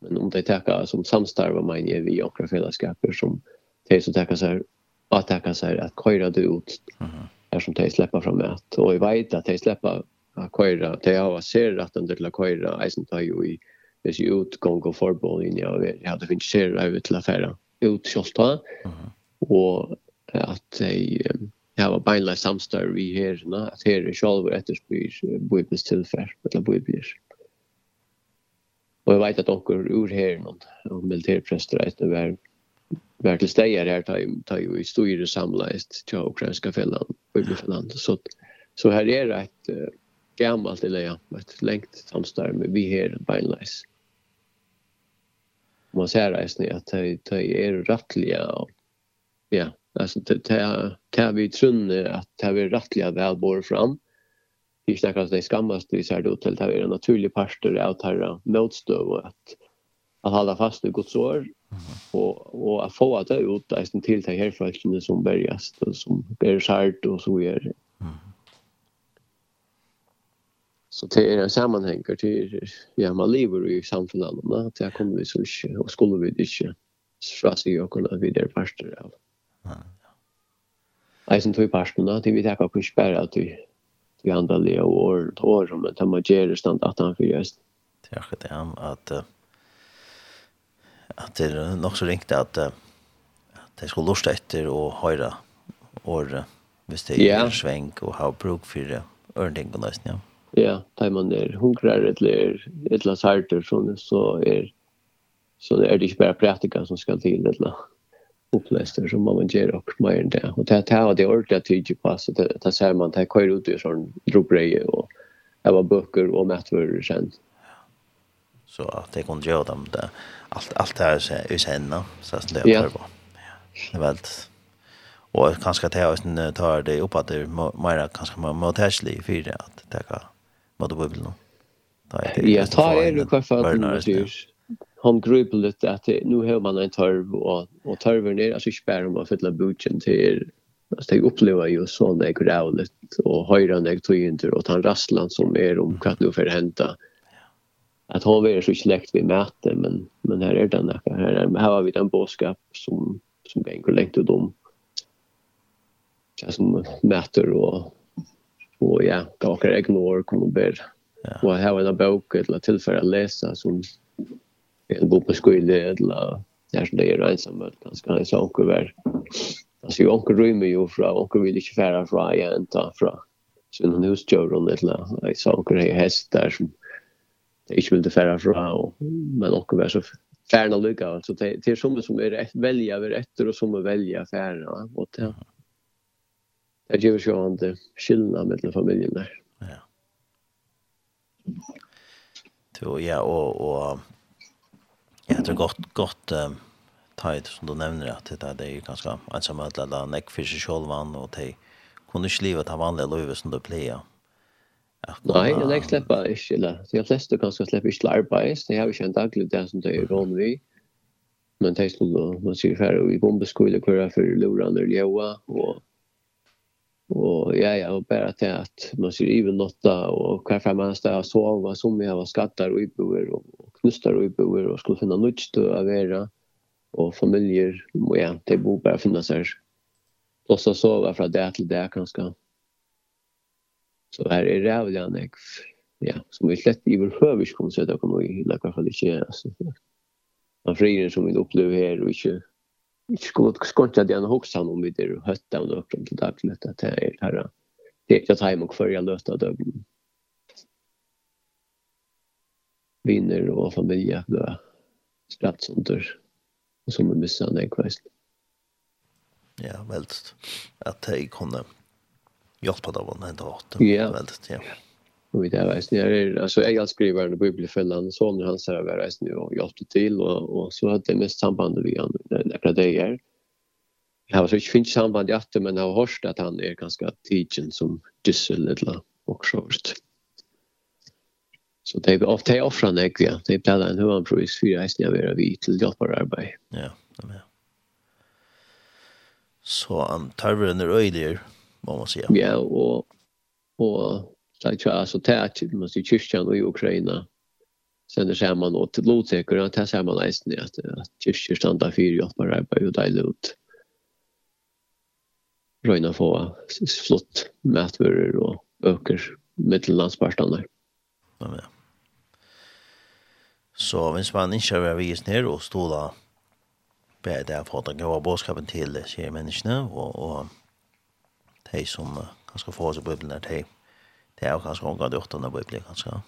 Men om det tackar som samstarvar man ger vi og fellesskaper som de som tackar seg at att seg at här det ut. Mm som de slipper fra att Og jeg vet at de slipper at köra. de har varit ser att til å köra eisen tar jo i hvis jeg utgång og forbehold inn jeg vet, jeg hadde finnes ser jeg til affæra ut kjolta og at jeg jeg var beinleis samstår i herrena at her er sjalv etterspyr bøybens tilfær eller bøybjer og jeg vet at onker ur her, noen, og militærprester et det var var til stegar her tar jo jo i store samleist til ukrainska fällan böybefällan så så her er det ett gammalt eller ja, ett längt samstarv med vi här beinleis man ser reisende at det er rattliga, ja, alltså det det vi trunne at det er rättliga väl bor fram. Vi snackar at det skammas vi ser det ut til det er en naturlig pastor av det her nødstøv att at at fast i Guds ord og, og att få det ut reisende till det här folkene som bergast og som er skjert og så er Så det är en sammanhang till ja man lever i samfunnet att det kommer vi så inte och skulle vi inte stressa ju och kunna vidare pastor av. Ja. Jag sen tror pastor då det vi tar på spärra att vi vi andra le år år som det man ger stand att han för just. Det är det han att att det är nog så ringt att att det skulle lust efter och höra år visst det är sväng och ha bruk för örningarna nästan. Ja ja, tar man er hungrar eller eller sarter så så är så det är det inte bara praktika som ska till eller uppläster som man ger och mer det och det här det ordet att tyda på så det det ser man det kör ut i sån dropreje och det var böcker och mätvärd sen så att det kunde göra dem det allt allt det här är sen så att det är bra ja det var och kanske att jag tar det upp att det är mer kanske mer motäsli för det att ta Vad det vill väl nu. Ja, ta är det kvar för att han grupper lite att nu har man en torv och och torven ner alltså inte bara om att fylla bootchen till Alltså jag upplever ju så när jag går ut och höra när jag tog in till och han rasslan som är om vad nu för hända. Att hon är så släkt vid möte men men här är den där här här har vi den boskap som som går längt ut dom. Ja, som och og ja, det var kan ignor kommer ber. Ja. Og her var en bok eller tillfälle å lese som en god på skole eller där som det är ensamma ganska en sånn var. Alltså jag onkel rymmer ju från onkel vill inte färra från jag inte från. Så nu husdjur och lite jag sa onkel har der som det inte fære fra, og, men onkel var så färna lykke. Altså, det det er som som er är väljer över etter og som er väljer färna Og det det gjør jo an det skillene mellom familien der. Ja. Så ja, og, og ja, det er godt, godt um, tajt som du nevner at det, det er ganske ensamme at det er nekk for seg selv og de kunne ikke livet ta vanlige løyve som du pleier. Nei, jeg nek slipper ikke, eller de fleste kanskje slipper ikke til arbeid, det har ikke en daglig det som det er rån vi, men det er slå, man sier færre i bombeskole, hvor jeg fyrir lorene og ljøa, og Och ja, jag har bare til at man sier even notta og hver fem man står så av som jag var skattar og iboer, og knustar og iboer, og skulle finna nytt att vara och familjer och ja, det bo bare finne seg. Og så sova fra det til det kanskje. Så her er det väl jag ja, som vi slett i vår hövers kommer sätta kommer i alla fall ikke, altså. Man frier som vi opplever her, og ikke, ikke skulle skonta det han huxar om vi det hötta och något til dagligt att det är her det er ikke jag tar hem och förja löta döden. Vinner det er då strax under. Og som en missar en kvist ja väldigt. At det kunne hjälpa dem att hända åt dem ja. väldigt ja. Och det var ju det alltså jag skriver en bibelfällan så när han säger vad det nu och hjälpte till och och så hade det mest samband vi han några dagar. Jag har så inte finns samband i att men jag har hört att han är ganska tigen som gissel eller och sånt. Så det är ofta jag offrar när jag det är en hur han pris för jag vi vara vid till hjälpararbete. Ja, ja. Så han tar väl en röjligare, må man säga. Ja, och, och Så att jag alltså tätt måste ju kyrkan och i Ukraina sen ser man åt lotsäker att det ser man nästan att att kyrkan stannar för ju att bara på ju där lot. Röjna få flott mätvöror och öker mittellandspartarna. Ja men. Så hvis man ikke er vist ned og stod da bare der for at han gav bådskapen til sier menneskene og, og de som ganske få oss i Bibelen er de det er jo kanskje unga du åttan av bøyblek, kanskje?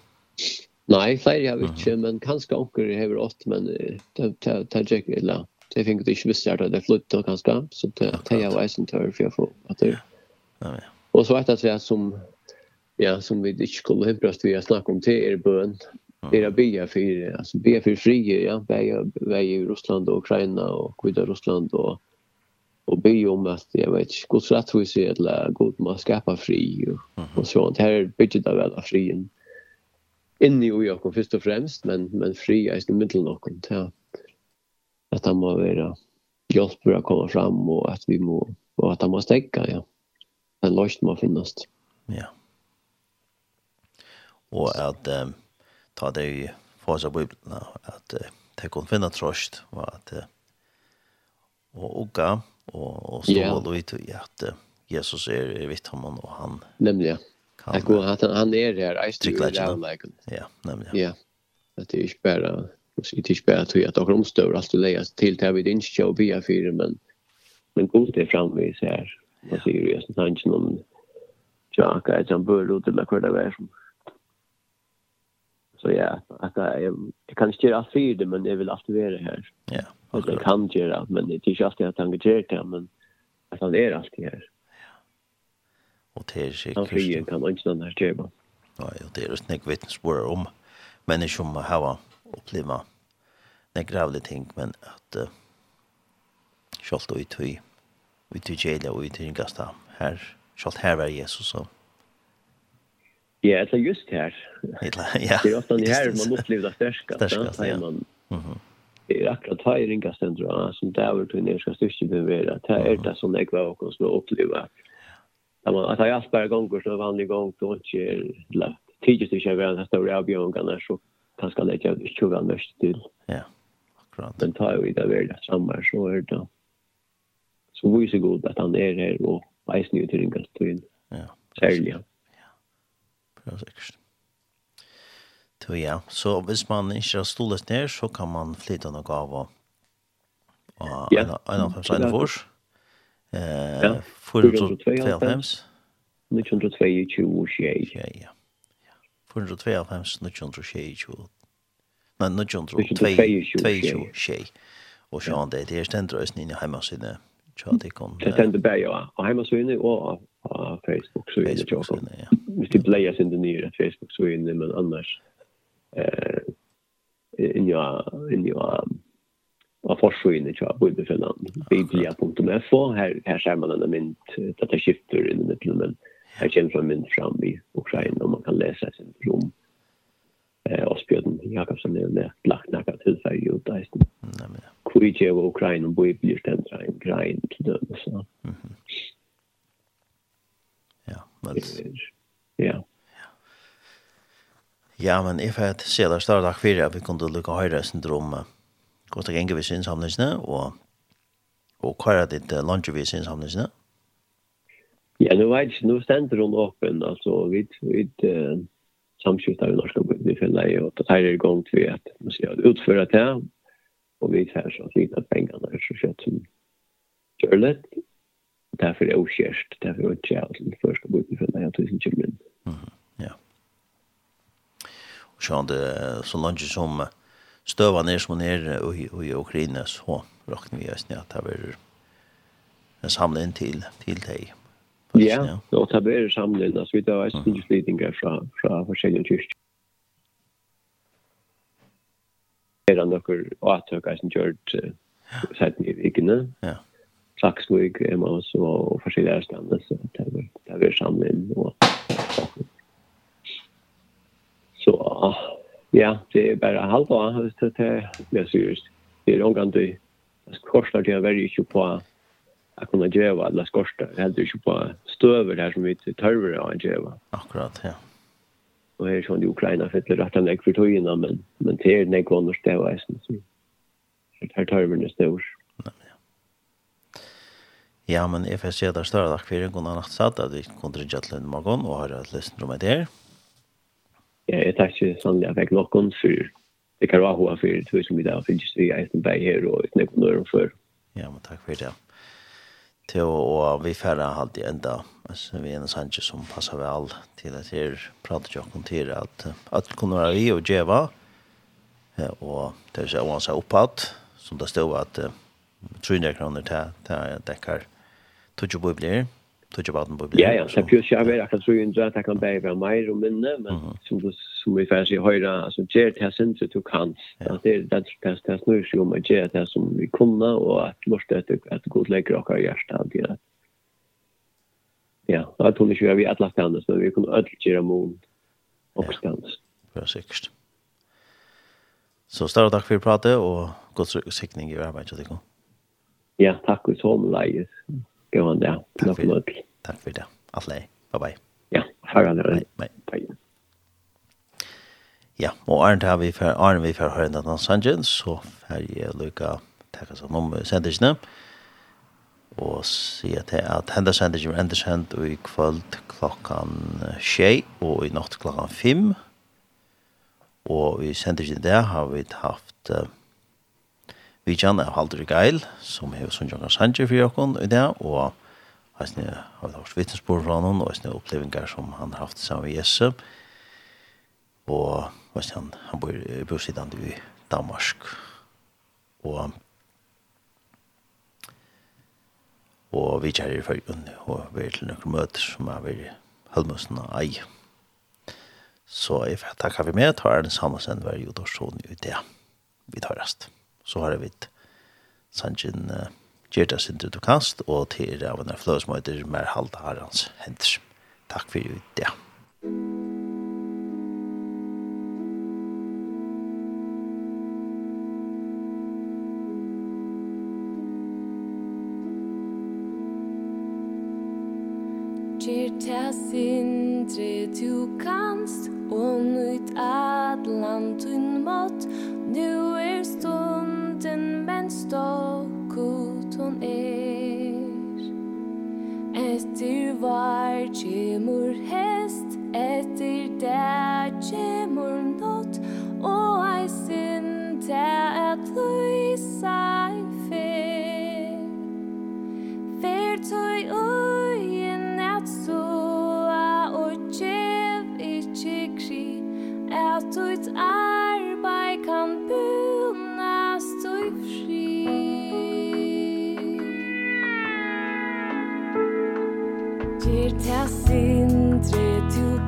Nei, flere har vi ikke, men kanskje unga har ått, men det er ikke illa. Det finner du ikke visst at det er flyttet kanskje, så det er jo eisen til for jeg får at det er. Og så vet jeg at som, ja, som vi ikke skulle hindrast vi har snakket om til er bøn, Det Era bya för alltså bya för frie ja bya bya i Ryssland och Ukraina och kvida Ryssland och och be om att jag vet Guds rättvis är eller god må skapa fri och, och sånt. Här är bygget av alla frien inne i Jakob först och främst men men fri är i mitten och kom till att han må vara hjälp bra komma fram och att vi må och att han må stäcka ja. En lust må finnas. Ja. Och att eh, ta det i fasa bibeln att eh, det kan finna tröst och att eh, och uga og, og stå då i att Jesus er, er, vitt honom og han nemlig, ja. kan jag går att han är där i stycket där ja nemlig. ja at det er ikke bare, det er ikke bare bara att jag tar omstör allt och lägger til det här vid inköp och bia fire, men men god är framvis her. Man sier jo, jeg just ikke noen tjaka att han bør ut eller kvart av er som så ja, at jeg, jeg kan ikke gjøre alt fire, det men jeg vil alltid være her. Ja att han kan göra men det är inte alltid att han gör det men att han är alltid här. Ja. Och det är säkert. Han flyger kan inte någon här göra. Ja, och det är ett snäck vittnesbörd om människor som har upplevt några gravliga ting men att uh, självt och ut i ut i Jela och ut i den gasta här självt här var Jesus så Ja, det är just här. Ja. Det är ofta [laughs] det här man upplever det största. Största, ja. Mhm är akkurat tajringa stendur som däver till ner ska styrka bevara det är det som jag var och så uppleva Ja man att jag allt bara gånger så vanlig gång då inte la. tidigt så jag kör vi den stora avgångarna så kanske lägga ut tjuva mest till ja akkurat den tar vi där väl samma så är det så vi så god att han är här och vis nu till ringa gastin ja särskilt ja perfekt Så ja, så hvis man ikke har stolet ned, så kan man flytte noe av og og ja. en av fem segne fors. Ja, 492. 1922 og Ja, ja. 492, 1922. Nei, 1922 tjej. Og så han det, det er stendrøysen inn i heimasynet. Det stender bare, ja. Og heimasynet og Facebook-synet. Facebook-synet, ja. Hvis de bleier sin det nye Facebook-synet, men annars ja in ja av forsøgene til Bibelfjelland, biblia.fo, her, her ser man denne mynd, dette skifter inn i midten, men her kommer en mynd fram i Ukraina, og man kan lese sin rom. Eh, Åsbjørn Jakobsen er jo nett lagt nakka til seg i utdeisen. Hvor ikke er Ukraina, og Biblia stendra en grein til dem, så. Ja, men... Ja. Ja, men jeg får se der større takk for at vi kunne lukke høyre syndrom hvordan det ganger vi synes samlingene, og, og hva er ditt lunsje vi synes samlingene? Ja, nå vet jeg, nå stender hun åpen, altså, vi, vi uh, samskifter i norska bygden i fjellet, og det her er i gang til at man skal utføre det, og vi tar så lite av pengene er så kjøtt som kjørlet, derfor er det oskjørst, derfor er det ikke jeg, det først å bo i fjellet, jeg tror ikke kjømmen. Mhm. Mm det så langt som støva ner som ner og i Ukraina så räknar vi oss ner att vi en samling til til dig. Ja, och ta bättre samling alltså vi tar ett inflytningar från från olika kyrkor. Det är några åtök som gjort sett ni ikne. Ja. Klaxvik, Emmaus och forskjellige ställen så tar vi tar vi Ja, det er är bara halva det är mer seriöst. Det är omgång det til å være ikke på att kunna gräva alla korsar. Det hade ju på stöver där som vi törver att gräva. Akkurat, ja. Och här är sån de Ukraina fettler att han ägg för togina, men, men det är den kvann och stäva är så. Här törven är stor. Ja, men jeg får se der større takk for en god natt satt, at vi kunne drømme til en morgen og har et løsning om det her jeg tar ikke sannlig at jeg noen for det kan være hva for det som vi da finnes vi er en vei her og et nøkken nøyre for. Ja, men takk for det. Til og vi færre alltid enda, altså vi er en sannsje som passer vel til at her prater jo om til at at kunne være vi og djeva. Og det er så å seg oppad som det stod at 300 kroner til til jeg dekker 20 bøyblier tog baden på Ja, ja, så pjus jag vet att så ju inte att kan bära mer och minne, men som du som vi färs i höra alltså ger det här centret du kan. Att det det det det snur sig om att ge det som vi kunna och att måste att att god lägger och hjärta av det. Ja, att hon är vi alla stannas men vi kommer öll göra mån och stannas. Ja, säkert. Så større takk for pratet, og god sikning i arbeidet til dere. Ja, takk for sånn leies god dag. Takk for det. Takk for det. Alt lei. Bye bye. Ja, farvel. Bye. Bye. bye. Ja, og Arne har vi for Arne vi for høyre den sangen, så fer jeg lukka takka seg om sendisene, og sier til at hende sendisene er enda sendt i kvöld klokkan tjei, og i natt klokkan fem, og i sendisene der har vi haft uh, vi kjenner av Haldur Geil, som er Sundjanger Sanger for Jokon i det, og jeg har hørt vittnesbord fra noen, og jeg opplevinger som han har haft sammen med Jesse. Og jeg han, han bor, i siden i Danmark. Og og vi kjærer i følgen, og vi er til noen møter som er ved Helmusen og Ei. Så jeg takker vi med, tar den samme send hver jordorsson i det. Vi tar resten så har vi sannsyn uh, gjør det sin du kast og til av en fløsmøyder mer halda herrens hender. Takk for i dag. Ja. Gjør det mindre du kanst Og nytt atlan tun mått Nu er stunden men stokkut hon er. Etter var kjemur hest Etter da kjemur nått Og ei sin det at lysa at ut arbeid kan bunast og fri Gjer ta sindre tu